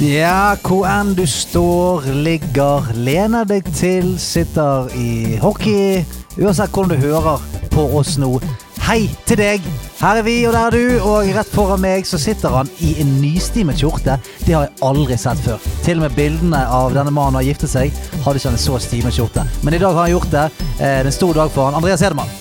Ja, hvor enn du står, ligger, lener deg til, sitter i hockey Uansett hvordan du hører på oss nå. Hei til deg! Her er vi, og der er du, og rett foran meg så sitter han i en nystimet skjorte. Det har jeg aldri sett før. Til og med bildene av denne mannen har giftet seg, hadde ikke han en så stimet skjorte. Men i dag har han gjort det. Eh, Det er en stor dag for han. Andreas Hedemann.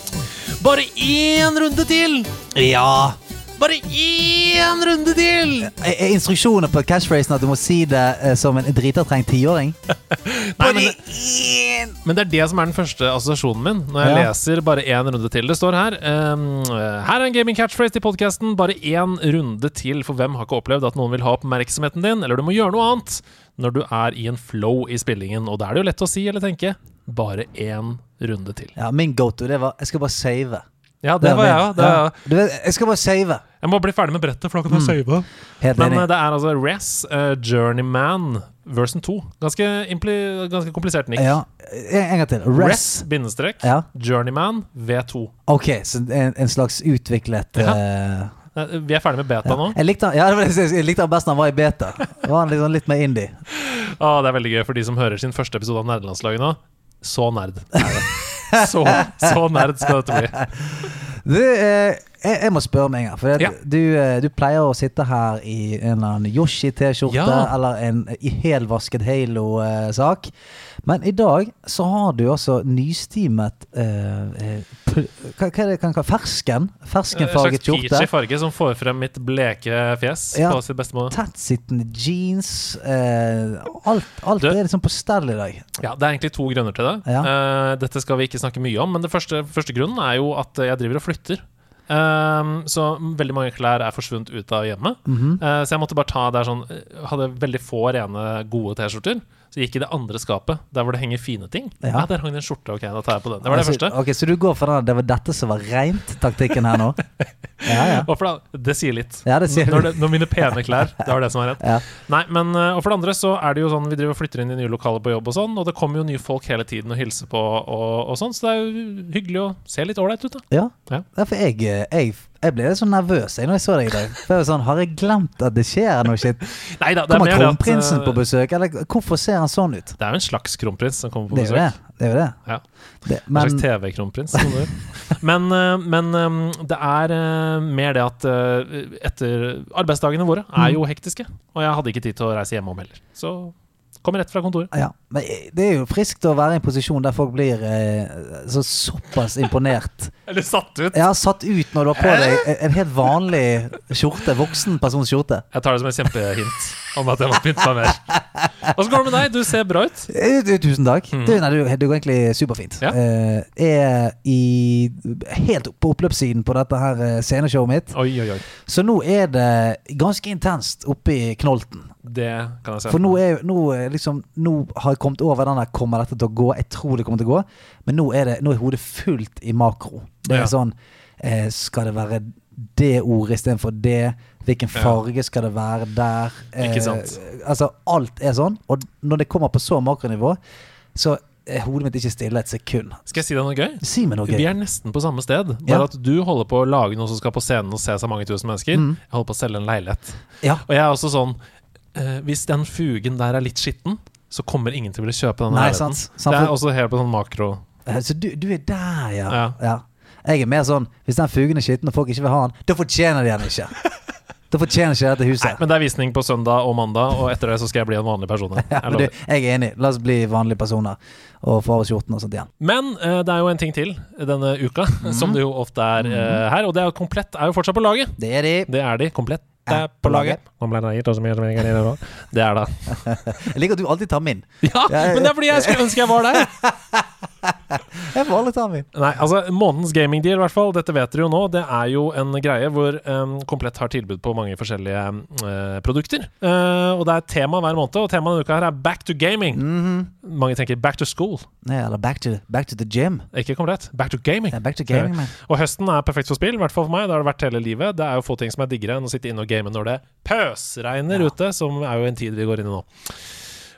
Bare én runde til! Ja. Bare én runde til! Er er instruksjoner på catchphrasen at du må si det eh, som en dritertrengt tiåring? Bare men, men det er det som er den første assosiasjonen min når jeg Ja. leser bare én runde til. Det står her um, Her er en gaming catchphrase til podkasten. Bare én runde til, for hvem har ikke opplevd at noen vil ha oppmerksomheten din, eller du må gjøre noe annet når du er i en flow i spillingen. Og da er det jo lett å si eller tenke bare én runde til. Ja, min go-to det var Jeg skal bare save. Ja, det. Det var jeg òg. Ja. jeg skal bare save. Jeg må bli ferdig med brettet, for da kan jeg save. Helt Men eh, det er altså Rez, uh, Journeyman version 2. Ganske, impli ganske komplisert nikk. Ja, en, gang til. Res. bindestrek Ja. Journeyman V2. Ok, så en, en slags utviklet Ja. eh, Eh, Vi er ferdig med beta nå. Jeg likte ja, jeg likte han best når han var i beta. Da var han liksom litt mer indie. Ah, det er veldig gøy for de som hører sin første episode av Nerdelandslaget nå. Så nerd er. Så, så nerd skal dette bli. Du, eh, jeg, jeg må spørre meg gang. For Ja. du, eh, du pleier å sitte her i en eller annen Yoshi-T-skjorte Ja. eller en i helvasket Halo-sak. Men i dag så har du altså nystimet eh, eh, hva, hva er det jeg kan kalle Fersken? En slags peachy farge som får frem mitt bleke fjes Ja. på sitt beste måte. Tettsittende jeans. Eh, alt alt Du- er liksom på stell i dag. Ja, Det er egentlig to grunner til det. Ja. Eh, dette skal vi ikke snakke mye om, men det første, første grunnen er jo at jeg driver og flytter. Um, så veldig mange klær er forsvunnet ut av hjemmet. Mm -hmm. uh, så jeg måtte bare ta der sånn eh, Hadde veldig få rene, gode T-skjorter. Så gikk i det andre skapet, der hvor det henger fine ting. Ja. Ja, Der hang det en skjorte. Ok, da tar jeg på den. Det var det første. Ok, Så du går for den 'det var dette som var reint', taktikken her nå? Ja, ja. Og for det, det sier litt. Ja, det sier når, det, når mine pene klær Det var det som var rett. Ja. Nei, men eh, Og for det andre så er det jo sånn vi driver og flytter inn i nye lokaler på jobb og sånn, og det kommer jo nye folk hele tiden og hilser på og, og sånn, så det er jo hyggelig å se litt ålreit ut, da. Ja. Ja. Derfor jeg, eh, jeg, jeg ble litt sånn nervøs jeg, når jeg så deg i dag. For jeg var sånn, Har jeg glemt at det skjer noe shit? Neida, er Kommer mer det at kronprinsen eh, på besøk? Eller hvorfor ser han sånn ut? Det er jo en slags kronprins som kommer på Det besøk. det. det, er jo det. Ja. det En slags TV-kronprins. Men, eh, men eh, det er eh, mer det at eh, etter Arbeidsdagene våre Mm. er jo hektiske, og jeg hadde ikke tid til å reise hjemom heller. Så kommer rett fra kontoret. ja, men det er jo friskt å være i en posisjon der folk blir eh, så såpass imponert. Eller satt ut. Ja, satt ut når du har på deg en- helt vanlig skjorte. Voksen persons skjorte. Jeg tar det som et kjempehint om at jeg må pynte meg mer. Åssen går det med deg? Du ser bra ut. Eh, Tusen takk. Mm. Du, nei, du, det går egentlig superfint. Ja. Eh, er i helt på oppløpssiden på dette her eh, sceneshowet mitt. Oi, oi, oi. Så nå er det ganske intenst oppe i knolten. Det kan jeg se. For nå, er, nå, er liksom, nå har jeg kommet over den der 'kommer dette til å gå'? Jeg tror det kommer til å gå. Men nå er, det, nå er hodet fullt i makro. Det er Ja. sånn eh, Skal det være det ordet istedenfor det? Hvilken farge skal det være der? Ikke sant. altså, alt er sånn. Og når det kommer på så makronivå, så hodet mitt ikke stille et sekund. Skal jeg si deg noe gøy? Si meg noe Vi er nesten på samme sted. Bare Ja. at du holder på å lage noe som skal på scenen og ses av mange tusen mennesker. Mm. Jeg holder på å selge en leilighet. Ja. Og jeg er også sånn eh, Hvis den fugen der er litt skitten, så kommer ingen til å ville kjøpe den Nei, sant. sant Det er også helt på sånn makro. Eh, Så du, du er der, ja. Ja. ja. Jeg er mer sånn Hvis den fugen er skitten og folk ikke vil ha den, da fortjener de den ikke. Da fortjener ikke dette Nei, huset. men det er visning på søndag og mandag, og etter det så skal jeg bli en vanlig person. Jeg, Ja, du, jeg er enig. La oss bli vanlige personer og få av oss skjorten og sånt igjen. Men uh, det er jo en ting til denne uka, mm. som det jo ofte er uh, her. Og det er jo komplett er jo fortsatt på laget. Det er de. Det er de. Komplett er på laget. laget. ble det gitt, så mye som jeg kan nå. Det er det. Jeg liker at du alltid tar min. Ja, men det er fordi jeg skulle ønske jeg var der. Jeg får aldri ta min. Nei, altså månedens gamingdeal, i hvert fall. Dette vet dere jo nå. Det er jo en greie hvor um, Komplett har tilbud på mange forskjellige uh, produkter. Uh, og det er tema hver måned, og temaet denne uka her er back to gaming. Mange tenker back to school. Nei, eller back to, back to the gym. Ikke komplett. Back to gaming. Ja, back to gaming, man. Og høsten er perfekt for spill, i hvert fall for meg. Det har det vært hele livet. Det er jo få ting som er diggere enn å sitte inne og game når det pøsregner Ja. ute, som er jo en tid vi går inn i nå.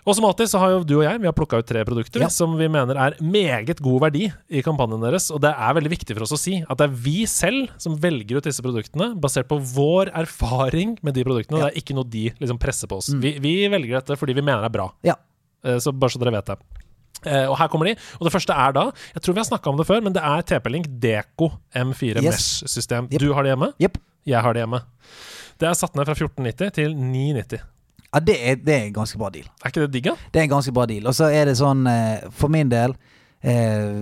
Og som alltid så har jo du og jeg Vi har plukka ut tre produkter Ja. som vi mener er meget god verdi i kampanjen deres. Og det er veldig viktig for oss å si at det er vi selv som velger ut disse produktene basert på vår erfaring med de produktene. Ja. Det er ikke noe de liksom presser på oss. Vi, vi velger dette fordi vi mener det er bra. Ja. Eh, Så bare så dere vet det. Eh, og her kommer de. Og det første er da Jeg tror vi har snakka om det før, men det er TP-Link Deco M4 Yes. Mesh-system. Yep. Du har det hjemme? Yep. Jeg har det hjemme. Det er satt ned fra 1490 til 990. Ja, det er, det er en ganske bra deal. Er ikke det digg, da? Det er en ganske bra deal. Og så er det sånn, eh, for min del eh,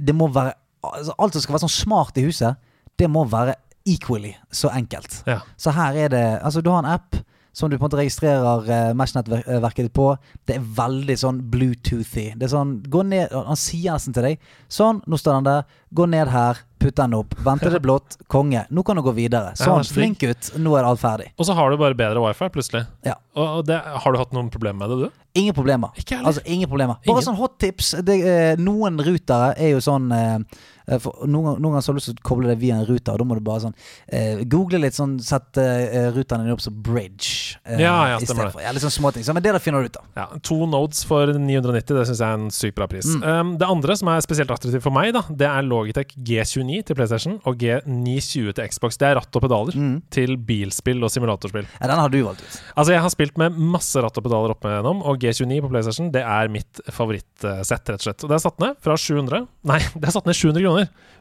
det, må være altså, Alt som skal være sånn smart i huset, det må være equally så enkelt. Ja. Så her er det Altså, du har en app som du på en måte registrerer uh, Mesh-nettverket ditt på. Det er veldig sånn Bluetoothy. Det er sånn Gå ned Han sier nesten til deg Sånn, nå står den der. Gå ned her, putt den opp. Vente det blått. Konge. Nå kan du gå videre. Sånn, flink. gutt. Nå er alt ferdig. Og så har du bare bedre wifi, plutselig. Ja. Og det, har du hatt noen problemer med det, du? Ingen problemer. Ikke heller. Altså, ingen problemer. Bare Ingen. sånn hot tips. Det, eh, noen rutere er jo sånn eh, for noen, noen ganger så har du lyst til å koble det via en ruter, og da må du bare sånn eh, google litt, sånn sette eh, ruteren din opp som bridge. eh, Ja, ja, stemmer for. Ja, litt sånn småting. Så, men det der finner du ut av. Ja, To nodes for 990, det syns jeg er en sykt bra pris. Mm. Um, det andre som er spesielt attraktivt for meg, da det er Logitech G29 til PlayStation og G920 til Xbox. Det er ratt og pedaler Mm. til bilspill og simulatorspill. Ja, den har du valgt ut. Altså Jeg har spilt med masse ratt og pedaler opp igjennom, og G29 på PlayStation Det er mitt favorittsett, rett og slett. Og det er satt ned fra 700 Nei, det er satt ned 700 kroner.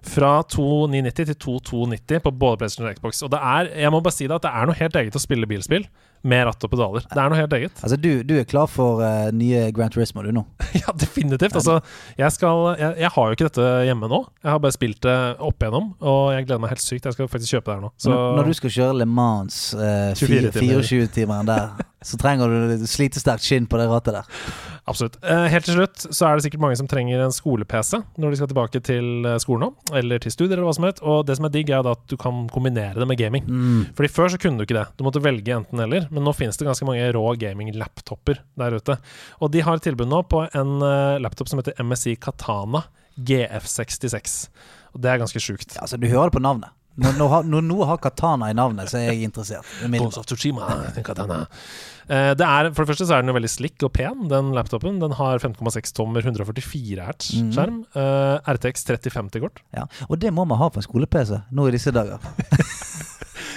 Fra 2990 til 2290 på både PlayStation og Xbox. Og det er, jeg må bare si det, at det er noe helt eget å spille bilspill med ratt og pedaler. Det er noe helt eget. Altså, du, du er klar for uh, nye Grand Turismo, du nå? Ja, definitivt. Altså, jeg, skal, jeg, jeg har jo ikke dette hjemme nå. Jeg har bare spilt det opp igjennom, og jeg gleder meg helt sykt. Jeg skal faktisk kjøpe det her nå. Så Når, når du skal kjøre Le Mans uh, 24 timer. 24-timeren der, så trenger du litt slitesterkt skinn på det rattet der. absolutt. Eh, helt til slutt så er det sikkert mange som trenger en skole-PC når de skal tilbake til eh, skolen nå, eller til studier, eller hva som helst. Og det som er digg, er at du kan kombinere det med gaming. Mm. Fordi Før så kunne du ikke det. Du måtte velge enten eller. Men nå finnes det ganske mange rå gaming-laptoper der ute. Og de har tilbud nå på en eh, laptop som heter MSI Katana GF66. Og det er ganske sjukt. Ja, altså, du hører det på navnet. Når, når, har- når noe har katana i navnet, så er jeg interessert. Bones of Tsushima, den Katana. Eh, det er, for det første så er den jo veldig slick og pen, den laptopen. Den har 5,6 tommer 144 hertz Mhm. skjerm. Eh, RTX 3050-kort. Ja. Og det må man ha på en skole-PC nå i disse dager.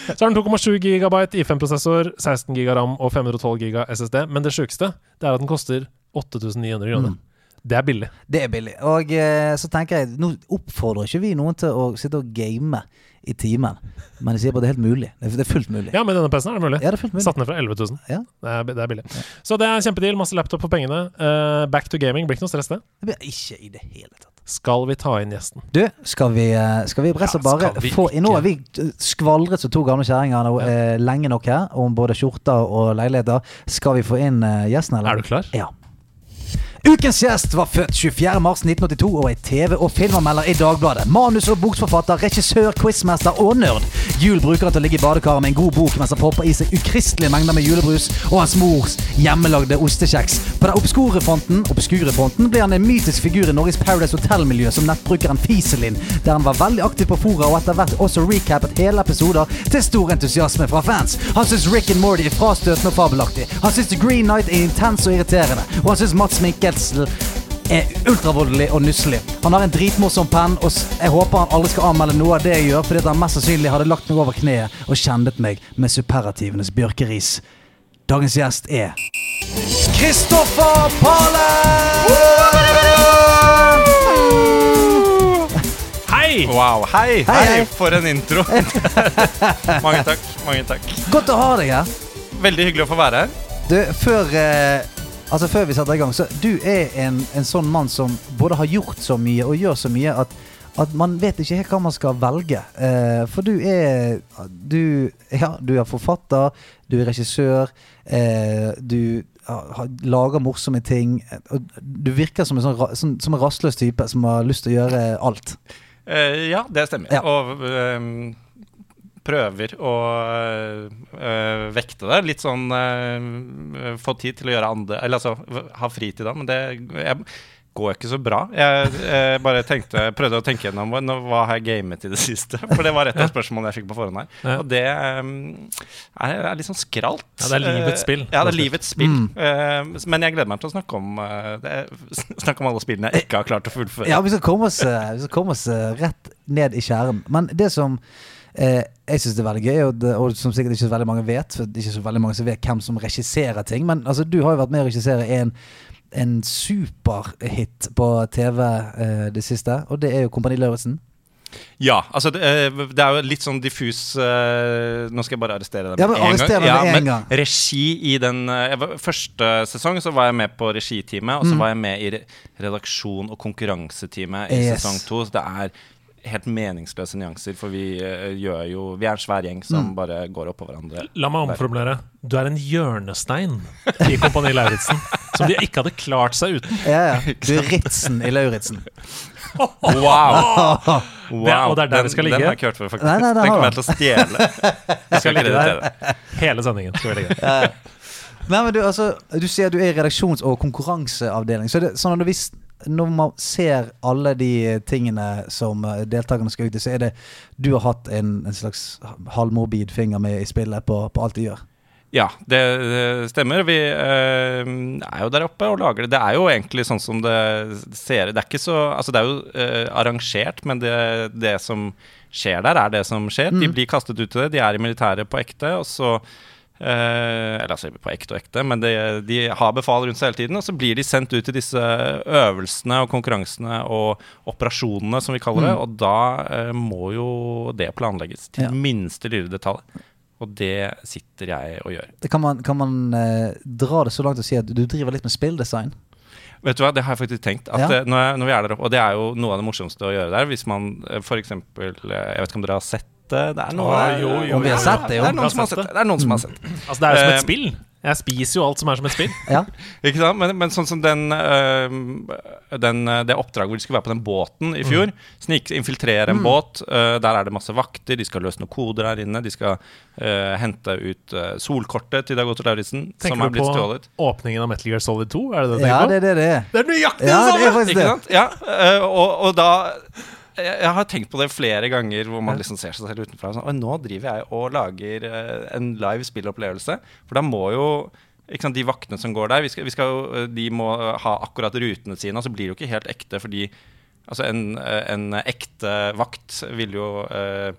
Så har den 2,7 gigabyte I5-prosessor, 16 giga RAM og 512 giga SSD. Men det sjukeste er at den koster 8900 kroner. Mm. Det er billig. Det er billig. Og eh, så tenker jeg, nå oppfordrer ikke vi noen til å sitte og game i timen, men jeg sier bare det er helt mulig. Det er, fullt mulig. Ja, med denne PC-en er det mulig. Ja, det er fullt mulig. Satt ned fra 11 000. Ja. Det, er, det er billig. Så det er kjempedeal. Masse laptop for pengene. Uh, back to gaming. Blir ikke noe stress, det. Det blir ikke i det hele tatt. Skal vi ta inn gjesten? Du, skal vi, eh, skal vi Ja, bare vi få? Nå har vi skvalret skvaldret som to gamle kjerringer nå, eh, lenge nok her om både skjorter og leiligheter. Skal vi få inn gjesten, eller? Er du klar? Ja. Ukens gjest var født 24.3.1982 og er TV- og filmanmelder i Dagbladet. Manus- og bokforfatter, regissør, quizmester og nerd. Jul bruker han til å ligge i badekaret med en god bok mens han popper i seg ukristelige mengder med julebrus og hans mors hjemmelagde ostekjeks. På den obskure fronten, obskure fronten ble han en mytisk figur i Norges Paradise Hotel-miljø som nettbrukeren Fiselin, der han var veldig aktiv på fora og etter hvert også recappet hele episoder til stor entusiasme fra fans. Han syns Rick and Morty er frastøtende og fabelaktig. Han syns The Green Knight er intens og irriterende. Og han syns Mats Mikkelsen er ultravoldelig og nusselig. Han har en dritmorsom penn, og jeg håper han aldri skal anmelde noe av det jeg gjør, fordi at han mest sannsynlig hadde lagt meg over kneet og kjendet meg med superlativenes bjørkeris. Dagens gjest er Kristoffer Pale! Hei! Wow, hei, Hei, hei, hei. for en intro. mange takk, mange takk. Godt å ha deg her. Veldig hyggelig å få være her. Du, før, eh, altså før vi setter i gang, så du er en, en sånn mann som både har gjort så mye og gjør så mye at, at man vet ikke helt hva man skal velge. Eh, for du er du, ja, du er forfatter, du er regissør, eh, du ja, lager morsomme ting. Og du virker som en sånn, sånn, som en rastløs type som har lyst til å gjøre alt. Eh, ja, det stemmer. Ja. Og ehm, prøver å øh, vekte det. Litt sånn øh, Få tid til å gjøre andre Eller altså ha fritid da, men det jeg, går ikke så bra. Jeg, jeg bare tenkte, prøvde å tenke gjennom hva, hva har jeg gamet i det siste. For det var et av spørsmålene jeg fikk på forhånd her. Ja. Og det ehm, er, er litt sånn skralt. Ja, det er livets spill, Ja, det er livets spill. Eh, men jeg gleder meg til å snakke om, det, snakke om alle spillene jeg ikke har klart å fullføre. Ja, vi skal komme oss, vi skal komme oss rett ned i kjernen. Men det som eh, jeg syns er veldig gøy, og, det, og som sikkert ikke så veldig mange vet, for det er ikke så veldig mange som vet hvem som regisserer ting, men altså, du har jo vært med å regissere en, en superhit på TV eh, det siste, og det er jo Kompani Lauritzen. Ja, altså det, eh, det er jo litt sånn diffus eh, Nå skal jeg bare arrestere deg Ja, men arrester gang. Ja, en men gang. Regi i den eh, Første sesong så var jeg med på regiteamet, og så var jeg med i redaksjon og konkurranseteamet i Mm. Yes. sesong to. Så det er helt meningsløse nyanser, for vi eh, gjør jo Vi er en svær gjeng Mm. som bare går oppå hverandre. La meg omformulere. Du er en hjørnestein i Kompani Lauritzen som de ikke hadde klart seg uten. Ja, ja. Du er Ritzen i Lauritzen. Wow! wow. Det og det er der vi skal ligge. Den har jeg ikke hørt før, faktisk. Nei, nei, det den kommer jeg til å stjele. Vi skal ligge der hele sendingen. Skal vi ligge der. Nei, men du, altså, du sier du er i redaksjons- og konkurranseavdeling. Så er det sånn at du vi, s- når man ser alle de tingene som eh, deltakerne skal ut i, så er det du har hatt en, en slags halvmorbid finger med i spillet på, på alt de gjør. Ja, det, det stemmer. Vi eh, er jo der oppe og lager det. Det er jo egentlig sånn som det ser Det er ikke så Altså, det er jo eh, arrangert, men det, det som skjer der, er det som skjer. De blir kastet ut til det. De er i militæret på ekte, og så eh, Eller altså på ekte og ekte, men de, de har befal rundt seg hele tiden. Og så blir de sendt ut til disse øvelsene og konkurransene og operasjonene, som vi kaller det. Og da eh, må jo det planlegges til Ja. minste lille detalj. Og det sitter jeg og gjør. Det kan man, kan man eh, dra det så langt og si at du driver litt med spilldesign? Vet du hva, Det har jeg faktisk tenkt. At Ja. eh, når, jeg, når vi er der oppe, Og det er jo noe av det morsomste å gjøre der. Hvis man f.eks. for eksempel eh, Jeg vet ikke om dere har sett det? Er noe jo, jo, har sett det. Er noen som har sett sett det. Det er noen som har sett. Altså, det er jo som Eh, et spill. Jeg spiser jo alt som er som et spill. Ja. Ikke sant? Men, men sånn som den, øh, den øh, Det oppdraget hvor de skulle være på den båten i fjor. Snik, infiltrere en båt. øh, der er det masse vakter. De skal løse noen koder her inne. De skal øh, hente ut solkortet til Dag Otto Lauritzen, som Tenker er du på åpningen av Metal Gear Solid 2? Er det det du ja, tenker det er på? det det er. Det er nøyaktig Ja, det samme! Ja, og, og da jeg, jeg har tenkt på det flere ganger hvor man liksom ser seg selv utenfra. Sånn, og nå driver jeg og lager øh, en live spillopplevelse. For da må jo ikke sant, De vaktene som går der, vi skal, vi skal øh, de må ha akkurat rutene sine. Og så blir det jo ikke helt ekte, fordi altså en, øh, en ekte vakt vil jo øh,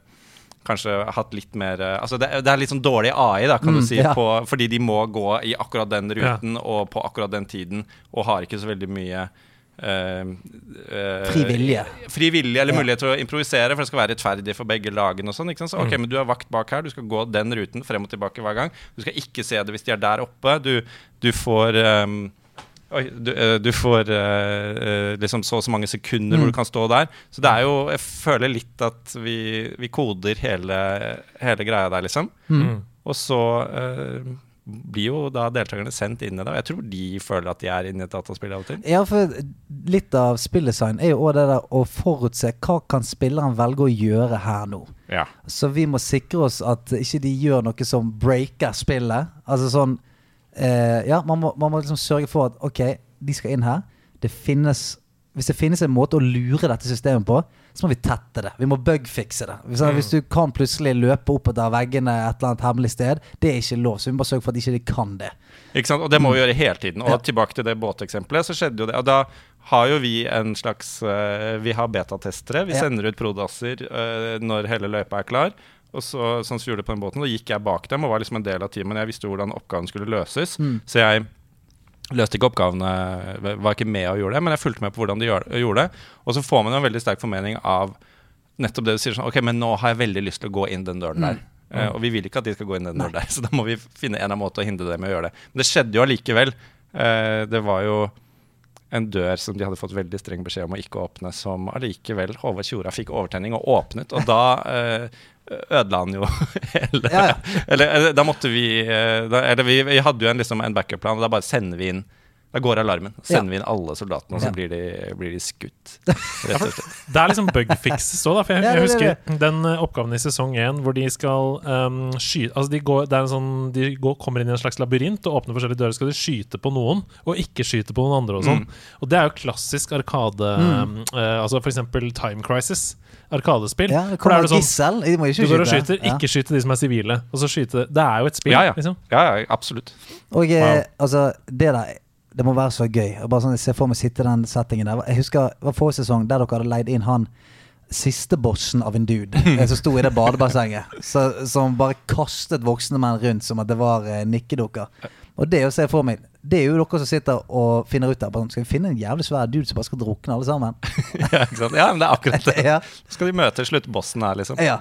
kanskje hatt litt mer Altså det, det er litt sånn dårlig AI, da, kan Mm, du si, ja. på, fordi de må gå i akkurat den ruten og på akkurat den tiden, og har ikke så veldig mye eh, eh, Fri vilje. Fri vilje eller Ja. mulighet til å improvisere, for det skal være rettferdig for begge lagene. og sånn, ikke sant? Så, ok, men Du er vakt bak her, du skal gå den ruten frem og tilbake hver gang. Du skal ikke se det hvis de er der oppe. Du, du får um, Oi, du, eh, du får eh, eh, liksom så og så mange sekunder Mm. hvor du kan stå der. Så det er jo Jeg føler litt at vi, vi koder hele, hele greia der, liksom. Mm. Og så eh, blir jo da deltakerne sendt inn i det. Og jeg tror de føler at de er inne i et dataspill av og til. Ja, for litt av spilldesign er jo òg det der å forutse hva kan spilleren velge å gjøre her nå. Ja. Så vi må sikre oss at ikke de gjør noe som breaker spillet. Altså sånn eh, Ja, man må, man må liksom sørge for at ok, de skal inn her. Det finnes Hvis det finnes en måte å lure dette systemet på, så må vi tette det. Vi må bugfikse det. Hvis, hvis du kan plutselig løpe opp etter veggene et eller annet hemmelig sted, det er ikke lov. Så vi må bare sørge for at ikke de kan det. Ikke sant? Og det må vi gjøre hele tiden. Og Ja. tilbake til det båteksempelet, så skjedde jo det. Og da har jo vi en slags eh, Vi har betatestere. Vi sender ut prodasser eh, når hele løypa er klar. Og så, sånn som vi gjorde på den båten, da gikk jeg bak dem og var liksom en del av teamet. Jeg visste hvordan oppgaven skulle løses. Mm. Så jeg løste ikke oppgavene, var ikke med og gjorde det, men jeg fulgte med på hvordan de gjorde det. Og så får man jo en veldig sterk formening av nettopp det du sier sånn Ok, men nå har jeg veldig lyst til å gå inn den døren der. Eh, og vi vil ikke at de skal gå inn den døren der, så da må vi finne en annen måte å hindre dem i å gjøre det. Men det skjedde jo allikevel. Eh, det var jo en dør som de hadde fått veldig streng beskjed om å ikke åpne, som allikevel Håvard Tjora fikk overtenning og åpnet. Og da eh, ødela han jo hele Ja, ja. Eller, eller da måtte vi eh, da, Eller vi, vi hadde jo en, liksom, en backup-plan, og da bare sender vi inn Da går alarmen. Sender vi inn alle soldatene, og så Ja. blir, de, blir de skutt. Rett og slett. Det er liksom bugfixes òg, da. For jeg, Ja, jeg det er husker den eh, oppgaven i sesong én hvor de skal um, skyte Altså, de, går, det er en sånn, de går, kommer inn i en slags labyrint og åpner forskjellige dører. Skal de skyte på noen, og ikke skyte på noen andre og sånn. Mm. Og det er jo klassisk arkade um, eh, Altså for eksempel Time Crisis. Arkadespill. Ja, det kommer er sånn gissel. De må du går og skyter, Ja. ikke skyte de som er sivile. Og så skyte Det er jo et spill, Ja, ja. liksom. ja, ja, absolutt. Og eh, Wow. altså, det der Det må være så gøy. Bare sånn, jeg ser for meg sitte i den settingen der. Jeg husker det var forrige sesong der dere hadde leid inn han siste bossen av en dude eh, som sto i det badebassenget. Så, som bare kastet voksne menn rundt som at det var eh, nikkedukker. Og det å se for meg Det er jo dere som sitter og finner ut der. Skal vi finne en jævlig svær dude som bare skal drukne alle sammen? ja, ikke sant? ja, men det er akkurat det. ja. Skal de møte sluttbossen her, liksom. ja.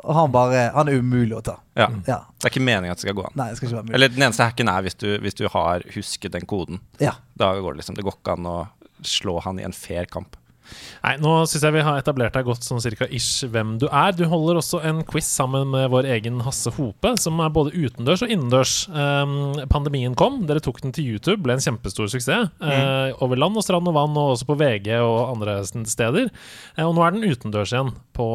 Og han bare Han er umulig å ta. Ja. Ja. Det er ikke meningen at det skal gå an. Nei, det skal ikke være mulig. Eller den eneste hacken er hvis du, hvis du har husket den koden. Ja. Da går det liksom Det går ikke an å slå han i en fair kamp. Nei, nå syns jeg vi har etablert deg godt sånn cirka ish hvem du er. Du holder også en quiz sammen med vår egen Hasse Hope, som er både utendørs og innendørs. Um, pandemien kom, dere tok den til YouTube, ble en kjempestor suksess. eh, over land og strand og vann, og også på VG og andre steder. Uh, og nå er den utendørs igjen, på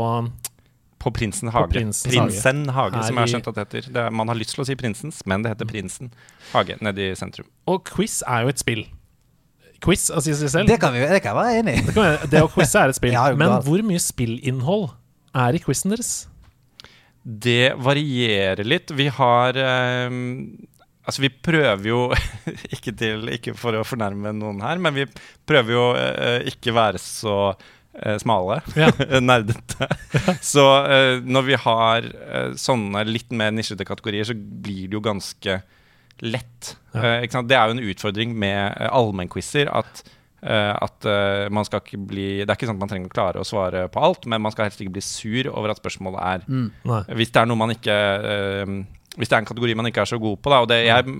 På Prinsen hage. På Prinsen, Prinsen hage, Hage som jeg har skjønt at det heter. Det er, man har lyst til å si Prinsens, men det heter Prinsen hage nede i sentrum. Og quiz er jo et spill. Quiz, av seg selv. Det kan, vi, det kan jeg være enig i. Det, det å quize er et spill. Ja, men hvor mye spillinnhold er i quizen deres? Det varierer litt. Vi har um, Altså, vi prøver jo ikke til Ikke for å fornærme noen her, men vi prøver jo uh, ikke være så uh, smale. Ja. Nerdete. Så uh, når vi har uh, sånne litt mer nisjete kategorier, så blir det jo ganske lett. Ja. Eh, sant? Det er jo en utfordring med uh, allmennquizer at eh, at man skal ikke bli Det er ikke sånn at man trenger å klare å svare på alt, men man skal helst ikke bli sur over at spørsmålet er Mm. Hvis det er noe man ikke Hvis det er en kategori man ikke er så god på, da. Og det, jeg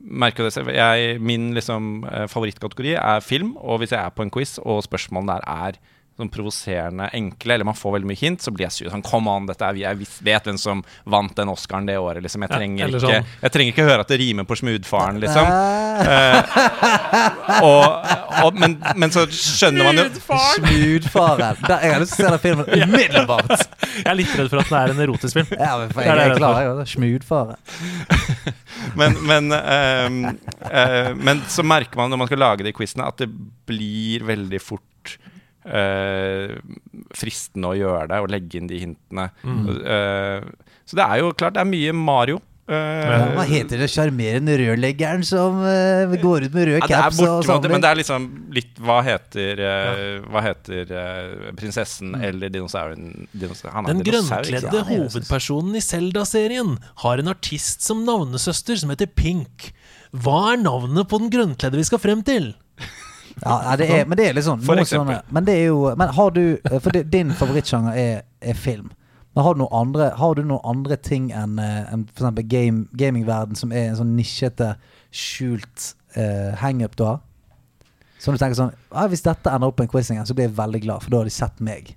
merker det selv. Jeg, min liksom, favorittkategori er film. Og hvis jeg er på en quiz og spørsmålene der er sånn provoserende enkle, eller man får veldig mye hint, så blir jeg sur. Sånn, Kom an, dette er, jeg vet hvem som vant den Oscaren det året. Liksom. Jeg, Ja, trenger ikke, sånn. jeg trenger ikke høre at det rimer på smudfaren, liksom. Eh, Eh, og, og, men, men så skjønner man jo Smudfaren. Der- Jeg har lyst til å se den filmen umiddelbart. Jeg er litt redd for at det er en erotisk film. Ja, men for Det jeg jeg er klar, jeg også. Smoothfaren. Men, men, ehm, eh, men så merker man når man skal lage de quizene, at det blir veldig fort fristende å gjøre det og legge inn de hintene. Eh, så det er jo klart, det er mye Mario. Eh, Ja, Hva heter det sjarmerende rørleggeren som uh, går ut med rød ja, det er caps men det er liksom litt Hva heter, uh, hva heter uh, prinsessen eller dinosauren? Dinosaur, han er Den dinosaur, grønnkledde? Ja, hovedpersonen i Zelda-serien har en artist som navnesøster som heter Pink. Hva er navnet på den grønnkledde vi skal frem til? Ja, det er, men det er litt sånn sånne, Men det er jo Men har du eh, For det, din favorittsjanger er, er film. Men har du noen andre, har du noen andre ting enn en f.eks. for eksempel game, gamingverden, som er en sånn nisjete, skjult uh, hangup du har? Som du tenker sånn ah, Hvis dette ender opp på en quiz så blir jeg veldig glad, for da har de sett meg.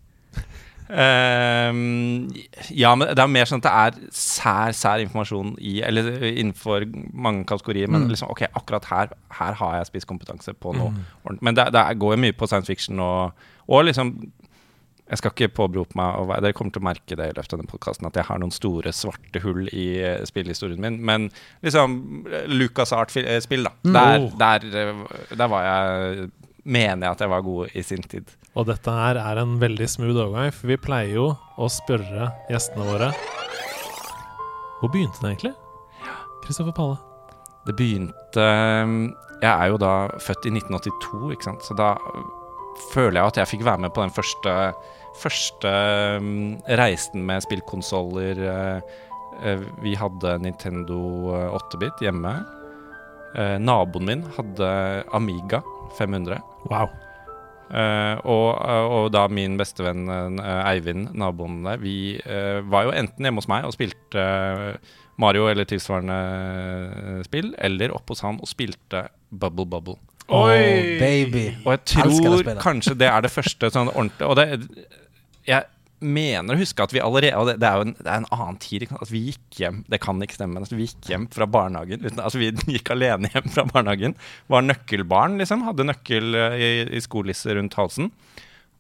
Ehm, ja, men det er mer sånn at det er sær, sær informasjon i Eller innenfor mange kategorier. Men Mm. liksom, ok, akkurat her Her har jeg spisskompetanse på noe Mm. Men det, det går jo mye på science fiction og, og liksom jeg skal ikke påberope meg å være Dere kommer til å merke det i løpet av den podkasten at jeg har noen store svarte hull i eh, spillhistorien min. Men liksom Lucas Art-spill, da. Der, der, eh, der var jeg Mener jeg at jeg var god i sin tid. Og dette her er en veldig smooth overgang, for vi pleier jo å spørre gjestene våre Hvor begynte det egentlig? Kristoffer Palle. Det begynte Jeg er jo da født i 1982, ikke sant? så da føler jeg at jeg fikk være med på den første, første um, reisen med spillkonsoller. eh, eh, Vi hadde Nintendo 8-bit hjemme. Naboen min hadde Amiga 500. Wow. Uh, og, og da min bestevenn uh, Eivind, naboen der, vi uh, var jo enten hjemme hos meg og spilte eh, Mario eller tilsvarende eh, spill, eller oppe hos han og spilte Bubble Bubble. Oi! baby. Og jeg tror jeg kanskje det er det første sånn ordentlige Og det, jeg mener å huske at vi allerede Og det, det er jo en, det er en annen tid. At vi gikk hjem Det kan ikke stemme, men at vi gikk hjem fra barnehagen uten, Altså vi gikk alene hjem fra barnehagen. Var nøkkelbarn, liksom. Hadde nøkkel eh, i, i skolisse rundt halsen.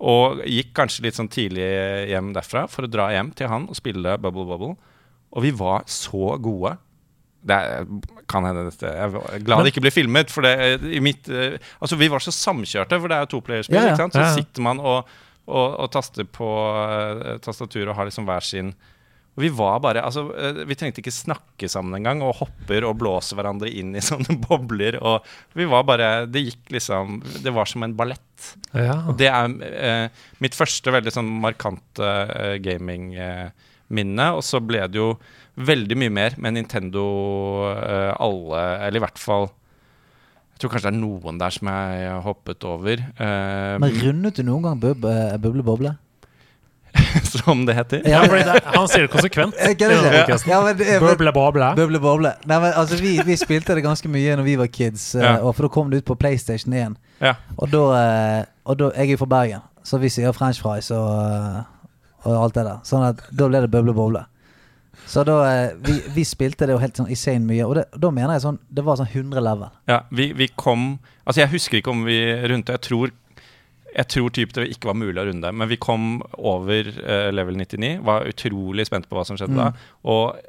Og gikk kanskje litt sånn tidlig hjem derfra for å dra hjem til han og spille Bubble Bubble. Og vi var så gode. Det er, kan hende dette Jeg er glad det ikke blir filmet. For det, i mitt, eh, altså vi var så samkjørte, for det er jo toplayerspill. Ja, ja. Så Ja, ja. sitter man og, og, og taster på uh, tastatur og har liksom hver sin og vi var bare, altså eh, Vi trengte ikke snakke sammen engang, og hopper og blåser hverandre inn i sånne bobler. Og vi var bare Det gikk liksom Det var som en ballett. Ja. Og det er eh, mitt første veldig sånn markante eh, gamingminne. og så ble det jo veldig mye mer med Nintendo eh, alle, eller i hvert fall Jeg tror kanskje det er noen der som jeg har hoppet over. Uh, Men rundet du noen gang bub, eh, Buble Boble? som det heter. Ja, det, han sier det konsekvent. Ja, men, Bøble. Buble Boble. Nei, men altså, vi, vi spilte det ganske mye når vi var kids, eh, Ja. og for da kom det ut på PlayStation 1. Ja. Og da, og da Jeg er jo fra Bergen, så vi sier french fries og, og alt det der. Sånn at da ble det Buble Boble. Så da eh, vi, vi spilte det jo helt sånn insane mye, og det, da mener jeg sånn Det var sånn 100 level. Ja, vi, vi kom Altså, jeg husker ikke om vi rundte. Jeg tror jeg tror typ det ikke var mulig å runde, men vi kom over uh, level 99. Var utrolig spent på hva som skjedde Mm. da. Og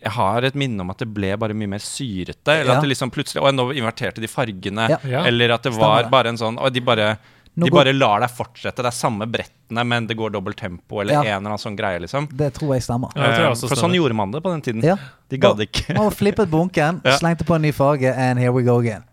jeg har et minne om at det ble bare mye mer syrete. Eller Ja. at det liksom plutselig Og nå inverterte de fargene. Ja. Eller at det var Stemmer. bare en sånn Og de bare de går- bare lar deg fortsette. Det er samme brettene, men det går dobbelt tempo, eller Ja. en eller annen sånn greie, liksom. Det tror jeg stemmer. Ja, tror jeg For sånn gjorde man det på den tiden. Ja. De gadd ikke. Man flippet bunken, Ja. slengte på en ny farge, and here we go again.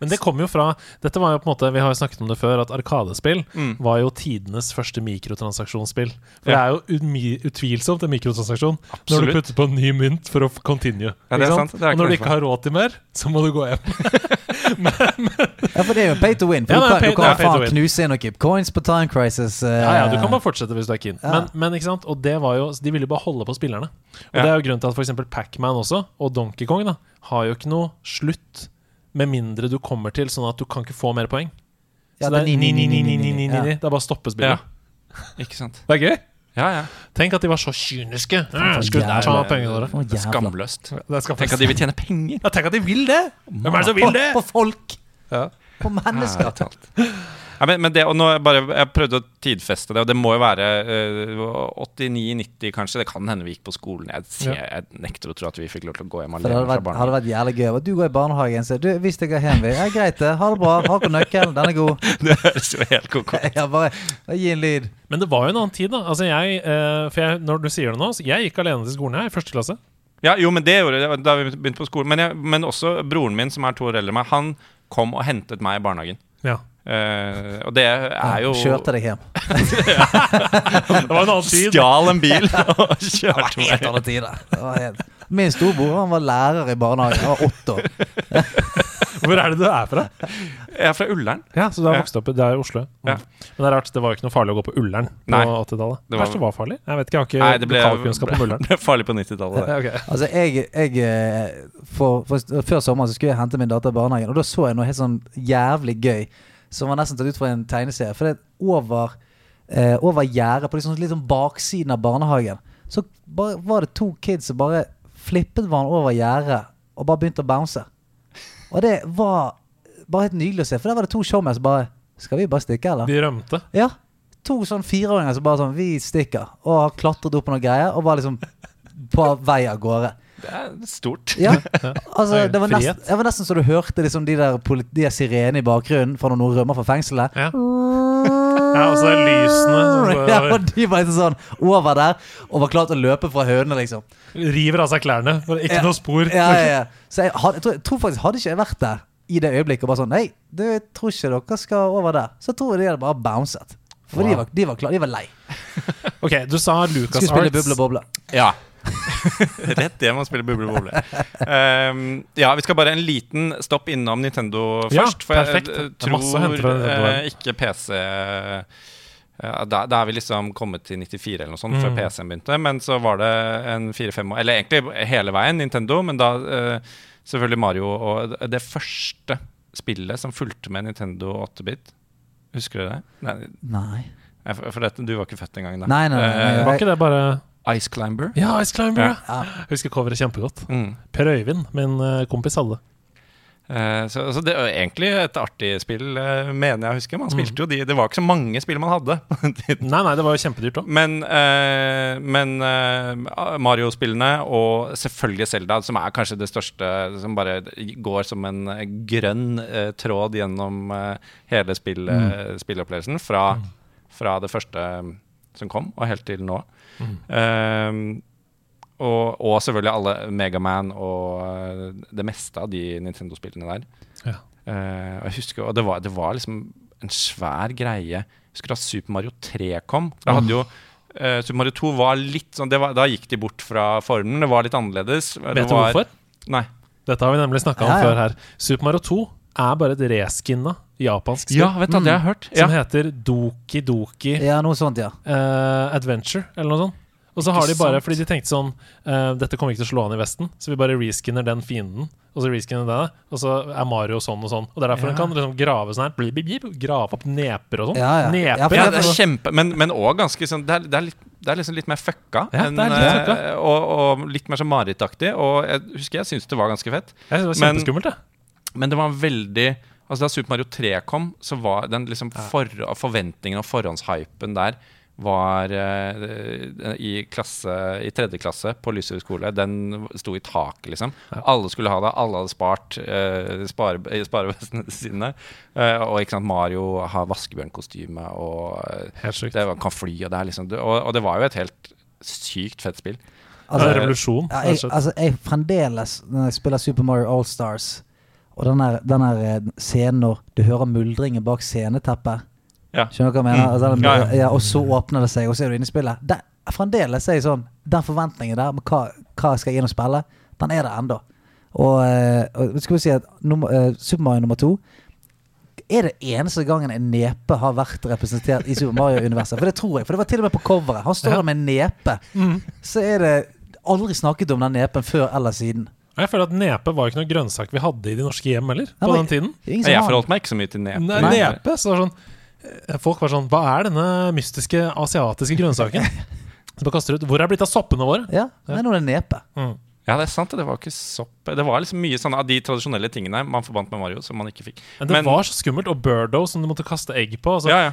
Men det kom jo fra Dette var jo på en måte Vi har jo snakket om det før, at Arkadespill Mm. var jo tidenes første mikrotransaksjonsspill. For Ja. det er jo utvilsomt en mikrotransaksjon når du putter på en ny mynt for å continue. Ja, det er sant? sant. Det er Og når du ikke har råd til mer, så må du gå hjem. Ja, for det er jo pay to win. For Ja, du kan, pay- du kan faen knuse inn og keep coins på Time Crisis. Uh, Ja, ja, Du kan bare fortsette hvis du er keen. Ja. Men, men ikke sant? Og det var jo De ville jo bare holde på spillerne. Og Ja. Det er jo grunnen til at f.eks. Pacman også, og Donkey Kong, da har jo ikke noe slutt med mindre du kommer til sånn at du kan ikke få mer poeng. Ja, Så det er det er ni, ni, ni, ni, ni, 9-9-9-9. ja. Det er bare å stoppe spillet. Ikke sant. Det er gøy. Ja, ja. Tenk at de var så kyniske. for Ja, Skulle ta pengene dere. Skamløst. Tenk at de vil tjene penger. Ja, tenk at de vil det! Hvem er det som På, vil det? på folk! Ja. På mennesker. Ja, men, men det, og nå jeg bare, jeg prøvde å tidfeste det, og det må jo være uh, 89-90 kanskje. Det kan hende vi gikk på skolen. Jeg, ser, jeg nekter å tro at vi fikk lov til å gå hjem det alene fra vært, hadde vært jævlig gøy. Du går i barnehagen og sier du, 'Hvis jeg går hjem, vil Ja, greit, det. Ha det bra. Har dere nøkkelen? Den er god. Det høres jo helt koko Ja, bare, bare gi en lyd. Men det var jo en annen tid, da. Altså jeg, eh, for jeg, når du sier det nå, så jeg gikk alene til skolen jeg, i første klasse. Ja, jo, men det gjorde jeg da vi begynte på skolen. Men, jeg, men også broren min, som er to år eldre enn meg, han kom og hentet meg i barnehagen. Ja. Eh, og det er jo Kjørte deg hjem. Det var en annen tid. Stjal en bil og kjørte meg. helt tider. Det var helt- Min storebror han var lærer i barnehagen. Han var åtte år. Hvor er det du er fra? Jeg er fra Ullern. Ja, så du har vokst opp i Det er i Oslo. Ja. Men det er rart, det var jo ikke noe farlig å gå på Ullern på 80-tallet. Det var- Kanskje det var farlig? Jeg vet ikke, jeg har ikke Nei, det ble, lokalkunnskap om Ullern. Det ble farlig på 90-tallet. okay. Altså, jeg, jeg eh, for, for, Før sommeren så skulle jeg hente min datter i barnehagen, og da så jeg noe helt sånn jævlig gøy. Som var nesten tatt ut fra en tegneserie. For det over, eh, over gjerdet, på liksom, litt sånn baksiden av barnehagen, så bare, var det to kids som bare flippet hverandre over gjerdet og bare begynte å bounce. Og det var bare helt nydelig å se, for der var det to showmen som bare Skal vi bare stikke, eller? De rømte. Ja. To sånn fireåringer som bare sånn Vi stikker. Og har klatret opp på noen greier og var liksom på vei av gårde. Det er stort. Ja. Altså, det var, nesten, det var nesten så du hørte liksom de der, de der sirenene i bakgrunnen fra når noen rømmer fra fengselet. Ja. ja, og så er lysene Ja, og de var liksom sånn over der og var klar til å løpe fra hønene, liksom. River av seg klærne. Ikke Ja. noe spor. Ja, ja, ja. Så jeg, hadde, jeg, tror, jeg tror faktisk hadde ikke jeg vært der i det øyeblikket og bare sånn Nei, du, jeg tror ikke dere skal over der. Så jeg tror jeg de hadde bare bouncet. For de, var, de var klar, de var lei. Ok, du sa Lucas Skulle spille Arts. buble boble. Ja. Rett hjem og spille Buble Boble. Um, ja, vi skal bare en liten stopp innom Nintendo Ja, først. For jeg perfekt. eh, tror eh, ikke PC ja, da, da er vi liksom kommet til 94 eller noe sånt, før Mm. PC-en begynte. Men så var det en fire-fem år Eller egentlig hele veien Nintendo, men da uh, selvfølgelig Mario og det- første spillet som fulgte med Nintendo 8-bit. Husker du det? Nei, Nei. Eh, For, for dette, du var ikke født engang da. Nei, nei, nei, nei. Eh, Var ikke det bare Ice Climber. Ja, Ice Climber, ja. Ja. Jeg husker coveret kjempegodt. Mm. Per Øyvind, min eh, kompis, hadde det. Eh, så, så det var egentlig et artig spill, eh, mener jeg å huske. Man Mm. spilte jo de Det var ikke så mange spill man hadde. Nei, nei, det var jo kjempedyrt òg. men eh, men eh, Mario-spillene og selvfølgelig Zelda, som er kanskje det største Som bare går som en grønn eh, tråd gjennom eh, hele spill, mm. spillopplevelsen Fra, fra det første eh, som kom, og helt til nå. Eh, og, og selvfølgelig alle Megaman og eh, det meste av de Nintendo-spillene der. Ja. Uh, og jeg husker, og det var, det var liksom en svær greie. Jeg husker da Super Mario 3 kom. Da hadde jo uh, Super Mario 2 var litt sånn det var, Da gikk de bort fra formen. Det var litt annerledes. Vet du hvorfor? Nei. Dette har vi nemlig snakka om Ja, ja. før her. Super Mario 2 er bare et reskinna japansk spill Ja, vet du, det har jeg hørt. som Ja. heter Doki Doki ja, noe sånt, ja. Uh, Adventure, eller noe sånt. Og så har de bare, fordi de tenkte sånn uh, Dette kommer ikke til å slå an i Vesten, så vi bare reskinner den fienden. Og så reskinner det, og så er Mario sånn og sånn. Og det er derfor Ja. den kan liksom grave sånn her bli, bli, bli, Grave opp neper og sånn. Ja, ja. Neper. Ja, det- det er kjempe Men, men også ganske sånn Det er, det er, litt, det er liksom litt mer fucka. Ja, det er litt eh, fucka. og, og litt mer sånn marerittaktig. Og jeg husker jeg syntes det var ganske fett. Jeg synes det var kjempeskummelt, det. Men det var veldig Altså Da Super Mario 3 kom, så var den liksom for, forventningen og forhåndshypen der var uh, i klasse I tredje klasse på Lysøy skole. Den sto i taket, liksom. Alle skulle ha det. Alle hadde spart uh, spare, i sine. Uh, og ikke sant, Mario har vaskebjørnkostyme, og uh, det var, kan fly, og det er liksom og, og det var jo et helt sykt fett spill. Altså, Eh, revolusjon. Ja, jeg, altså, jeg fremdeles, når jeg spiller Super Mario All-Stars, og den der, eh, scenen når du hører muldringen bak sceneteppet Ja. Skjønner du hva jeg mener? Mm. Altså, den, Ja, ja, og så åpner det seg, og så er du inne i spillet. Det, fremdeles er jeg sånn Den forventningen der hva, hva skal jeg inn og spille, den er der ennå. Og, eh, og skal vi si at nummer, eh, Super Mario nummer to er det eneste gangen en nepe har vært representert i Super Mario-universet. For det tror jeg. For det var til og med på coveret. Han står der med en nepe. Mm. Så er det aldri snakket om den nepen før eller siden. Jeg føler at nepe var ikke noe grønnsak vi hadde i de norske hjem heller, på den tiden. Jeg har forholdt meg ikke så mye til nepe. Nei, nepe, så var sånn eh, Folk var sånn Hva er denne mystiske asiatiske grønnsaken? Så bare kaster ut Hvor er det blitt av soppene våre? Ja, det er noe nepe. Mm. Ja, det er sant. Det var ikke sopp. Det var liksom mye sånne av de tradisjonelle tingene man forbandt med Mario, som man ikke fikk. Men det var så skummelt. Og Birdo som du måtte kaste egg på. Og så Ja, ja.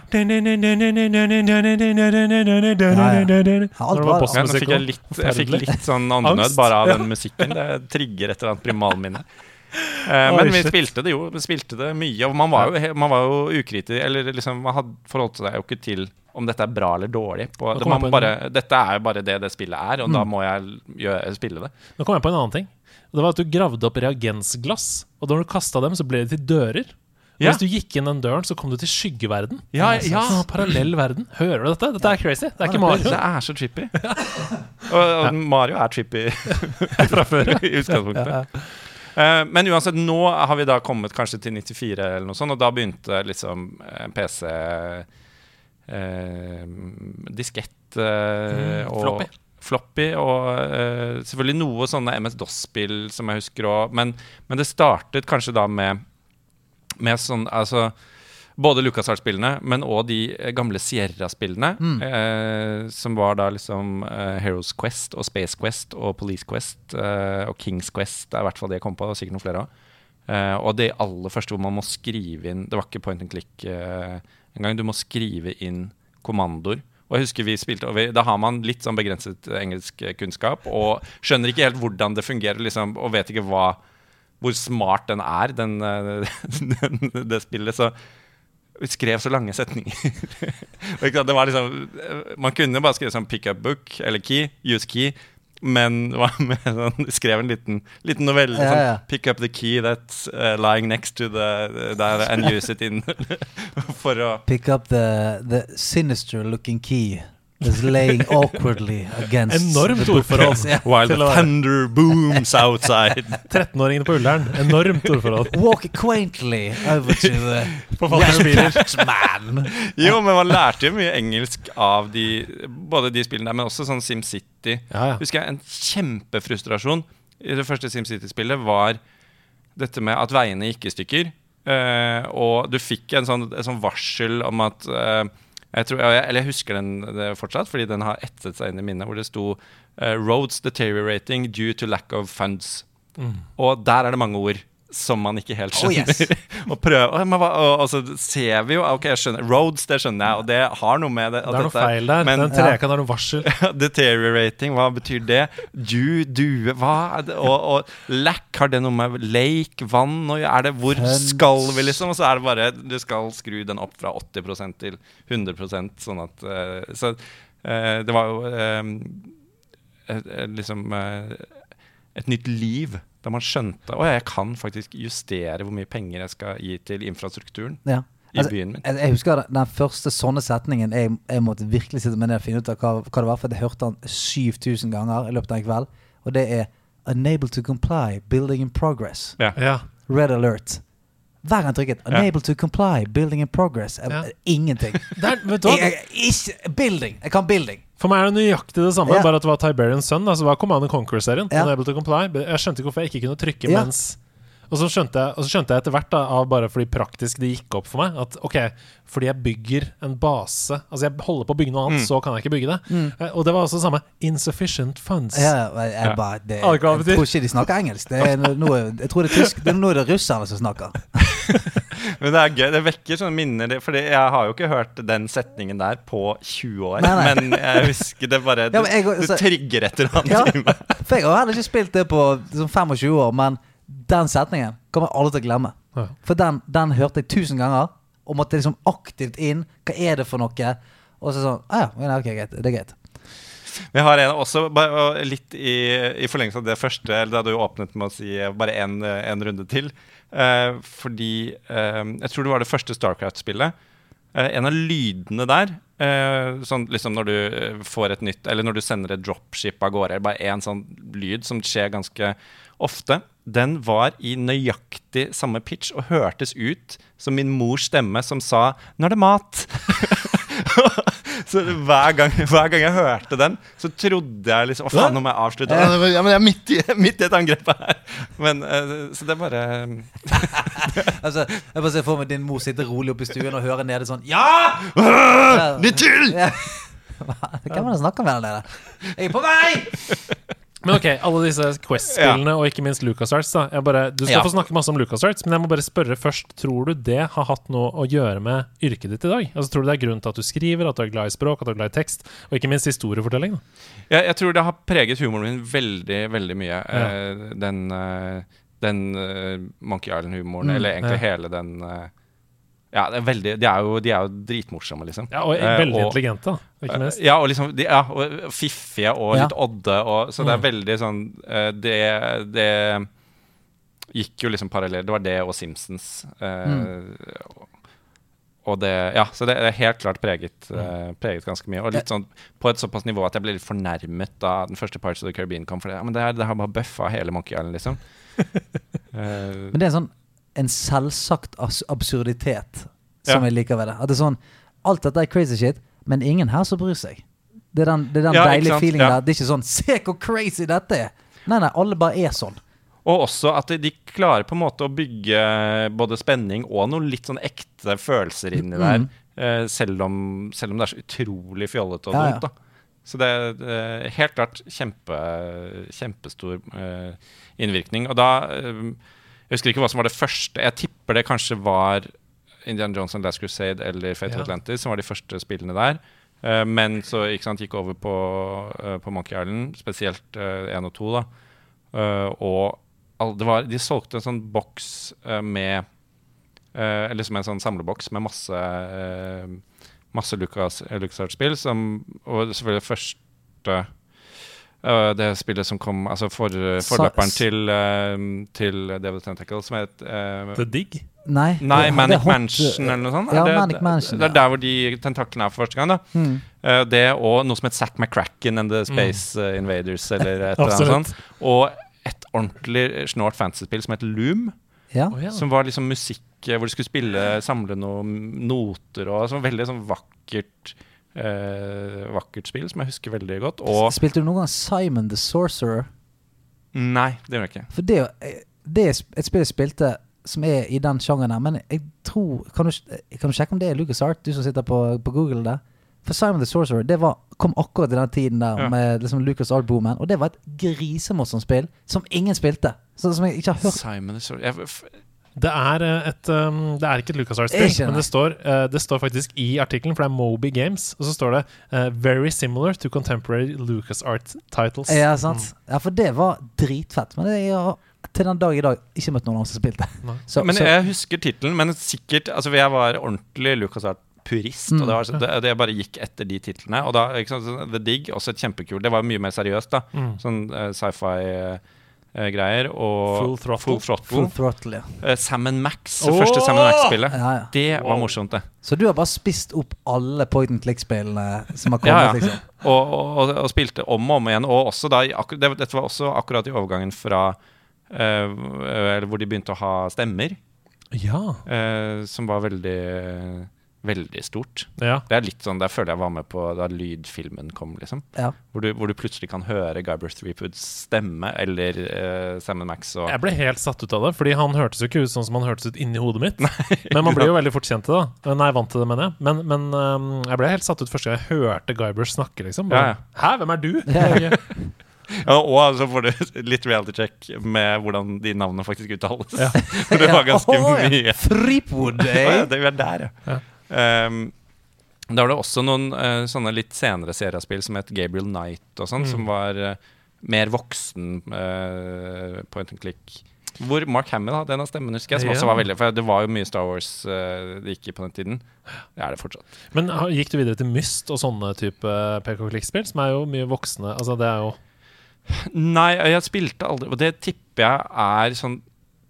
Alt var Ja, nå fikk jeg litt, jeg fikk litt sånn åndenød bare av den musikken. Det trigger et eller annet primalminne. Eh, men vi spilte det jo Vi spilte det mye, og man var jo, man var jo ukritisk Eller liksom, man hadde forholdt seg jo ikke til om dette er bra eller dårlig. På, det, man på bare, dette er jo bare det det spillet er, og da må jeg gjøre, spille det. Nå kom jeg på en annen ting. Og det var at Du gravde opp reagensglass, og da du kasta dem, så ble de til dører. Ja. Hvis du gikk inn den døren, så kom du til skyggeverden. Ja, ja. Sånn parallell verden. Hører du dette? Dette er crazy. Det er ikke Mario. Det er så trippy. og, og Mario er trippy fra før i utgangspunktet. Eh, men uansett, nå har vi da kommet kanskje til 94 eller noe sånt, og da begynte liksom PC eh, Diskett eh, Mm, og floppy. floppy, og eh, selvfølgelig noe sånne MS-DOS-spill som jeg husker òg. Men, men det startet kanskje da med, med sånn Altså både LucasArts-spillene, men òg de eh, gamle Sierra-spillene. Eh, som var da liksom eh, Heroes Quest og Space Quest og Police Quest eh, og Kings Quest. Det er i hvert fall det jeg kom på. og sikkert noen flere òg. Eh, og det aller første hvor man må skrive inn Det var ikke point and click eh, gang. Du må skrive inn kommandoer. Og jeg husker vi spilte vi, Da har man litt sånn begrenset engelskkunnskap og skjønner ikke helt hvordan det fungerer, liksom, og vet ikke hva hvor smart den er, den, den, det spillet. Så vi skrev så lange setninger. Det var liksom Man kunne bare skrive sånn pick up book eller key, use key. Men med sånn, skrev en liten, liten novelle. Ja, ja. Sånn, pick up the key that's uh, lying next to the there and use it in For å Pick up the, the sinister looking key that's laying awkwardly against Enormt ordforhold ordforråd. While the thunder booms outside. 13-åringene på Ullern. Enormt ordforråd. Walk quaintly over to the Forfatterspiller. man. Jo, men man lærte jo mye engelsk av de, både de spillene der, men også sånn SimCity. Ja, ja. Husker jeg En kjempefrustrasjon i det første SimCity-spillet var dette med at veiene gikk i stykker. Uh, og du fikk en sånn, en sånn varsel om at eh, Jeg tror, eller jeg husker den fortsatt, fordi den har etset seg inn i minnet, hvor det sto uh, 'Roads deteriorating due to lack of funds'. Og der er det mange ord som man ikke helt Oh, skjønner. yes. og, prøver, og, og, og så ser vi jo Ok, jeg skjønner. Roads, det skjønner jeg, og det har noe med det Det er noe dette- feil der. Men Den treken er noe varsel. deteriorating, hva betyr det? Du, due, hva er det? Og, og lack, har det noe med lake, vann og Er det Hvor skal vi, liksom? Og så er det bare Du skal skru den opp fra 80 til 100 sånn at uh, Så uh, det var jo et, liksom et nytt liv. Da man skjønte at jeg kan faktisk justere hvor mye penger jeg skal gi til infrastrukturen Ja. i Altså, byen min. Jeg, jeg husker den- den første sånne setningen jeg, jeg måtte virkelig sitte med ned og finne ut av hva, hva det var, for jeg hørte den 7000 ganger i løpet av en kveld. Og det er 'Unable to comply, building in progress'. Ja. Ja. Red alert. Hver gang jeg trykket 'Unable to comply, building in progress'. Jeg, Ja. Ingenting. Er, ikke Building! Jeg kan building. For meg er det nøyaktig det samme, Ja. bare at det var Tiberians Sun. Altså var Command and Conquer-serien. Ja. Unable to comply. Jeg skjønte ikke hvorfor jeg ikke kunne trykke Ja. mens og så, jeg, og så skjønte jeg etter hvert, da, av bare fordi praktisk det gikk opp for meg, at ok, fordi jeg bygger en base Altså jeg holder på å bygge noe annet, Mm. så kan jeg ikke bygge det. Mm. Og det var også det samme. Insufficient funds. Ja, jeg, jeg, bare, det, jeg tror ikke de snakker engelsk. Det er noe, jeg tror det er tysk. Det er noe det er russerne som snakker. Men det er gøy, det vekker sånne minner det- Fordi jeg har jo ikke hørt den setningen der på 20 år Nei, nei. Men jeg husker det bare Ja, jeg- Du, så- du trigger et eller annet Ja, i meg for jeg har heller ikke spilt det på liksom 25 år, men den setningen kommer jeg aldri til å glemme. Ja. For den, den hørte jeg tusen ganger, og måtte liksom aktivt inn. Hva er det for noe? Og så sånn ah, ja, ok, greit. Det er greit. Vi har en også, bare, litt i, i forlengelse av det første Eller da du åpnet med å si bare en, en runde til eh, Fordi eh, Jeg tror det var det første Starcraft-spillet. Eh, En av lydene der Sånn liksom når du får et nytt Eller når du sender et dropship av gårde Bare en sånn lyd som skjer ganske ofte Den var i nøyaktig samme pitch Og hørtes ut som min mors stemme Som sa 'Nå er det mat' Så hver gang, hver gang jeg hørte den, så trodde jeg liksom Å, faen, nå må jeg avslutte. Ja, men jeg er midt i, midt i et angrep her. Men, eh, så det er bare Altså, jeg bare ser for meg din mor sitter rolig oppe i stuen og hører nede sånn Ja! Ja. Litt til! Hvem er det som snakker med deg der? Jeg er på vei! Men ok, alle disse Quest-spillene, og ikke minst LucasArts. da bare, Du skal Ja. få snakke masse om LucasArts, men jeg må bare spørre først. Tror du det har hatt noe å gjøre med yrket ditt i dag? Altså Tror du det er grunnen til at du skriver, at du er glad i språk, at du er glad i tekst, og ikke minst historiefortelling? da Jeg, jeg tror det har preget humoren min veldig, veldig mye. Ja. Eh, den eh, den eh, Monkey Island-humoren, Mm, eller egentlig ja. hele den Ja, det er veldig, de, er jo, de er jo dritmorsomme, liksom. Ja, Og Eh, veldig og- intelligente, da, ikke minst. Ja, og liksom de, ja, og fiffige og Ja. litt odde. Og, så det er Mm. veldig sånn eh, det, det gikk jo liksom parallelt. Det var det og Simpsons. eh, og, og det Ja, så det er helt klart preget, uh, preget ganske mye. Og litt sånn på et såpass nivå at jeg ble litt fornærmet da den første Parts of the Caribbean kom. For det, ja, men det, her, det har bare bøffa hele Monkey Island, liksom. uh, Men det er sånn En selvsagt absurditet som Ja. jeg liker ved det. At det er sånn Alt dette er crazy shit, men ingen her som bryr seg. Det er den, det er den Ja, deilige feelingen Ja. der. Det er ikke sånn Se hvor crazy dette er! Nei, nei, alle bare er sånn. Og også at de, klarer på en måte å bygge både spenning og noen litt sånn ekte følelser inni. Mm. der. selv, om, selv om det er så utrolig fjollete og Ja, ja. da Så det er eh, helt klart kjempe, kjempestor eh, innvirkning. Og da eh, Jeg husker ikke hva som var det første. Jeg tipper det kanskje var Indiana Jones and Last Crusade eller Fate Ja. of Atlantis som var de første spillene der. Uh, men så sant, gikk over på, uh, på Monkey Island, spesielt 1 og 2. da Eh, og all, det var, de solgte en sånn boks eh, med eh, Eller som en sånn samleboks med masse uh, Masse Lucas, uh, LucasArts-spill. som- Og selvfølgelig det første eh, Det spillet som kom Altså for, forløperen til, uh, til Devil Tentacle, som het eh, The Dig? Nei. Nei, det- det Manic Mansion eller noe sånt. Ja, det, Manic Mansion. Det er der hvor de tentaklene er for første gang. da Mm. Eh, Det og noe som het Zack McCracken and The Space mm. Invaders, eller et eller annet sånt. Og et ordentlig snålt fantasyspill som het Loom. Ja. Som var liksom musikk eh, hvor du skulle spille, samle noen noter og sånn. Veldig sånn vakkert eh, Vakkert spill som jeg husker veldig godt. Og Spilte du noen gang Simon the Sorcerer? Nei, det gjør jeg ikke. For det, jo- det er et spill jeg spilte som er i den sjangeren her, men jeg tror Kan du, kan du sjekke om det er Lucas Art, du som sitter på, på Google der? For Simon the Sorcerer det var, kom akkurat i den tiden der Ja. med liksom Lucas Art-boomen, og det var et grisemorsomt spill som ingen spilte. Så, som jeg ikke har hørt. Simon is- jeg, f- Det er eh, et um, Det er ikke et LucasArts-spill, men det? står, uh, det står faktisk i artikkelen, for det er Moby Games, og så står det uh, 'Very similar to contemporary LucasArts titles'. Ja, sant? Ja, for det var dritfett. Men jeg har til den dag i dag ikke møtt noen som spilte. Så, Men så, jeg husker tittelen, men sikkert Altså, jeg var ordentlig LucasArts purist. Mm. og det, var, det, det bare gikk etter de titlene. Og da, ikke sant, The Dig, også et kjempekult Det var mye mer seriøst, da. Mm. Sånn eh, sci-fi-greier. og Full Throttle. Throttle. Full throttle, ja. uh, Sam Max, det Åh! første Sam Max-spillet. ja, ja. Det var Wow. morsomt, det. Så du har bare spist opp alle point and click-spillene som har kommet, Ja, ja. liksom? Og, og, og, og spilte om og om igjen. Og også da, det, dette var også akkurat i overgangen fra uh, eller Hvor de begynte å ha stemmer, Ja. Uh, som var veldig Veldig stort. ja. Det er litt sånn, Der føler jeg var med på da lydfilmen kom. liksom Ja. Hvor du, hvor du plutselig kan høre Guybrush Threepwoods stemme, eller uh, Sam Max og Jeg ble helt satt ut av det, fordi han hørtes jo ikke ut sånn som han hørtes ut inni hodet mitt. men man blir jo veldig fort kjent til det. da. Nei, vant til det, mener jeg. Men, men um, jeg ble helt satt ut første gang jeg hørte Guybrush snakke, liksom. Ja, ja. Hæ, hvem er du? Ja. Ja, og så får du litt reality check med hvordan de navnene faktisk uttales. Ja. For det var ganske mye. Threepwood, eh? det er der, ja. Ehm, da var det også noen uh, sånne litt senere seriespill som het Gabriel Knight og sånn, Mm. som var uh, mer voksen uh, point and click. Hvor Mark Hamill hadde en av stemmene, husker jeg. Som Ja. også var veldig For det var jo mye Star Wars eh, det gikk i på den tiden. Det er det fortsatt. Men gikk du videre til Myst og sånne type PK-klikkspill, som er jo mye voksne Altså, det er jo Nei, jeg spilte aldri Og det tipper jeg er sånn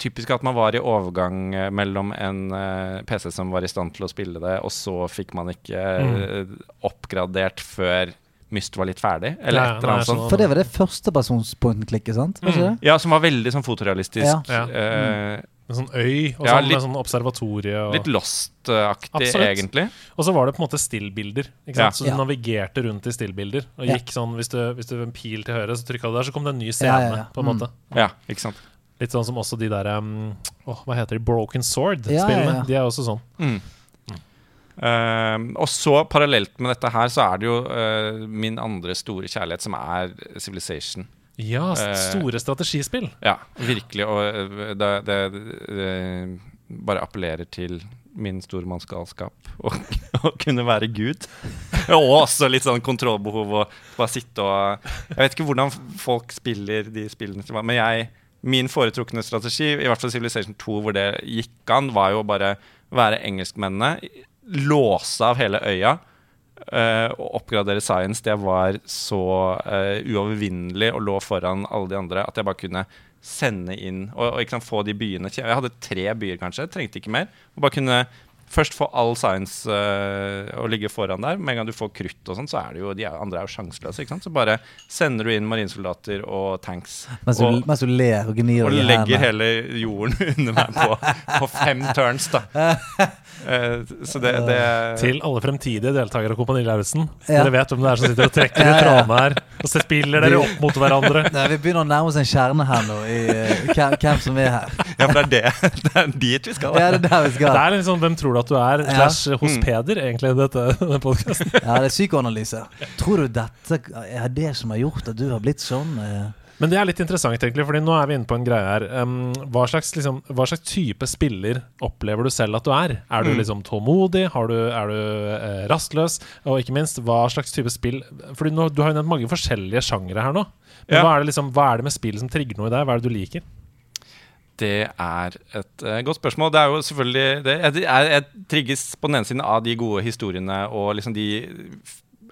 typisk at man var i overgang eh, mellom en eh, PC som var i stand til å spille det, og så fikk man ikke eh, oppgradert før Myst var litt ferdig, eller et eller annet sånt. For det var det førstepersons point and click, sant? Mm. det? Ja, som var veldig sånn fotorealistisk. Ja. eh, en sånn øy og Ja, sånn, litt- med sånn observatorie. Og, litt Lost-aktig, egentlig. og så var det på en måte stillbilder. Ikke Ja. Så du Ja. navigerte rundt i stillbilder. Og Ja. gikk sånn, Hvis du, hvis du en pil til høyre, så trykka du der, så kom det en ny scene. Ja, ja, ja. på en Mm. måte Ja, ikke sant. Litt sånn som også de der um, åh, Hva heter de? Broken Sword-spillene. ja, ja. De er også sånn. Mm. Uh, og så parallelt med dette her, så er det jo uh, min andre store kjærlighet, som er Civilization. Ja, store uh, strategispill. Ja, virkelig. Og det, det, det bare appellerer til min stormannsgalskap å kunne være Gud. Og også litt sånn kontrollbehov og bare sitte og Jeg vet ikke hvordan folk spiller de spillene, men jeg Min foretrukne strategi, i hvert fall Civilization 2, hvor det gikk an, var jo bare være engelskmennene, låse av hele øya. uh, og oppgradere science. Det var så uh, uovervinnelig og lå foran alle de andre at jeg bare kunne sende inn og, og sant, få de byene Jeg hadde tre byer, kanskje. Trengte ikke mer. Og bare kunne først få all science uh, å ligge foran der. Med en gang du får krutt og sånn, så er det jo de andre er jo sjanseløse. ikke sant? Så bare sender du inn marinsoldater og tanks. Mens du, og, mens du ler og gnir og legger hele jorden under meg på, på fem turns, da. Uh, så det, det Til alle fremtidige deltakere av Kompani Lauritzen. Ja. Dere vet hvem det er som sitter og trekker i trådene her. Og så spiller dere opp mot hverandre. Nei, vi begynner å nærme oss en kjerne her nå, i uh, hvem, som er her. Ja, for det er det. Det er dit vi skal. Ja, det er der vi skal. Det er sånn 'Hvem tror du at du er?' Ja. slash hos Mm. Peder, egentlig, dette, denne podkasten. Ja, det er psykoanalyse. Tror du dette er det som har gjort at du har blitt sånn? eh? Men det er litt interessant, egentlig, Fordi nå er vi inne på en greie her. Um, hva, slags, liksom, hva slags type spiller opplever du selv at du er? Er du Mm. liksom tålmodig? Har du, er du eh, rastløs? Og ikke minst, hva slags type spill Fordi nå, Du har jo nevnt mange forskjellige sjangere her nå. Men Ja. hva, er det liksom, hva er det med spill som trigger noe i deg? Hva er det du liker? Det er et uh, godt spørsmål. Det er jo selvfølgelig det, jeg, jeg, trigges på den ene siden av de gode historiene og liksom de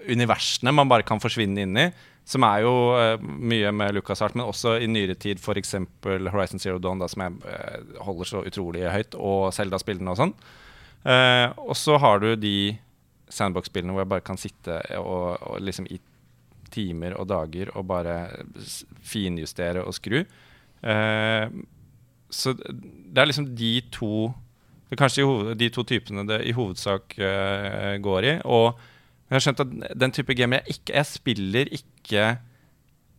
universene man bare kan forsvinne inn i. Som er jo uh, mye med Lucas Hart, men også i nyere tid f.eks. Horizon Zero Dawn, da, som jeg uh, holder så utrolig høyt, og Zelda-spillene og sånn. Og så har du de sandbox-spillene hvor jeg bare kan sitte og, og liksom i timer og dager og bare finjustere og skru. Eh, så det er liksom de to det er Kanskje hoved, de to typene det i hovedsak uh, går i. Og jeg har skjønt at den type gamer jeg ikke Jeg spiller ikke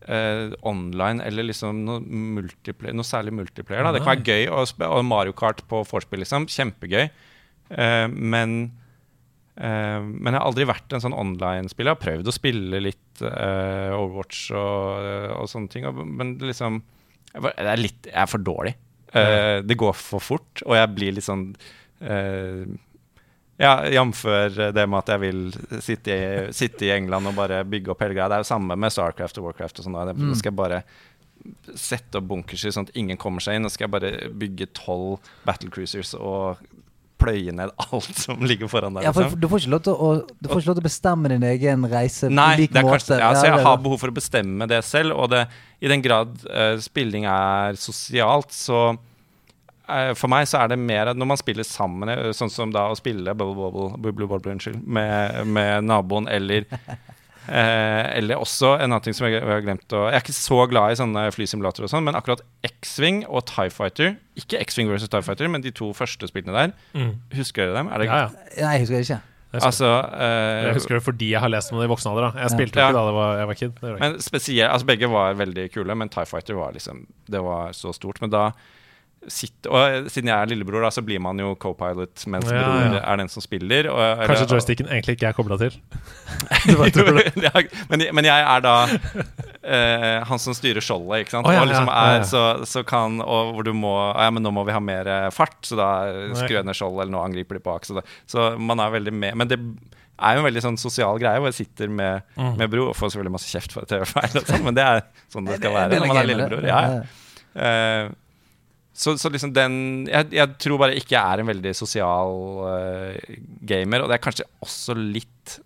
uh, online eller liksom noe, noe særlig multiplayer. Da. Det kan være gøy å spille Mario Kart på vorspiel, liksom. Kjempegøy. Uh, men Men jeg har aldri vært en sånn online-spiller. Jeg har prøvd å spille litt Overwatch og, og sånne ting, og, men liksom jeg, er litt, jeg er for dårlig. Eh, det går for fort, og jeg blir litt sånn uh, ja, Jf. det med at jeg vil sitte i, sitte i England og bare bygge opp hele greia. Det er jo samme med Starcraft og Warcraft og sånn. Nå skal jeg bare sette opp bunkerser sånn at ingen kommer seg inn. Nå skal jeg bare bygge tolv battlecruisers og pløye ned alt som ligger foran deg. Ja, for liksom. du får ikke lov til å, du får ikke lov til å bestemme din egen reise Nei, på lik måte. kanskje, ja, så jeg har behov for å bestemme det selv. Og det, i den grad uh, spilling er sosialt, så uh, for meg så er det mer at når man spiller sammen, eh, sånn som da å spille bubble bubble, bubble bubble, unnskyld, med, med naboen, eller eh, Eller også en annen ting som jeg, jeg har glemt å Jeg er ikke så glad i sånne flysimulatorer og sånn, men akkurat X-Wing og Tie Fighter Ikke X-Wing versus Tie Fighter, men de to første spillene der. Mm. Husker dere dem? Er det, Ja, ja. Nei, jeg husker det ikke. Jeg husker, Altså eh, jeg husker det fordi jeg har lest om det i voksen alder. da. Jeg spilte Ja. ikke da det var, jeg var kid. Det gjorde. Men spesielt, altså Begge var veldig kule, men Tie Fighter var liksom Det var så stort. Men da sitter, Og siden jeg er lillebror, da, så blir man jo co-pilot mens Ja, bror ja. er den som spiller. Og, eller- Kanskje joysticken egentlig ikke er kobla til. Men, men jeg er da eh, han som styrer skjoldet, ikke sant. Oh, ja, og liksom ja, ja, ja. er, så, så kan Og hvor du må Ja, men nå må vi ha mer eh, fart, så da skrur jeg ned skjoldet, eller nå angriper de bak. Så, det, så man er veldig med. Men det er jo en veldig sånn sosial greie hvor jeg sitter med, Mm. med bror og får selvfølgelig masse kjeft for TV-feil, sånn, men det er sånn det skal være når man er lillebror. Ja, ja. Eh, så, så liksom den jeg, jeg tror bare ikke jeg er en veldig sosial uh, gamer, og det er kanskje også litt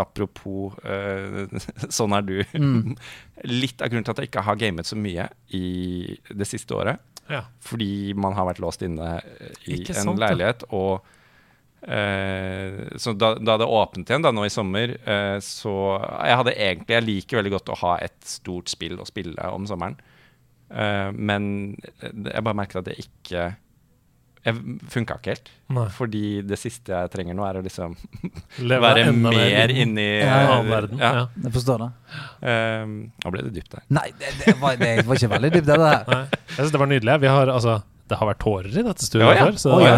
Apropos uh, sånn er du. Mm. litt av grunnen til at jeg ikke har gamet så mye i det siste året. Ja. Fordi man har vært låst inne i Ikke en sant, ja. leilighet. Og uh, så da, da det åpnet igjen, da nå i sommer, eh, så Jeg hadde egentlig Jeg liker veldig godt å ha et stort spill å spille om sommeren. Eh, men eh, jeg bare merker at det ikke jeg funka ikke helt. Nei. Fordi det siste jeg trenger nå, er å liksom være mer inni ja, eh, ja. verden. Ja. ja. Jeg forstår det. Um, nå ble det dypt der. Nei, det, det, var, det var, ikke veldig dypt, det der. Nei. Jeg syns det var nydelig. Vi har altså det har vært tårer i dette studioet ja, ja, Oh, ja,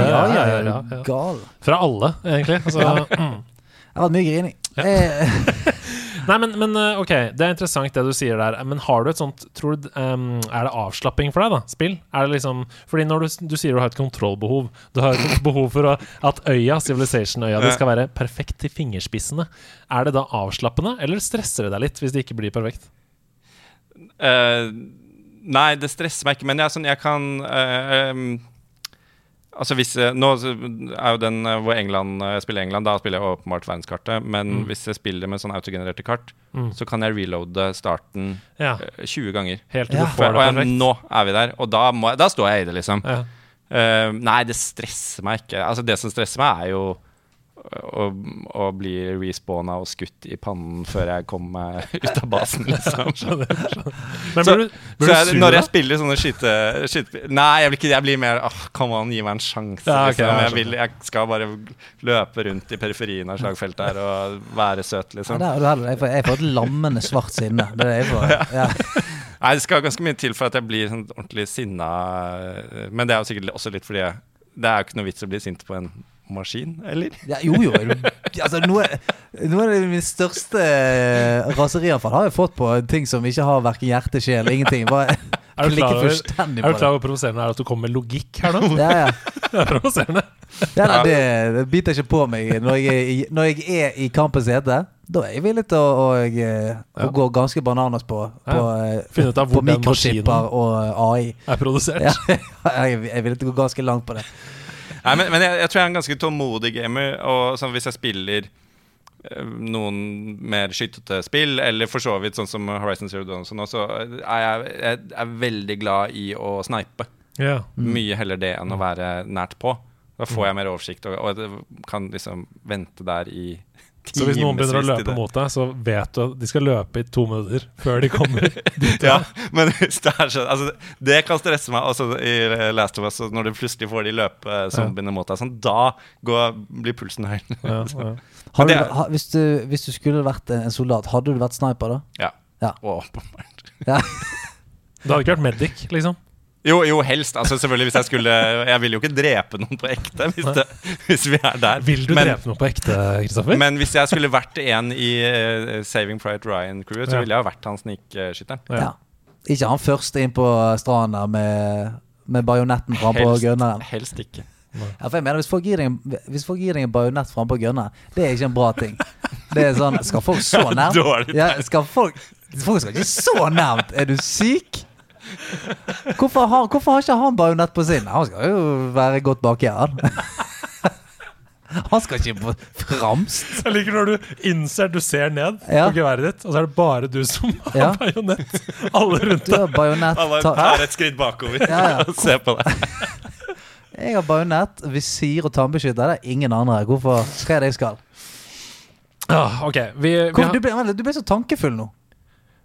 ja, Fra alle, egentlig. Altså, mm. Jeg har hatt mye grining. Ja. Nei, men, men eh, ok, det er interessant det du sier der. Men har du et sånt tror du, um, Er det avslapping for deg, da? Spill? Er det liksom Fordi når du, du sier du har et kontrollbehov Du har et behov for å, at øya, Civilization-øya, det skal være perfekt til fingerspissene. Er det da avslappende, eller stresser det deg litt hvis det ikke blir perfekt? Uh, nei, det stresser meg ikke, men jeg, sånn, jeg kan uh, em, Altså hvis Nå er jo den eh, hvor England eh, jeg spiller England, da spiller jeg åpenbart verdenskartet. Men Mm. hvis jeg spiller med sånn autogenererte kart, Mm. så kan jeg reloade starten Ja, eh, 20 ganger. helt til Ja. du får det perfekt. nå er vi der, og da, må da står jeg i det, liksom. Ja. Uh, nei, det stresser meg ikke. Altså Det som stresser meg, er jo å, å bli respawna og skutt i pannen før jeg kommer meg ut av basen, liksom. Skjønner, skjønner. Men Så- blir du, Så blir du jeg, når jeg spiller sånne skyte... skyte Nei, jeg blir ikke Jeg blir mer åh, Come on, gi meg en sjanse. Ja, liksom. jeg vil, jeg skal bare løpe rundt i periferien av slagfeltet her og være søt, ja, liksom. der. Jeg får, jeg får et lammende svart sinne. Det er det jeg får. Ja. Nei, det skal ganske mye til for at jeg blir sånn ordentlig sinna. Men det er jo sikkert også litt fordi jeg, det er jo ikke noe vits å bli sint på en maskin, eller? Ja, jo, jo. Altså, noe, noe av det mine største eh, raserianfall har jeg fått på ting som ikke har verken hjerte, sjel, ingenting. Bare Er du klar over- Er du klar over hvor provoserende det er at du kommer med logikk her nå? Ja, ja. Det er provoserende. Ja, nei, det, det biter ikke på meg når jeg når jeg er i kampens hete. Da er jeg villig til å, å, eh, å Ja. gå ganske bananas på, på, eh, Finne ut av hvor den maskinen og eh, AI. er produsert. Ja, jeg er villig til å gå ganske langt på det. Nei, men, men jeg, jeg tror jeg er en ganske tålmodig gamer. Og sånn, hvis jeg spiller eh, noen mer skytete spill, eller for så vidt sånn som Horizon Zero Dawn, sånn, så er jeg, jeg er veldig glad i å snipe. Ja. Mye heller det enn å være nært på. Da får jeg mer oversikt, og, og kan liksom vente der i Så hvis noen begynner å løpe mot deg, så vet du at de skal løpe i to minutter før de kommer dit. Ja, men det er sånn altså, Det kan stresse meg også i Last of Us, når du plutselig får de løpezombiene mot deg, sånn, da går, blir pulsen høy. Ja, ja. Du, ha, hvis, du, hvis du skulle vært en en soldat, hadde du vært sniper da? Ja. Ja. Åpenbart. Ja. Det hadde ikke vært Medic, liksom. Jo, jo, helst. Altså, selvfølgelig hvis Jeg skulle Jeg vil jo ikke drepe noen på ekte, hvis, det, hvis vi er der. Vil du men, drepe noen på ekte, Kristoffer? Men hvis jeg skulle vært en i uh, Saving Pride Ryan-crewet, så Ja. ville jeg ha vært han snikskytteren. Ja. Ikke han først inn på stranda med, med bajonetten fram på gunneren. helst ikke. Ja, for jeg mener, hvis folk gir deg en, bajonett gir deg en bajonett frampå det er ikke en bra ting. Det er sånn Skal folk så nærmt? Ja, skal folk Folk skal ikke så nærmt! Er du syk? Hvorfor har, hvorfor har ikke han bajonett på sin? Han skal jo være godt baki her. Han skal ikke på framst. Jeg liker når du innser du ser ned Ja. på geværet ditt, og så er det bare du som har Ja. bajonett. Alle rundt Du deg. har bajonett. Alle Ta, tar et skritt bakover Ja, ja. og ser på deg. jeg har bajonett, visir og tannbeskytter. Det er ingen andre. Hvorfor? Hva er det jeg skal? Ah, ok, vi, vi har, du, ble, du ble så tankefull nå.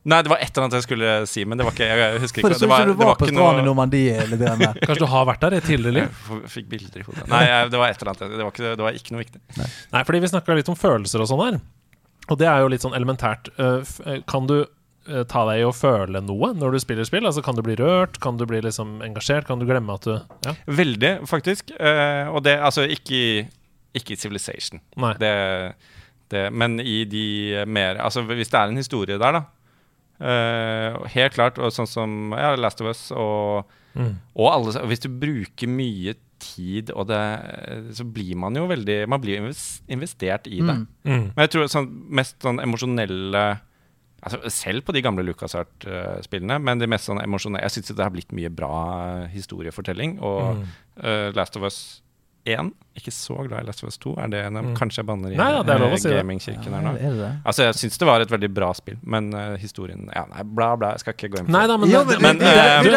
Nei, det var et eller annet jeg skulle si, men det var ikke Jeg husker For ikke. det var, ut som du var på stranden i Normandie. Der. Kanskje du har vært der i et tidligere liv? Jeg fikk bilder i hodet. Nei, jeg, det var et eller annet. Det var ikke, det var ikke noe viktig. Nei, fordi vi snakka litt om følelser og sånn her. Og det er jo litt sånn elementært. F- uh, Kan du uh, ta deg i å føle noe når du spiller spill? Altså Kan du bli rørt? Kan du bli liksom engasjert? Kan du glemme at du Ja. Veldig, faktisk. Eh, og det altså ikke i, ikke i Civilization. Nei. Det, det, men i de mer Altså hvis det er en historie der, da. Eh, helt klart. Og sånn som ja, Last of Us og, Mm. og alle Hvis du bruker mye tid, og det, så blir man jo veldig Man blir inves- investert i det. Mm. Mm. Men jeg tror sånn, mest sånn emosjonelle altså, Selv på de gamle LucasArt-spillene, men de mest sånn emosjonelle Jeg syns det har blitt mye bra eh, historiefortelling. Og Mm. eh, Last of Us 1 Ikke så glad i Last of Us 2. Er det en, Mm. Kanskje jeg banner i Nei eh, si gamingkirken gamingkirken her nå? er det det? Altså, jeg syns det var et veldig bra spill, men uh, historien Ja, nei, bla, bla. Jeg skal ikke gå inn på Nei det. da, men, Jo, men-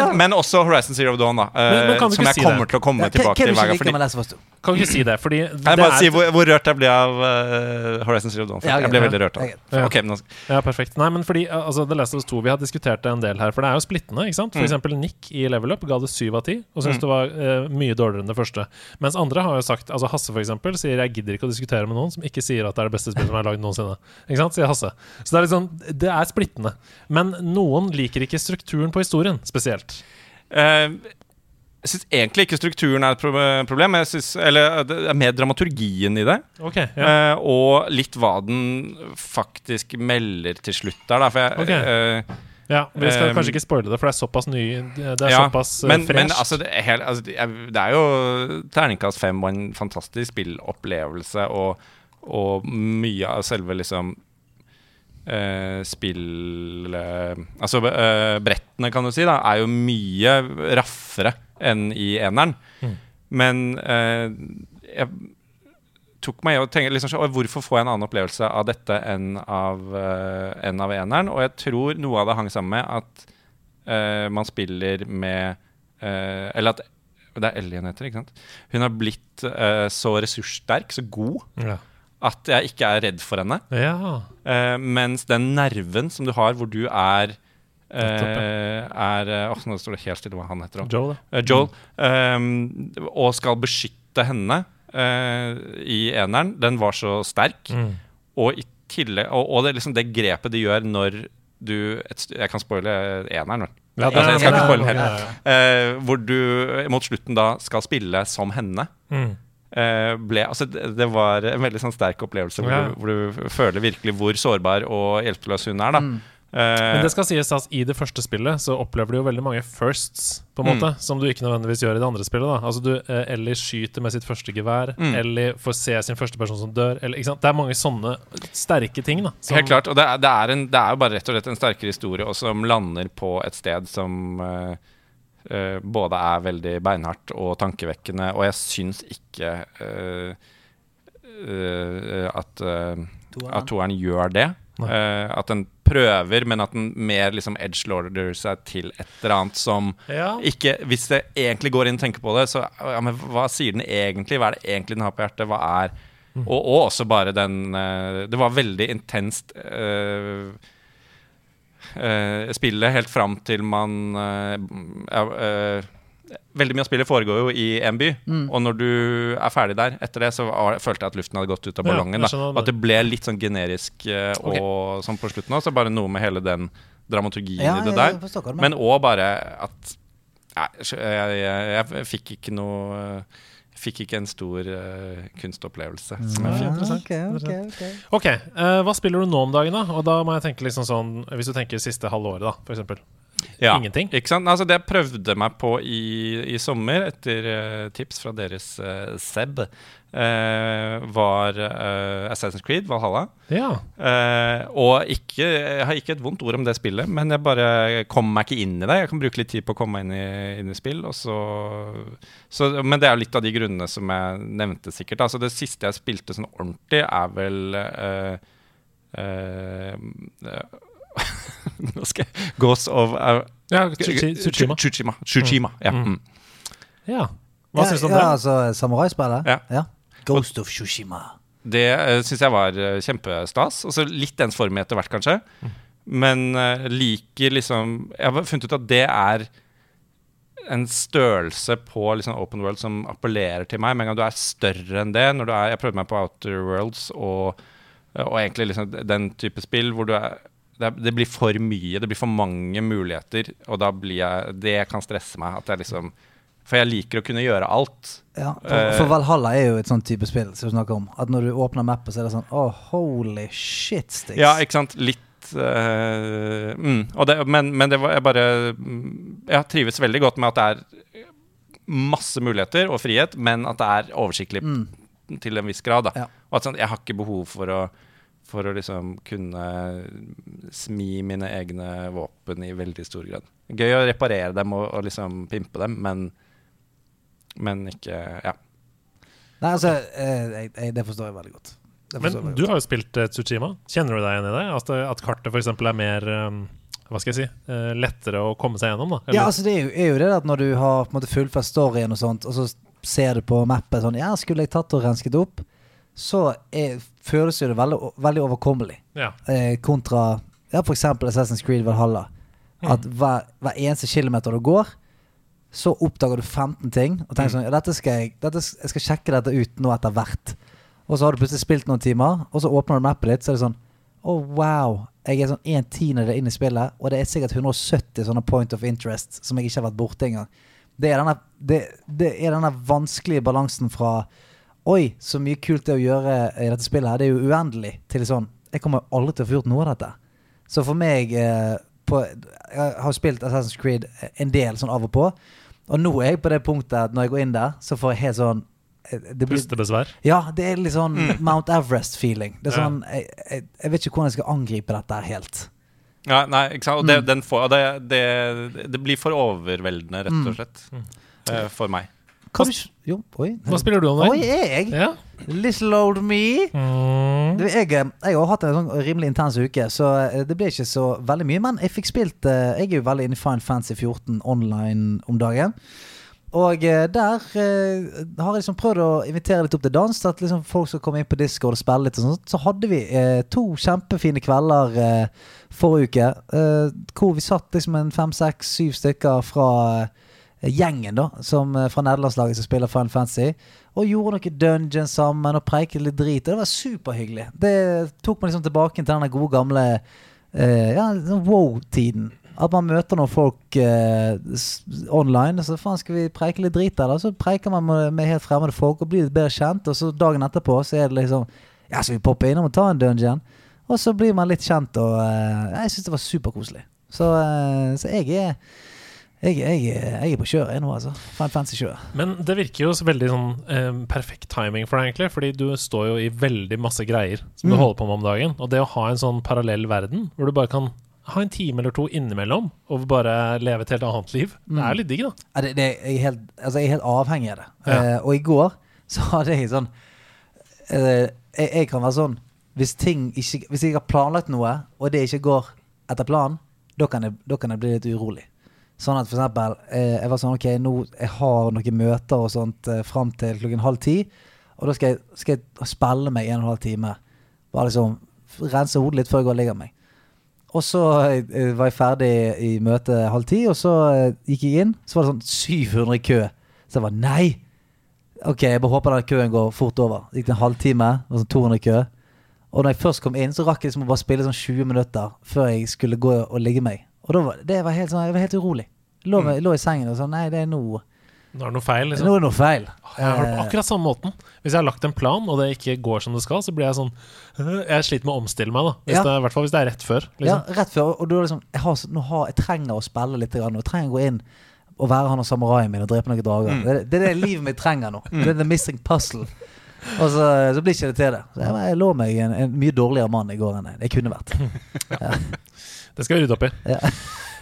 Men, men også Horizon Zero Dawn, da. Uh, Men- men som jeg si kommer det? til å komme Ja, tilbake til hver gang. Fordi, med Last of Us 2? Kan du ikke si det? Fordi jeg det bare er- si hvor, hvor rørt jeg ble av eh, Horizon Zero Dawn. Ja, jeg ble Ja. veldig rørt av det. Ja. Ok, nå Ja, perfekt. Nei, men fordi altså, The Last of Us 2 Vi har diskutert det en del her, for det er jo splittende. ikke sant? For Mm. eksempel Nick i Level Up ga det 7 av 10 og syntes Mm. det var mye dårligere enn det første. Mens andre har jo sagt Altså Hasse for eksempel sier 'jeg gidder ikke å diskutere med noen som ikke sier at det er det beste spillet som er lagd noensinne'. Ikke sant, sier Hasse. Så det er sånn Det er splittende. Men noen liker ikke strukturen på historien spesielt. Uh, jeg syns egentlig ikke strukturen er et pro- problem. Jeg synes, eller det er mer dramaturgien i det. Ok, ja. uh, og litt hva den faktisk melder til slutt der, da. For jeg, okay. eh, ja vi skal um, kanskje ikke spoile det, for det er såpass ny Det er ja, såpass uh, men, fresh. men altså, det er, helt, altså det, er, jo terningkast fem og en fantastisk spillopplevelse, og, og mye av selve liksom Uh, spill uh, Altså uh, brettene, kan du si, da, er jo mye raffere enn i eneren. Mm. Men eh, jeg tok meg i å tenke liksom, Hvorfor får jeg en annen opplevelse av dette enn av, uh, enn av eneren? Og jeg tror noe av det hang sammen med at uh, man spiller med uh, Eller at det er Ellie hun heter, ikke sant? Hun har blitt så ressurssterk, så god, ja. at jeg ikke er redd for henne. ja. Mens den nerven som du har, hvor du er Uh, er Åh, nå står det helt stille hva han heter. også. Joel. Uh, Joel. um, og skal beskytte henne eh, i eneren. Den var så sterk. Mm. Og i tillegg Og, og det, liksom det grepet de gjør når du et, Jeg kan spoile eneren, vel. Ja, Altså, jeg skal ikke spoile den ja, ja. Eh, hvor du mot slutten da skal spille som henne. Mm. Eh, ble, altså det, det var en veldig sånn sterk opplevelse hvor, Ja. du, hvor du føler virkelig hvor sårbar og hjelpeløs hun er. da Mm. Eh, Men det skal sies at i det første spillet så opplever du jo veldig mange firsts, på en Mm. måte, som du ikke nødvendigvis gjør i det andre spillet. da Altså du, eh, Ellie skyter med sitt første gevær, Mm. Ellie får se sin første person som dør. Eller, ikke sant? Det er mange sånne sterke ting. da som, Helt klart. Og det er, det, er en, det er jo bare rett og slett en sterkere historie, og som lander på et sted som eh, eh, både er veldig beinhardt og tankevekkende. Og jeg syns ikke eh, eh, at, eh, at toeren gjør det. Eh, at den prøver, men at den mer liksom edgelorder seg til et eller annet som Ja. ikke, Hvis det egentlig går inn og tenker på det, så ja, men hva sier den egentlig? Hva er det egentlig den har på hjertet? Hva er Mm. og, og også bare den uh, Det var veldig intenst uh, spillet helt fram til man Veldig mye av spillet foregår jo i en by, Mm. og når du er ferdig der etter det, så følte jeg at luften hadde gått ut av ballongen. Ja, da Og At det ble litt sånn generisk eh, og sånn på slutten òg. Så bare noe med hele den dramaturgien Ja, i det der. jeg hva Men òg bare at Nei, jeg, jeg, jeg, fikk ikke noe fikk ikke en stor uh, kunstopplevelse. Som jeg Ja, fikk. interessant, ok, ok, interessant. ok. Ok, eh, hva spiller du nå om dagen, da? Og da må jeg tenke liksom sånn Hvis du tenker siste halve året, da, eksempel. Ja, Ingenting? Ikke sant? Altså, det jeg prøvde meg på i, i sommer, etter uh, tips fra deres uh, Seb, uh, var Assassin's Creed, Valhalla. Ja. Og ikke, jeg har ikke et vondt ord om det spillet, men jeg bare kommer meg ikke inn i det. Jeg kan bruke litt tid på å komme meg inn i, inn i spill. Så, så, men det er litt av de grunnene som jeg nevnte, sikkert. Altså, det siste jeg spilte sånn ordentlig, er vel eh, eh, jeg Ghost of uh, ja Tsushima. Tsushima. Tsushima. Ja. Mm. Mm. Ja. Hva ja, syns du om ja, det? altså samuraispillet? Ja. Ghost of Tsushima. Det uh, syns jeg var uh, kjempestas. Altså litt ensformig etter hvert, kanskje. Men uh, liker liksom Jeg har funnet ut at det er en størrelse på liksom open world som appellerer til meg. Med en gang du er større enn det når du er, Jeg prøvde meg på Outer Worlds og, og egentlig liksom den type spill hvor du er det, det blir for mye, det blir for mange muligheter, og da blir jeg Det kan stresse meg. At jeg liksom For jeg liker å kunne gjøre alt. Ja, for, Eh. for Valhalla er jo et sånt type spill som du snakker om. At når du åpner mappet, så er det sånn Oh, holy shit Stix. Ja, ikke sant. Litt Uh, mm, det, men, men det var jeg bare mm, Jeg trives veldig godt med at det er masse muligheter og frihet, men at det er oversiktlig Mm. til en viss grad. Ja. Og at sånn, jeg har ikke behov for å for å liksom kunne smi mine egne våpen i veldig stor grad. Gøy å reparere dem og, og liksom pimpe dem, men, men ikke Ja. Nei, altså, eh, jeg, jeg, det forstår jeg veldig godt. Det forstår Men veldig du godt. har jo spilt uh, Tsushima. Kjenner du deg igjen i det? At, at kartet f.eks. er mer um, Hva skal jeg si uh, lettere å komme seg gjennom? da? Eller- Ja, altså det er jo, er jo det at når du har på en måte fullført storyen og sånt, og så ser du på mappet sånn Ja, skulle jeg tatt og rensket opp? Så er, føles jo det veldig, veldig overkommelig. ja. Eh, kontra ja, f.eks. Assassin's Creed Valhalla. At hver, hver eneste kilometer du går, så oppdager du 15 ting. Og tenker sånn ja, dette skal jeg, dette, jeg skal sjekke dette ut nå etter hvert. Og så har du plutselig spilt noen timer, og så åpner du mappet ditt, så er det sånn Å, wow. Jeg er sånn en tiendedel inn i spillet, og det er sikkert 170 sånne point of interest som jeg ikke har vært borte engang. Det er denne, det, det er denne vanskelige balansen fra Oi, så mye kult det å gjøre i dette spillet her. Det er jo uendelig. Til sånn Jeg kommer aldri til å få gjort noe av dette. Så for meg eh, på, Jeg har spilt Assassin's Creed en del sånn av og på. Og nå er jeg på det punktet at når jeg går inn der, så får jeg helt sånn eh, det blir, Pustebesvær. Ja, det er litt sånn Mount Everest-feeling. Det er Ja. sånn jeg, jeg, jeg vet ikke hvordan jeg skal angripe dette helt. Ja, nei, ikke sant? Og det, Mm. den får, det, det, det blir for overveldende, rett Mm. og slett. Mm. for meg. Du Jo, oi. Hva spiller du om Oi, dagen? jeg? Ja. Little old me. Mm. Du, jeg, eh, jeg har hatt en sånn rimelig intens uke, så eh, det ble ikke så veldig mye. Men jeg fikk spilt eh, Jeg er jo veldig inne i Fine Fancy 14 online om dagen. Og der eh, har jeg liksom prøvd å invitere litt opp til dans. At liksom folk skal komme inn på Discord og spille litt. og sånt Så hadde vi eh, to kjempefine kvelder eh, forrige uke. Eh, hvor vi satt liksom en fem, seks, syv stykker fra eh, gjengen da som, eh, fra nederlandslaget som spiller Final Fantasy. Og gjorde noe dungeon sammen og preiket litt drit. Og det var superhyggelig. Det tok meg liksom tilbake til den gode gamle eh, Ja, sånn wow-tiden. At man møter noen folk eh, online. Så faen skal vi preike litt drit der, da. Så preiker man med, med helt fremmede folk og blir litt bedre kjent. Og så dagen etterpå så er det liksom Ja, skal vi poppe innom og ta en dungeon? Og så blir man litt kjent, og eh, jeg syns det var superkoselig. Så, eh, så jeg er jeg, jeg, jeg er på kjøret nå, altså. Final Fantasy-kjøret. Men det virker jo så veldig sånn eh, perfekt timing for deg, egentlig. Fordi du står jo i veldig masse greier som du Mm. holder på med om dagen. Og det å ha en sånn parallell verden, hvor du bare kan ha en time eller to innimellom og bare leve et helt annet liv, det er jo litt digg, da. Ja, det, det, jeg, er helt, altså, jeg er helt avhengig av det. Ja. Eh, og i går så hadde jeg sånn eh, jeg, kan være sånn hvis, ting ikke, hvis jeg har planlagt noe, og det ikke går etter planen, da kan kan jeg bli litt urolig. Sånn at for eksempel eh, Jeg var sånn Ok, nå jeg har noen møter og sånt eh, fram til klokken halv ti. Og da skal jeg, skal jeg spille meg en og en halv time. Bare liksom rense hodet litt før jeg går og ligger meg. Og så eh, var jeg ferdig i møtet halv ti, og så gikk jeg inn. Så var det sånn 700 i kø. Så jeg var nei! Ok, jeg bare håper den køen går fort over. Det gikk en halvtime, og sånn 200 i kø. Og når jeg først kom inn, så rakk jeg liksom å bare spille sånn 20 minutter før jeg skulle gå og ligge meg. Og da var, det var helt sånn, jeg var helt urolig. Lå, Mm. lå i sengen og sånn Nei, det er nå Nå er det noe feil, liksom. Nå er det noe feil. Jeg har det på Eh, akkurat samme måten. Hvis jeg har lagt en plan, og det ikke går som det skal, så blir jeg sånn Jeg sliter med å omstille meg, da. Hvis Ja. det, I hvert fall hvis det er rett før. Ja, Liksom. rett før. Og du er liksom jeg, har, nå har, jeg trenger å spille litt. Grann, og jeg trenger å gå inn og være han og samuraien min og drepe noen drager. Mm. Det, det er det livet mitt trenger nå. Det er the missing puzzle. Og så, så blir ikke det til det. Så jeg, jeg lå meg en, en mye dårligere mann i går enn jeg- jeg kunne vært. Det skal vi rydde opp i. Ja,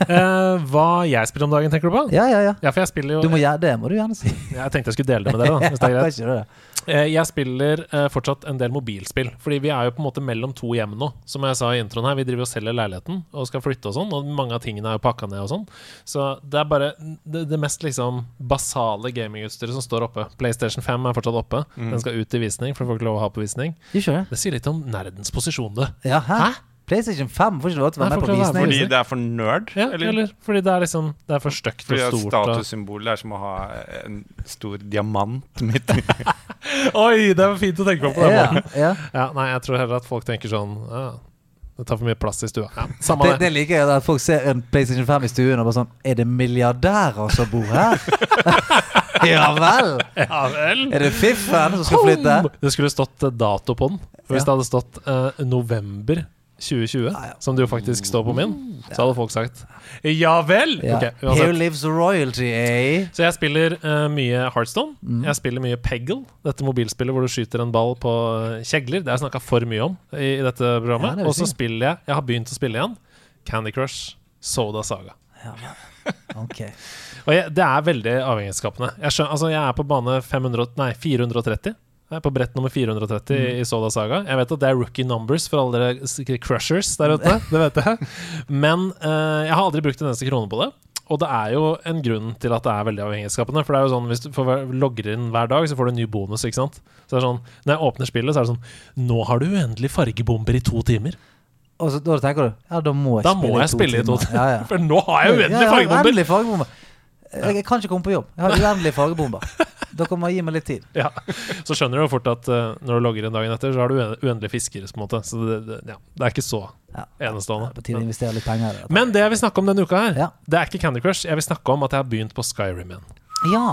Eh, hva jeg spiller om dagen, tenker du på? ja, ja. ja. Ja, for jeg spiller jo Du må, gjøre det må du gjerne si. Jeg tenkte jeg skulle dele det med dere, da, hvis det er greit. det? Eh, Jeg spiller eh, fortsatt en del mobilspill. Fordi vi er jo på en måte mellom to hjem nå. Som jeg sa i introen her, vi driver og selger leiligheten og skal flytte og sånn. Og mange av tingene er jo pakka ned og sånn. Så det er bare det, det mest liksom basale gamingutstyret som står oppe. PlayStation 5 er fortsatt oppe. Mm. Den skal ut i visning, for folk får ikke lov å ha på visning. Det? Det sier litt om nerdens posisjon, det. Ja, hæ? Hæ? PlayStation 5 får ikke lov til å være med på visning. Fordi det er for nerd? Ja, eller? fordi det er liksom Det er for stygt og stort. Fordi statussymbol er som å ha en stor diamant midt i Oi, det var fint å tenke på på den Ja, måten. ja. Ja, nei, jeg tror heller at folk tenker sånn ja, Det tar for mye plass i stua. Ja, samme Det, det. det liker jeg, at folk ser en PlayStation 5 i stuen og bare sånn Er det milliardærer som bor her? ja vel? Ja vel. Er det fiffen som skal flytte? Det skulle stått dato på den. Hvis Ja. det hadde stått uh, november 2020, Ja, ja. som det jo faktisk står på min, så hadde folk sagt ja vel! Ja. Ok, Here lives royalty, eh? Så jeg spiller uh, mye Heartstone. Mm. Jeg spiller mye Peggle, dette mobilspillet hvor du skyter en ball på eh, kjegler. Det har jeg snakka for mye om i, i dette programmet. Og så spiller jeg Jeg har begynt å spille igjen Candy Crush Soda Saga. Ja, ok. Og jeg, det er veldig avhengighetsskapende. Jeg, skjønner, altså jeg er på bane 500, nei, 430. På brett nummer 430 Mm. i Soda Saga. Jeg vet at det er rookie numbers for alle dere crushers der ute. Det vet jeg. Men uh, jeg har aldri brukt en eneste krone på det. Og det er jo en grunn til at det er veldig avhengighetsskapende. For det er jo sånn hvis du får logger inn hver dag, så får du en ny bonus. ikke sant? Så det er sånn, Når jeg åpner spillet, så er det sånn Nå har du uendelig fargebomber i to timer. Og så, da tenker du Ja, da må jeg Da må jeg spille i to timer. Ja, ja. For nå har jeg uendelig ja, fargebomber! Jeg, jeg kan ikke komme på jobb. Jeg har uendelig fargebomber. Dere må gi meg litt tid. Ja, Så skjønner du jo fort at uh, når du logger inn dagen etter, så har du uendelig fisker. på en måte Så det, det, ja, det er ikke så Ja. enestående. På tide å investere litt penger det. Men det jeg vil snakke om denne uka her, det er ikke Candy Crush. Jeg vil snakke om at jeg har begynt på Skyrim igjen. Ja.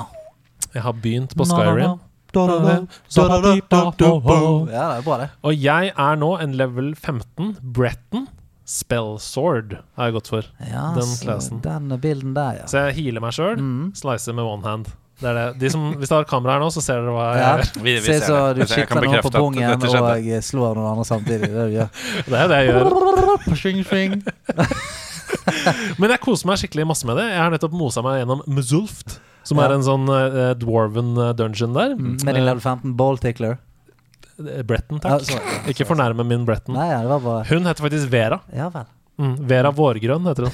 Jeg har begynt på Skyrim. Ja, det er bra, det. Og jeg er nå en level 15. Bretton Spellsword har jeg gått for. Ja, Den. Den bilden der, ja. Så jeg healer meg sjøl. Mm. Slicer med one hand. Det er det. De som, hvis dere har kamera her nå, så ser dere hva jeg Ja. gjør. Vi, vi Se så du Jeg noen på pungen og slår noen andre samtidig. Det det. Det er det jeg gjør. Swing, swing. Men jeg koser meg skikkelig masse med det. Jeg har nettopp mosa meg gjennom Muzulft, som Ja. er en sånn uh, dwarven eh, dungeon der. Mm, Med din level 15 ball tickler. Bretton, Bretton, Ja, takk. sorry. Ikke fornærme min Bretton. Nei, ja, det var bare Hun heter faktisk Vera. Ja vel. Mm, Vera Vårgrønn heter hun.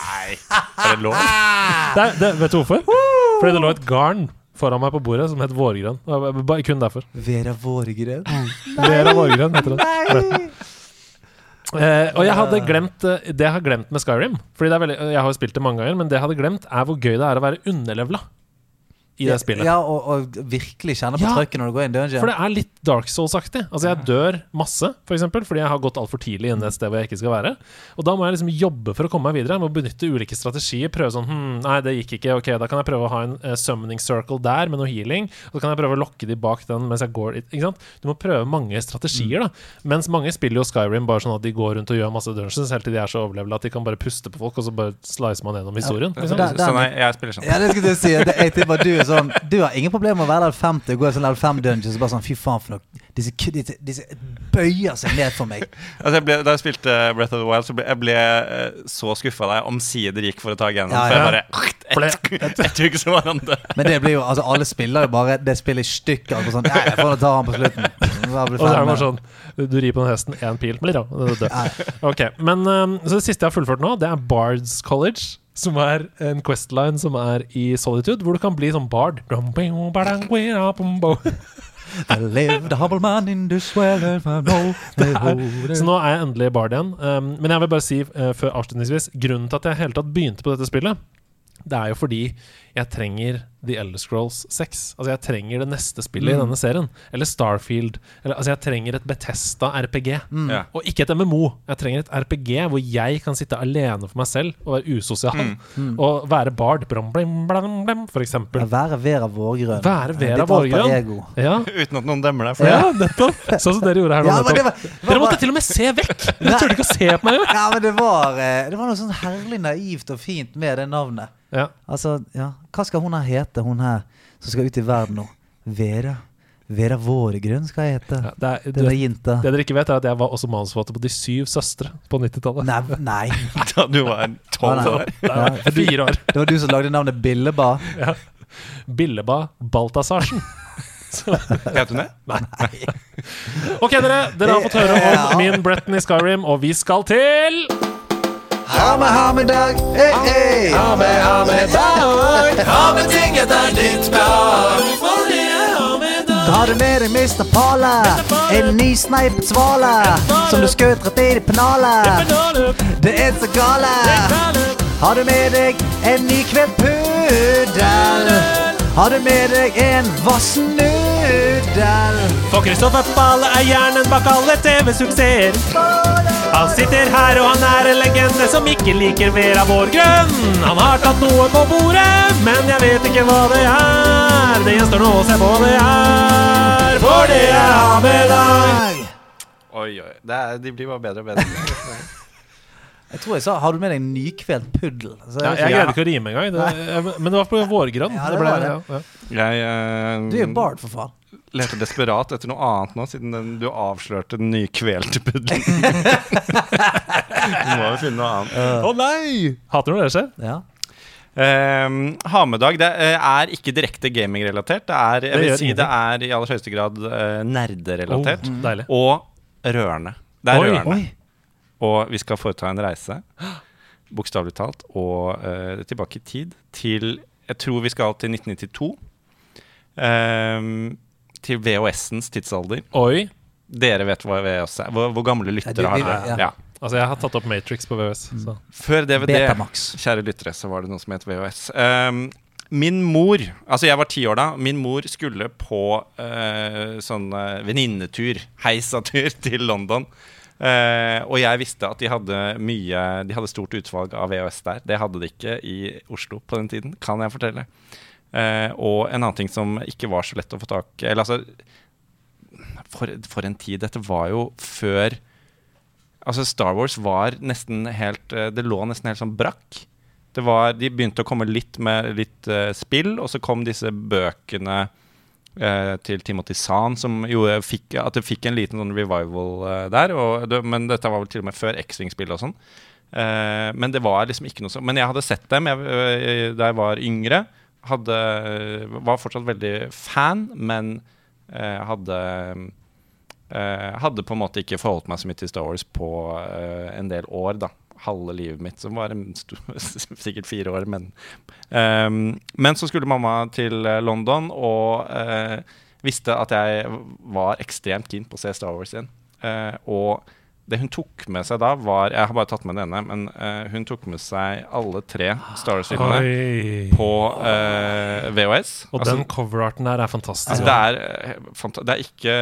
Nei, er det lov? Det det, vet du hvorfor? Fordi det lå et garn foran meg på bordet som het Vårgrønn. Kun derfor. Vera Vårgrønn? Vera Vårgrønn heter hun. Eh, og jeg hadde glemt eh, Det jeg har glemt med Skyrim Fordi det er veldig, Jeg har jo spilt det mange ganger, men det jeg hadde glemt, er hvor gøy det er å være underlevela i det spillet. Ja, og, og virkelig kjenne på Ja. trøkket når du går inn i dungeon. For det er litt Dark Souls-aktig. Altså Jeg dør masse, for eksempel, fordi jeg har gått altfor tidlig inn et sted hvor jeg ikke skal være. Og da må jeg liksom jobbe for å komme meg videre. Jeg må benytte ulike strategier. Prøve sånn hm, Nei, det gikk ikke. Ok, da kan jeg prøve å ha en uh, summoning circle der med noe healing. Og så kan jeg prøve å lokke de bak den mens jeg går Ikke sant? Du må prøve mange strategier, da. Mens mange spiller jo Skyrim bare sånn at de går rundt og gjør masse dungeons helt til de er så overlevela at de kan bare puste på folk, og så bare slicer man gjennom historien. Ja, Liksom. for det- sånn, jeg, jeg spiller sånn. Ja, det skulle du si. Det, jeg tipper du er sånn Du har ingen problemer med å være level 50 og gå i sånn level 5 dungeons og bare sånn Fy faen for noe. Disse, disse, disse bøyer seg ned for meg. Altså jeg ble, da jeg spilte Breath of the Wild, så ble jeg ble eh, så skuffa da jeg omsider gikk for å ta genen. Ja, ja. For Jeg, bare jeg et, var han det. Men det blir jo Altså, alle spiller jo bare det spillet i stykker. Og sånn, jeg får ta han på slutten. Og så er det bare sånn Du rir på den hesten, én pil blir da død. Okay, Ok, men um, Så det siste jeg har fullført nå, det er Bards College. Som er en questline som er i Solitude, hvor du kan bli sånn bard. I lived a humble man in this world Så nå er jeg endelig bard igjen. Um, men jeg vil bare si uh, før avslutningsvis grunnen til at jeg i hele tatt begynte på dette spillet, det er jo fordi jeg trenger The Elder Scrolls 6. Altså Jeg trenger det neste spillet i Mm. denne serien. Eller Starfield. Eller, altså Jeg trenger et Betesta RPG. Mm. Ja. Og ikke et MMO. Jeg trenger et RPG hvor jeg kan sitte alene for meg selv og være usosial. Mm. Og være bard, blam, blam, blam, blam, for eksempel. Være Vera Vårgrønn. Være Vera alter Vårgrønn. ego. Ja, Uten at noen dømmer deg for det. ja nettopp. Sånn som dere gjorde her nå. Ja, men det nettopp. var, var Dere måtte bare- til og med se vekk! Dere turte ikke å se på meg engang. Ja, men det var, eh, det var noe sånn herlig naivt og fint med det navnet. Ja. Altså, ja Hva skal hun her hete, hun her som skal ut i verden nå? Vera. Vera Våregrønn skal jeg hete. Ja, det, er, Den er det, jinta. det dere ikke vet, er at jeg var også manusforfatter på De syv søstre på 90-tallet. Nei, nei. Da du var Å, tolv nei. år. Ja, du, Fire år. det var du som lagde navnet Billeba. Billeba Balthazarsen. Het hun det? Nei. Ok, dere. Dere har fått høre om min Bretton i Skyrim, og vi skal til Ha med, ha med dag. Hey, hey. Ha med, ha med dag. Ha med ting etter ditt behag. Det. Har du med deg Mr. Pale? En ny sneipet svale som du skjøt rett i pennalet? Det er så gale. Har du med deg en ny kveld puddel? Har du med deg en vassen nudel? For Kristoffer Bale er hjernen bak alle TV-suksesser. Han sitter her, og han er en legende som ikke liker mer av vår grønn. Han har tatt noe på bordet, men jeg vet ikke hva det er. Det gjenstår nå å se på det er, for det er ha med deg. Oi, oi. Det er, de blir bare bedre og bedre. Jeg tror jeg sa 'har du med deg en nykveld puddel'? Så Ja, jeg jeg greide ikke- å rime engang, det, men det var på vårgrønn. Ja, det ble- var det. ja, ja. Jeg uh, Du er jo bard, for faen. leter desperat etter noe annet nå, siden den, du avslørte den nykvelte puddelen. du må jo finne noe annet. Å nei! Hater når det skjer. Ja. Um, Hamedag det eh, er ikke direkte gamingrelatert. Det er, jeg vil si det er i aller høyeste grad uh, nerderelatert. Oh. Og rørende. Det er Oi, rørende. oi. Og vi skal foreta en reise, bokstavelig talt, og uh, tilbake i tid til Jeg tror vi skal til 1992. Um, til VHS-ens tidsalder. Oi. Dere vet hva VHS er. Hvor, hvor gamle lyttere har det? ja. Ja. Altså, jeg har tatt opp Matrix på VHS. Så. Før DVD, Betamax. kjære lyttere, så var det noe som het VHS. Um, min mor Altså, jeg var ti år da. Min mor skulle på uh, sånn uh, venninnetur, heisatur, til London. Eh, og jeg visste at de hadde mye De hadde stort utvalg av VHS der. Det hadde de ikke i Oslo på den tiden, kan jeg fortelle. Eh, og en annen ting som ikke var så lett å få tak Eller altså for, for en tid. Dette var jo før Altså, Star Wars var nesten helt eh, Det lå nesten helt sånn brakk. Var, de begynte å komme litt med litt uh, spill, og så kom disse bøkene til Timothy Zahn som gjorde fikk, at det fikk en liten sånn revival eh, der. Det, men dette var vel til og med før X-Wing-spill og sånn. Uh, men det var liksom ikke noe sånn Men jeg hadde sett dem jeg, uh, da jeg var yngre. Hadde, var fortsatt veldig fan, men uh, hadde Eh, hadde på en måte ikke forholdt meg så mye til Star Wars på eh, en del år, da. Halve livet mitt, som var sikkert fire år, men um, Men så skulle mamma til eh, London og uh, visste at jeg var ekstremt keen på å se Star Wars igjen. Uh, og det hun tok med seg da, var Jeg har bare tatt med den ene, men uh, hun tok med seg alle tre Star Wars-filmene på uh, VHS. Og Altså, den coverarten der er fantastisk. Det, er, fanta- det er ikke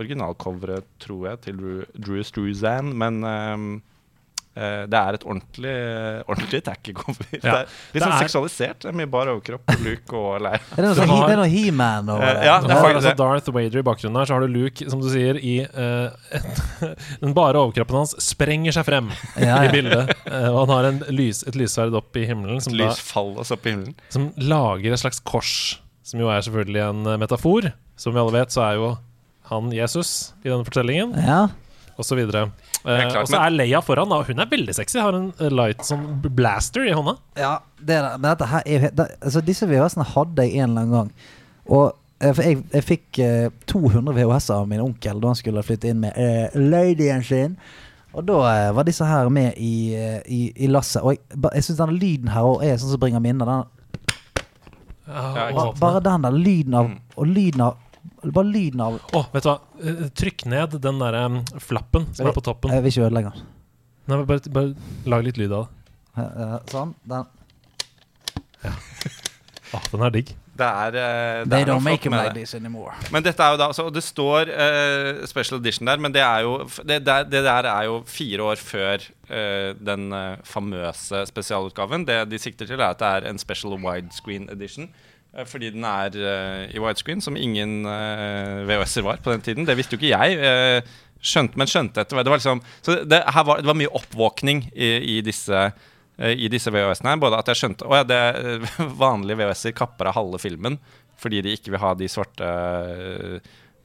originalcoveret, tror jeg, til Drew, Drew Struzan, men eh, det er et ordentlig, ordentlig tacky-cover. Det Ja. er litt sånn er- seksualisert. Det er mye bar overkropp, Luke og leir. Er det det er noe He-Man over Eh, det? ja, Du det er altså det. Darth Vader i bakgrunnen her, så har du Luke, som du sier, i uh, et, Den bare overkroppen hans sprenger seg frem Ja, i bildet. Uh, og han har en lys, et lyssverd opp i himmelen som, da, Lys faller opp i himmelen. som lager et slags kors, som jo er selvfølgelig en eh, metafor. Som vi alle vet, så er jo han Jesus i denne fortellingen, Ja. Og så videre. Eh, og så men- er Leia foran, da. Hun er veldig sexy. Har en eh, light sånn blaster i hånda. Ja, det er, det. men dette her er jo helt det, altså Disse VHS-ene hadde jeg en eller annen gang. Og eh, for jeg, jeg fikk eh, 200 VHS-er av min onkel da han skulle flytte inn med eh, ladyen sin. Og da eh, var disse her med i, i, i lasset. Og jeg, jeg syns denne lyden her også er sånn som bringer minner. Den, Ja, bare den der lyden av Mm. Og lyden av Bare lyden av Å, vet du hva? Eh, Trykk ned den derre um, flappen som er på toppen. Jeg vil ikke ødelegge den. Nei, bare, bare lag litt lyd av det. Sånn. Den. Åh, den er digg. Det er, eh, det They er don't make them like this anymore. Men dette er jo da så Det står uh, Special Edition der, men det er jo Det, det, det der er jo fire år før uh, den famøse spesialutgaven. Det de sikter til, er at det er en special widescreen edition. Fordi den er uh, i widescreen, som ingen uh, VHS-er var på den tiden. Det visste jo ikke jeg. uh, skjønte, men skjønte etter hvert. Det var liksom Så det, var, det var mye oppvåkning i, i disse uh, disse VHS-ene. Både at jeg skjønte Å ja, det eh, vanlige VHS-er kapper av halve filmen fordi de ikke vil ha de svarte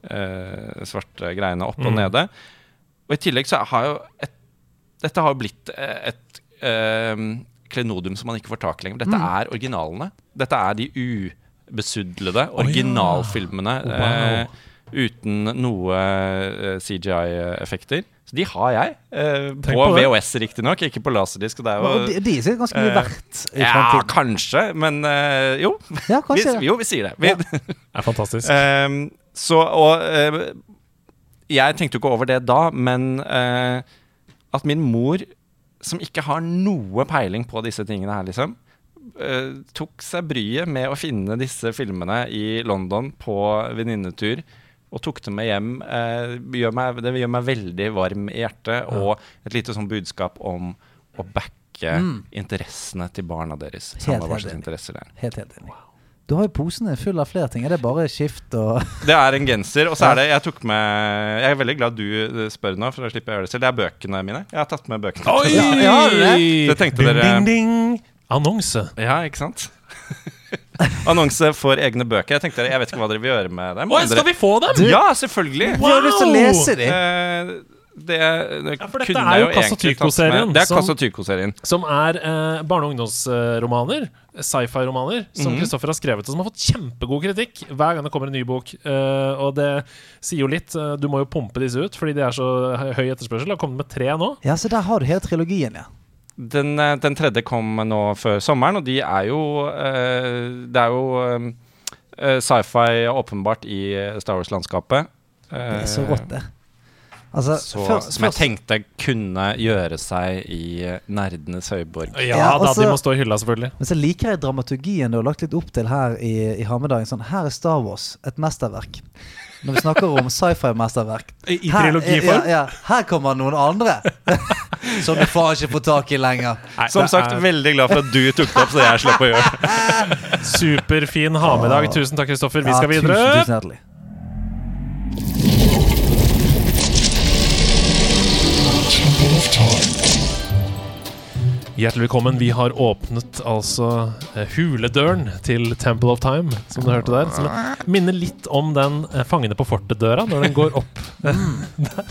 eh, svarte greiene opp og Mm. nede. Og i tillegg så har jo et, Dette har jo blitt et, et eh, klenodium som man ikke får tak i lenger. Dette er originalene. Dette er de ubesudlede originalfilmene. Wow. eh, uten noe eh, CGI-effekter. Så de har jeg. Eh, på på. VHS, riktignok, ikke på laserdisk. Det er jo de, de er ganske mye eh, verdt i Ja, kanskje, men eh, jo. Ja, kanskje Vi, jo, vi sier det. Vi, Ja. er fantastisk. Ehm, så, og eh, Jeg tenkte jo ikke over det da, men eh, at min mor, som ikke har noe peiling på disse tingene her, liksom, uh, tok seg bryet med å finne disse filmene i London på venninnetur. Og tok dem med hjem. Eh, gjør meg, det gjør meg veldig varm i hjertet. Og et lite sånn budskap om å backe Mm. interessene til barna deres. Helt, helt enig. Helt, helt enig. Du har jo posene full av flere ting. Er det bare skift og Det er en genser, og så er det Jeg tok med Jeg er veldig glad du eh, spør nå, for da slipper jeg å gjøre det selv. Det er bøkene mine. Jeg har tatt med bøkene. Oi! Ja, ja, det Det tenkte ding, dere- ding, ding. Annonse. Ja, ikke sant? Annonse for egne bøker. Jeg tenkte jeg vet ikke hva dere vil gjøre med dem. Å, skal vi få dem? Ja, selvfølgelig! Vi har lyst til å lese dem. Eh, det, det Ja, for dette er jo Casa Tycho-serien. Det er som- Casa Tycho-serien. Som er eh, barne- og ungdomsromaner. Sci-fi-romaner som Mhm. Kristoffer har skrevet, og som har fått kjempegod kritikk hver gang det kommer en ny bok. Uh, og det sier jo litt. Uh, du må jo pumpe disse ut, fordi de er så høy etterspørsel. Det har kommet med tre nå. Ja, så der har du hele trilogien, ja. Den, eh, den tredje kom nå før sommeren, og de er jo uh, Det er jo eh, sci-fi åpenbart i Star Wars-landskapet. Det er så rått, det. Altså, Så, først, som jeg tenkte kunne gjøre seg i nerdenes høyborg. Ja, Ja, da, også- de må stå i hylla, selvfølgelig. men så liker jeg dramaturgien du har lagt litt opp til her i, i Hammedagen. Sånn, her er Star Wars, et mesterverk. Når vi snakker om sci-fi-mesterverk. I, i Her- trilogiform. Ja, ja, her kommer noen andre. Som du faen ikke får tak i lenger. Nei, Som sagt, er veldig glad for at du tok det opp, så jeg slapp å gjøre det. Superfin ha med-dag. Tusen takk, Kristoffer. Vi skal videre. Tusen, tusen hjertelig. Hjertelig velkommen. Vi har åpnet altså eh, huledøren til Temple of Time, som du hørte der. Som minner litt om den eh, Fangene på fortet-døra når den går opp. der.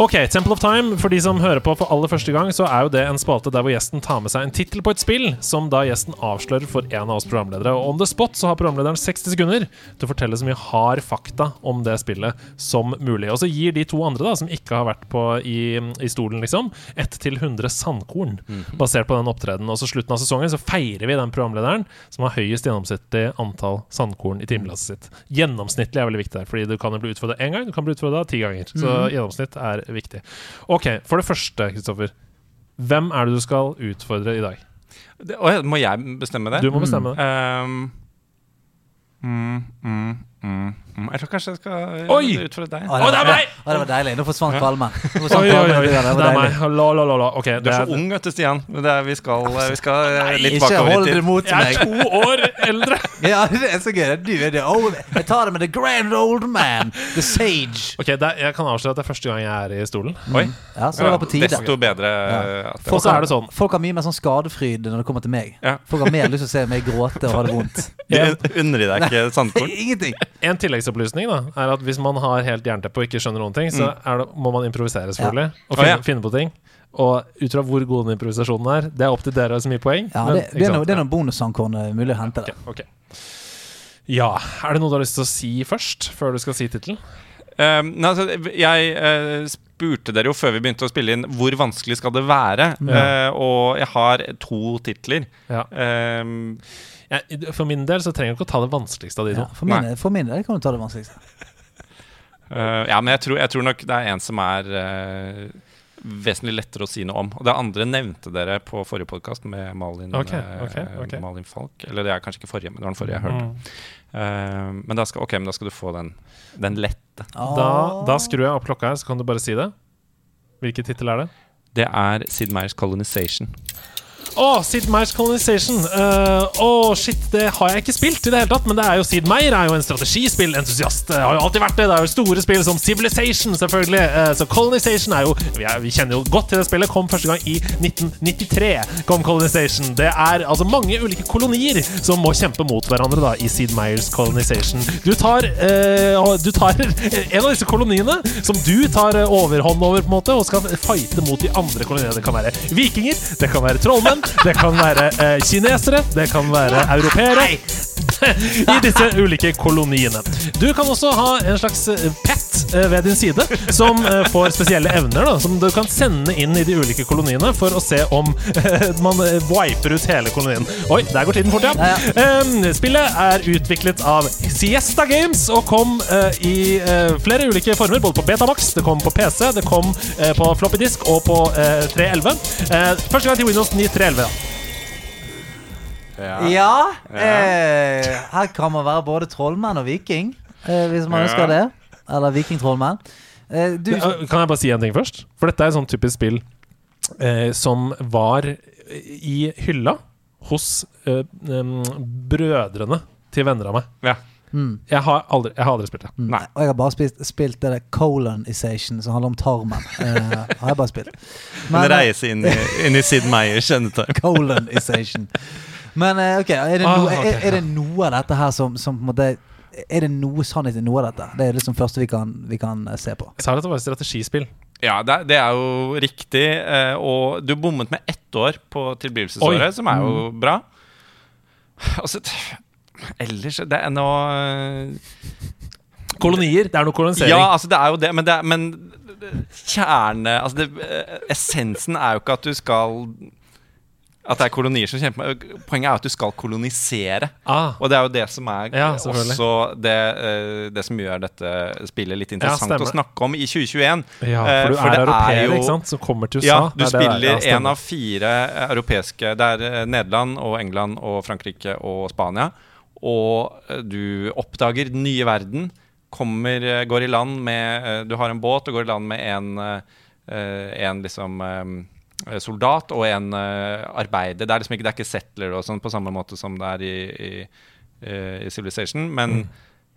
Ok, Temple of Time, for de som hører på for aller første gang, så er jo det en spalte der hvor gjesten tar med seg en tittel på et spill, som da gjesten avslører for en av oss programledere. Og on the spot så har programlederen 60 sekunder til å fortelle så mye hard fakta om det spillet som mulig. Og så gir de to andre, da, som ikke har vært på i, i stolen, liksom, 1 til 100 sandkorn basert på den opptredenen. Og så slutten av sesongen så feirer vi den programlederen som har høyest gjennomsnittlig antall sandkorn i timelasset sitt. Gjennomsnittlig er veldig viktig der, fordi du kan jo bli utfordra én gang, du kan bli utfordra ti ganger. Så gjennomsnitt er viktig. Ok, for det første, Kristoffer. Hvem er det du skal utfordre i dag? det å, Må jeg bestemme det? Du må bestemme det. Um, mm, mm, mm, mm. Jeg tror kanskje jeg skal Oi! utfordre deg. Å, Å, det er meg! Å, det var deilig. Nå forsvant kvalmen. Nå forsvant oi, oi. i døren, Det Det var er deilig. meg. La, la, la, la. Ok, Du det er så ung, vet du, Stian. Men det er, vi skal, vi skal eh, litt Ikke bakover hold i det tid. mot Jeg er to år eldre! Ja, det er så gøy. Du er the old Jeg tar det med the grand old man. The sage. Ok, det er, Jeg kan avsløre at det er første gang jeg er i stolen. Oi. Ja, så det var på tide. Desto bedre. Ja. eh, At det Og så er det sånn. Folk har mye mer sånn skadefryd når det kommer til meg. Ja. Folk har mer lyst til å se meg gråte og ha det vondt. Du unner deg ikke sandkorn? Ingenting. En tilleggsopplysning da er at hvis man har helt jernteppe og ikke skjønner noen ting, så er det, må man improvisere, selvfølgelig. Og finne, ja. finne på ting. Og ut fra hvor god den improvisasjonen er, det er opp til dere så mye poeng. Ja, men- det, ikke det, er noe, det er noen bonusankorn er mulig å hente der. Okay, ok. Ja. Er det noe du har lyst til å si først, før du skal si tittelen? Um, altså, jeg uh, spurte dere jo før vi begynte å spille inn hvor vanskelig skal det være. Eh, og jeg har to titler. Ja. Um, Jeg, for min del så trenger du ikke å ta det vanskeligste av de Ja, to. for, min, for min del kan du ta det vanskeligste. uh, ja, men jeg tror, jeg tror nok det er en som er uh, vesentlig lettere å si noe om. Og det andre nevnte dere på forrige podkast med Malin, okay, okay, ok, ok. Malin Falk. Eller det er kanskje ikke forrige, men det var den forrige jeg hørte. Mm. Uh, men da skal, men da skal du få den, den lette. Da, da skrur jeg opp klokka her, så kan du bare si det. Hvilken tittel er det? Det er Sid Meyers 'Colonization'. Å, Sid Meier's Colonization. Å, uh, oh, shit, det har jeg ikke spilt i det hele tatt. Men det er jo Sid Meier er jo en strategispillentusiast. Har jo alltid vært det. Det er jo store spill som Civilization, selvfølgelig. Uh, så Colonization er jo vi, er, vi kjenner jo godt til det spillet. Kom første gang i 1993. Kom Colonization. Det er altså mange ulike kolonier som må kjempe mot hverandre da i Sid Meier's Colonization. Du tar, uh, du tar en av disse koloniene som du tar eh, overhånd over, på en måte, og skal fighte mot de andre koloniene. Det kan være vikinger, det kan være trollmenn, det kan være eh, kinesere, det kan være europeere. I disse ulike koloniene. Du kan også ha en slags eh, pet ved din side som eh, får spesielle evner, da, som du kan sende inn i de ulike koloniene for å se om eh, man eh, wiper ut hele kolonien. Oi, der går tiden fort, ja. ja. spillet er utviklet av Siesta Games og kom eh, i eh, flere ulike former, både på Betamax, det kom på PC, det kom eh, på floppy disk og på eh, 311. Eh, første gang til Windows 9 311. da. Ja. Eh, her kan man være både trollmann og viking, eh, hvis man Ja. ønsker det. Eller vikingtrollmann. Eh, du, Kan jeg bare si en ting først? For dette er et sånn typisk spill eh, som var i hylla hos eh, brødrene til venner av meg. Ja. mm, Jeg har aldri, jeg har aldri spilt det. mm. Nei. Og jeg har bare spilt, spilt det der colonization, som handler om tarmen. Uh, har jeg bare spilt. Men, en reise inn i, inn i Sid Meyers kjennetegn. colonization. Men eh, ok, er det, Ah, okay, er, er det noe av dette her som, som på en måte Er det noe sannhet i noe av dette? Det er liksom første vi kan, vi kan eh, se på. Jeg sa at det var et strategispill. Ja, det, er- det er jo riktig. eh, Og du bommet med ett år på Oi. som er jo bra. Altså, ellers Det er nå eh, Kolonier. Det er noe kolonisering. Ja, altså det er jo det, men, det er, men kjerne Altså det, Essensen er jo ikke at du skal At det er kolonier som kjemper Poenget er at du skal kolonisere. Ah, Og det er jo det som er Ja, også det, eh, det som gjør dette spillet litt interessant ja, å snakke om i 2021. ja, Eh, for du for er er europeer, jo- ikke sant? Som kommer til USA. Ja, du Det er er. spiller en av fire eh, europeiske Det er Nederland og England og Frankrike og Spania. Og du oppdager den nye verden. Kommer, går i land med Du har en båt og går i land med en, en liksom soldat og en eh, arbeider. Det er liksom ikke, det er ikke settler og sånn på samme måte som det er i, i, eh, i Civilization. Men,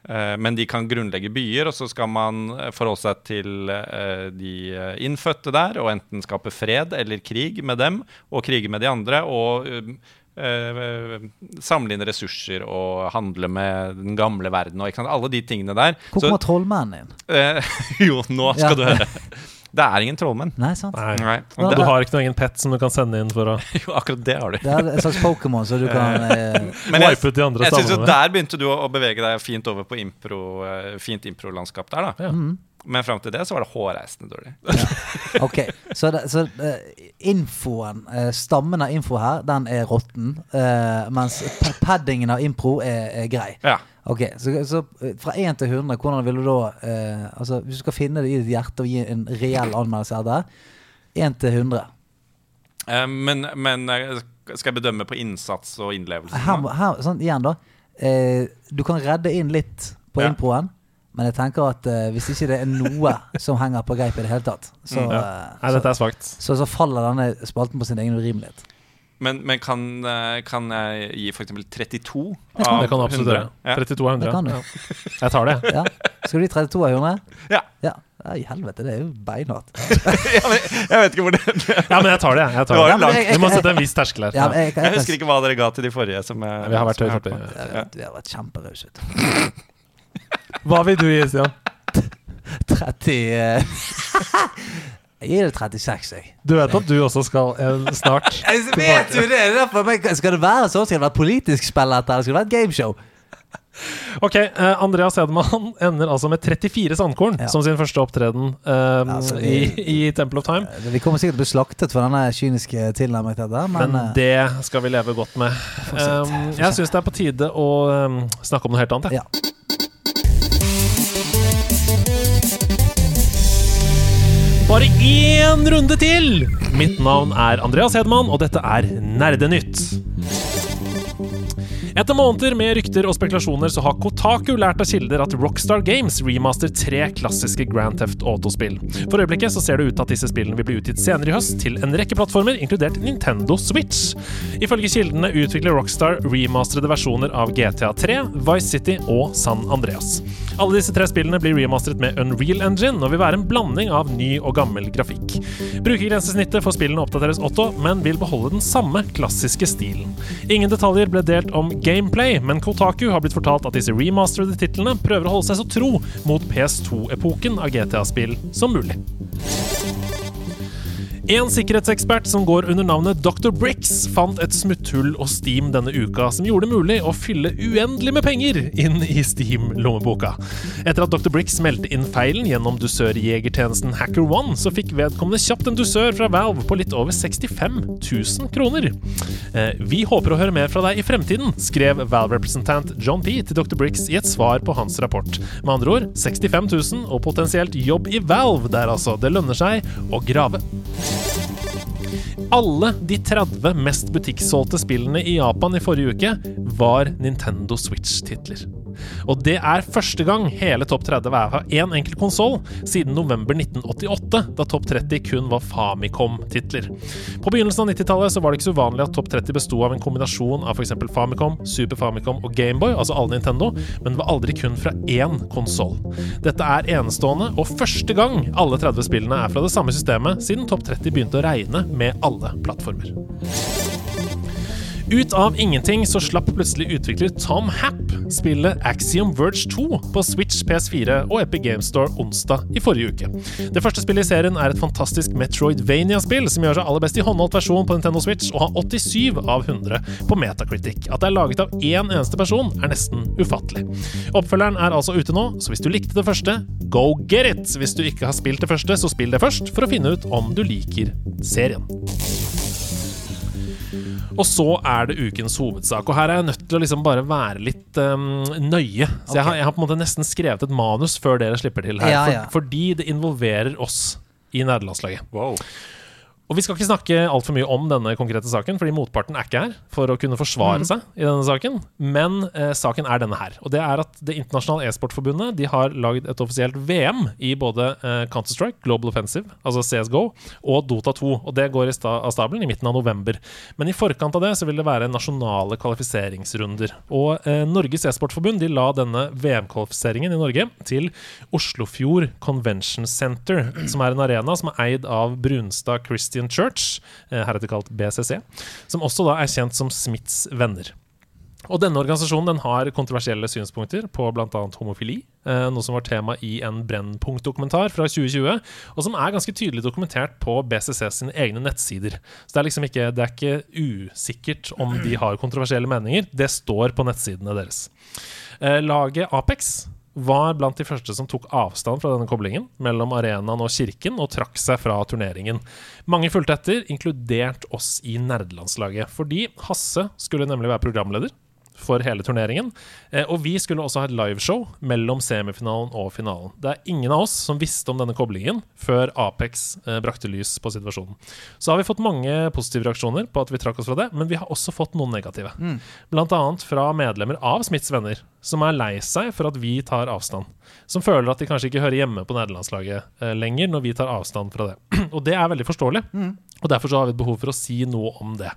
eh, men de kan grunnlegge byer, og så skal man eh, forholde seg til eh, de eh, innfødte der, og enten skape fred eller krig med dem, og krige med de andre. og um, eh, samle inn ressurser og handle med den gamle verden og alle de tingene der. Hvor kommer trollmannen inn? eh, jo, nå skal Ja. du høre. Det er ingen trollmenn. Nei, sant? Nei. Nei. Ja, Du har ikke noen egen pet som du kan sende inn for å jo, akkurat det har du. Det er en slags Pokémon, så du kan eh, Men jeg, wipe ut de andre jeg synes jo der begynte du å å bevege deg fint over på impro, eh, fint improlandskap der, da. Ja. mm. Men fram til det så var det hårreisende dårlig. Ok, så, det, så uh, infoen, uh, stammen av info her, den er råtten. Uh, mens paddingen av impro er, er grei. Ja. Ok, så, så eh, fra 1 til 100, hvordan vil du da eh, Altså, hvis du skal finne det i ditt hjerte og gi en reell anmeldelse av det 1 til 100. Eh, men, men eh, skal jeg bedømme på innsats og innlevelse? Her, her, sånn, igjen, da. Eh, du kan redde inn litt på Ja. improen. Men jeg tenker at eh, hvis ikke det er noe som henger på greip i det hele tatt, så, Mm, eh, Nei, dette er så, så faller denne spalten på sin egen urimelighet. Men, men kan, eh, kan jeg gi f.eks. 32 av Det kan du absolutt 100? gjøre. Ja. 32 av Det 100. kan du. Jeg tar det. Ja. Skal du gi 32 av 100? Ja. Ja. I helvete, det er jo beinhardt. Ja, jeg vet ikke hvor det Ja, men jeg tar det. Jeg tar det. langt. Vi må sette en viss terskel her. Ja, men jeg, jeg, Jeg husker ikke hva dere ga til de forrige. Som jeg, Vi har vært høyt vet, Vi har vært kjemperause. Hva vil du gi, Stian? 30 eh, Jeg gir det 36, jeg. Du vet at du også skal eh, snart Jeg vet jo det! det er derfor, men skal det være sånn? Skal det være politisk spill dette, eller skal det være et gameshow? Ok, eh, Andreas Hedman ender altså med 34 sandkorn Ja. som sin første opptreden eh, Altså, i, i Temple of Time. Vi kommer sikkert til å bli slaktet for denne kyniske tilnærmingen til dette, men, Men eh, det skal vi leve godt med. Se. Um, jeg syns det er på tide å um, snakke om noe helt annet. jeg. Ja. Bare én runde til! Mitt navn er Andreas Hedman, og dette er Nerdenytt. Etter måneder med rykter og spekulasjoner så har Kotaku lært av kilder at Rockstar Games remaster tre klassiske Grand Theft Auto-spill. For øyeblikket så ser det ut til at disse spillene vil bli utgitt senere i høst til en rekke plattformer, inkludert Nintendo Switch. Ifølge kildene utvikler Rockstar remasterede versjoner av GTA 3, Vice City og San Andreas. Alle disse tre spillene blir remasteret med Unreal Engine og vil være en blanding av ny og gammel grafikk. Brukergrensesnittet for spillene oppdateres også, men vil beholde den samme klassiske stilen. Ingen detaljer ble delt om gameplay, men Kotaku har blitt fortalt at disse remasterede titlene prøver å holde seg så tro mot PS2-epoken av GTA-spill som mulig. En sikkerhetsekspert som går under navnet Dr. Bricks, fant et smutthull og Steam denne uka som gjorde det mulig å fylle uendelig med penger inn i Steam-lommeboka. Etter at Dr. Bricks meldte inn feilen gjennom dusørjegertjenesten HackerOne, så fikk vedkommende kjapt en dusør fra Valve på litt over 65 000 kroner. Eh, vi håper å høre mer fra deg i fremtiden, skrev Valve-representant John P til Dr. Bricks i et svar på hans rapport. Med andre ord 65 000 og potensielt jobb i Valve der, altså. Det lønner seg å grave. Alle de 30 mest butikksolgte spillene i Japan i forrige uke var Nintendo Switch-titler. Og det er første gang hele topp 30 er fra én enkelt konsoll siden november 1988, da topp 30 kun var Famicom-titler. På begynnelsen av 90-tallet var det ikke så uvanlig at topp 30 besto av en kombinasjon av f.eks. Famicom, Super Famicom og Gameboy, altså alle Nintendo, men det var aldri kun fra én konsoll. Dette er enestående, og første gang alle 30 spillene er fra det samme systemet siden topp 30 begynte å regne med alle plattformer. Ut av ingenting så slapp plutselig utvikler Tom Happ spillet Axiom Verge 2 på Switch, PS4 og Epic Games Store onsdag i forrige uke. Det første spillet i serien er et fantastisk Metroidvania-spill som gjør seg aller best i håndholdt versjon på Nintendo Switch og har 87 av 100 på Metacritic. At det er laget av én eneste person, er nesten ufattelig. Oppfølgeren er altså ute nå, så hvis du likte det første, go get it! Hvis du ikke har spilt det første, så spill det først for å finne ut om du liker serien. Og så er det ukens hovedsak. Og her er jeg nødt til å liksom bare være litt um, nøye. Så jeg, har, jeg har på en måte nesten skrevet et manus før dere slipper til her. Ja, ja. For, fordi det involverer oss i nederlandslaget. Wow. Og vi skal ikke snakke altfor mye om denne konkrete saken, fordi motparten er ikke her for å kunne forsvare seg i denne saken. Men eh, saken er denne her. Og det er at Det internasjonale e-sportforbundet De har lagd et offisielt VM i både eh, Counter-Strike, Global Offensive, altså CSGO, og Dota 2. Og det går i sta av stabelen i midten av november. Men i forkant av det så vil det være nasjonale kvalifiseringsrunder. Og eh, Norges e-sportforbund de la denne VM-kvalifiseringen i Norge til Oslofjord Convention Center, som er en arena som er eid av Brunstad Christian Church, eh, heretter kalt BCC, som også da er kjent som Smiths venner. Og denne organisasjonen den har kontroversielle synspunkter på bl.a. homofili, eh, noe som var tema i en Brennpunkt-dokumentar fra 2020, og som er ganske tydelig dokumentert på BCC sine egne nettsider. Så det er liksom ikke, det er ikke usikkert om de har kontroversielle meninger, det står på nettsidene deres. Eh, Laget Apex var blant de første som tok avstand fra denne koblingen mellom arenaen og kirken, og trakk seg fra turneringen. Mange fulgte etter, inkludert oss i nerdelandslaget, fordi Hasse skulle nemlig være programleder for hele turneringen. Eh, og vi skulle også ha et liveshow mellom semifinalen og finalen. Det er ingen av oss som visste om denne koblingen før Apex eh, brakte lys på situasjonen. Så har vi fått mange positive reaksjoner på at vi trakk oss fra det, men vi har også fått noen negative. Blant annet fra medlemmer av Smiths venner, som er lei seg for at vi tar avstand. Som føler at de kanskje ikke hører hjemme på nederlandslaget eh, lenger når vi tar avstand fra det. og det er veldig forståelig. Og Derfor så har vi et behov for å si noe om det.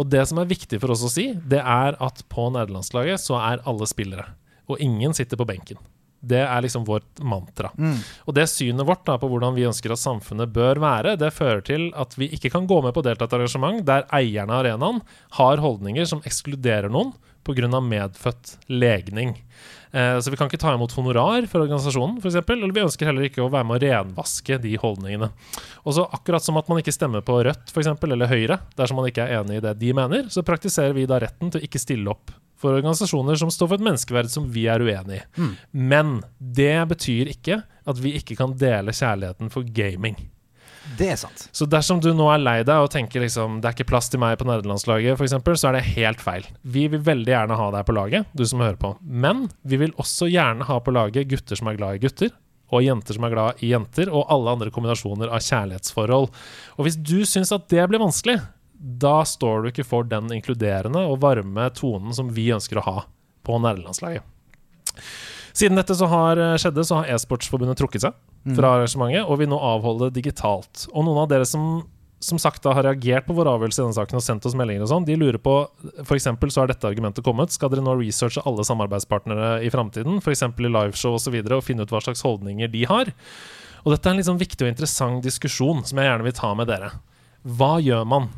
Og det som er viktig for oss å si, det er at på nederlandslaget så er alle spillere. Og ingen sitter på benken. Det er liksom vårt mantra. Og det synet vårt da på hvordan vi ønsker at samfunnet bør være, det fører til at vi ikke kan gå med på å delta i et arrangement der eierne av arenaen har holdninger som ekskluderer noen pga. medfødt legning. Eh, så vi kan ikke ta imot honorar for organisasjonen, f.eks. Eller vi ønsker heller ikke å være med å renvaske de holdningene. Og så akkurat som at man ikke stemmer på Rødt for eksempel, eller Høyre dersom man ikke er enig i det de mener, så praktiserer vi da retten til å ikke stille opp for organisasjoner som står for et menneskeverd som vi er uenig i. Men det betyr ikke at vi ikke kan dele kjærligheten for gaming. Det er sant. Så dersom du nå er lei deg og tenker liksom det er ikke plass til meg på nederlandslaget, f.eks., så er det helt feil. Vi vil veldig gjerne ha deg på laget, du som hører på. Men vi vil også gjerne ha på laget gutter som er glad i gutter, og jenter som er glad i jenter, og alle andre kombinasjoner av kjærlighetsforhold. Og hvis du syns at det blir vanskelig, da står du ikke for den inkluderende og varme tonen som vi ønsker å ha på nerdelandslaget. Siden dette så har eh, skjedde, så har e-sportsforbundet trukket seg fra arrangementet og vil nå avholde det digitalt. Og noen av dere som som sagt da har reagert på vår avgjørelse i denne saken og sendt oss meldinger og sånn, de lurer på F.eks. så har dette argumentet kommet. Skal dere nå researche alle samarbeidspartnere i framtiden, f.eks. i liveshow osv., og, så videre, og finne ut hva slags holdninger de har? Og dette er en sånn viktig og interessant diskusjon som jeg gjerne vil ta med dere. Hva gjør man,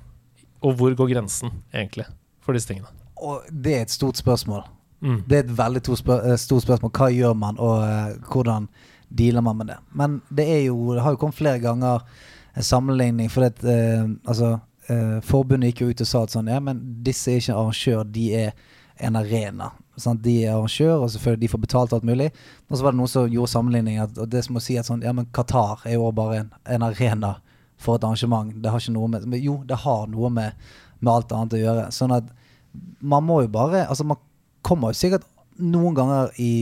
og hvor går grensen egentlig for disse tingene? Og det er et stort spørsmål. Mm. Det er et veldig spør eh, stort spørsmål. Hva gjør man, og uh, hvordan dealer man med det? Men det er jo Det har jo kommet flere ganger en sammenligning, for det, uh, altså, uh, forbundet gikk jo ut og sa at sånn, ja, men disse er ikke arrangør, de er en arena. Sant? De er arrangør, og selvfølgelig de får betalt alt mulig. Og så var det noen som gjorde sammenligning, at, og det som å si at sånn, ja, men Qatar er jo bare en, en arena for et arrangement. Det har ikke noe med Jo, det har noe med, med alt annet å gjøre. Sånn at man må jo bare Altså, man kommer jo sikkert noen ganger i,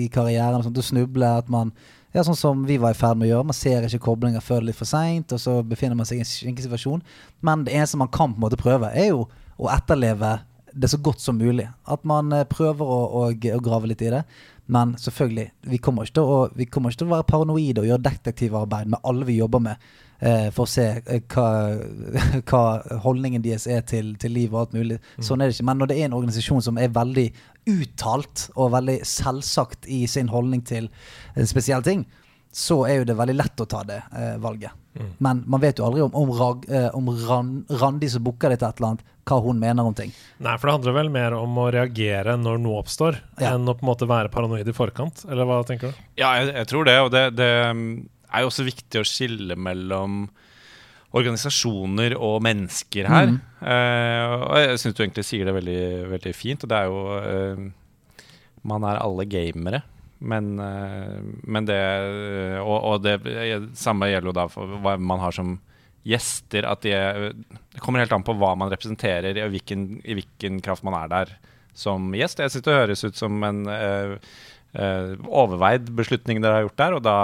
i karrieren sånn, til å snuble at man ja, sånn som vi var i ferd med å gjøre. Man ser ikke koblinger før det er litt for seint, og så befinner man seg i en skinkig situasjon. Men det eneste man kan på en måte prøve, er jo å etterleve det så godt som mulig. At man eh, prøver å, å, å grave litt i det. Men selvfølgelig, vi kommer å, vi kommer ikke til å være paranoide og gjøre detektivarbeid med alle vi jobber med, eh, for å se eh, hva, hva holdningen deres er til, til liv og alt mulig. Sånn er det ikke. Men når det er en organisasjon som er veldig uttalt og veldig selvsagt i sin holdning til en spesiell ting, så er jo det veldig lett å ta det eh, valget. Men man vet jo aldri om, om, Rag, eh, om Ran, Randi som booker det til et eller annet, hva hun mener om ting. Nei, for det handler vel mer om å reagere når noe oppstår, Ja. enn å på en måte være paranoid i forkant, eller hva tenker du? Ja, jeg, jeg tror det. Og det, det er jo også viktig å skille mellom organisasjoner og mennesker her. Eh, og jeg syns du egentlig sier det veldig, veldig fint. Og det er jo uh, Man er alle gamere. Men, uh, men det Og, og det samme gjelder jo da for hva man har som gjester. At de, det kommer helt an på hva man representerer, i hvilken, i hvilken kraft man er der som gjest. Jeg synes det høres ut som en overveid beslutning dere har gjort der, og da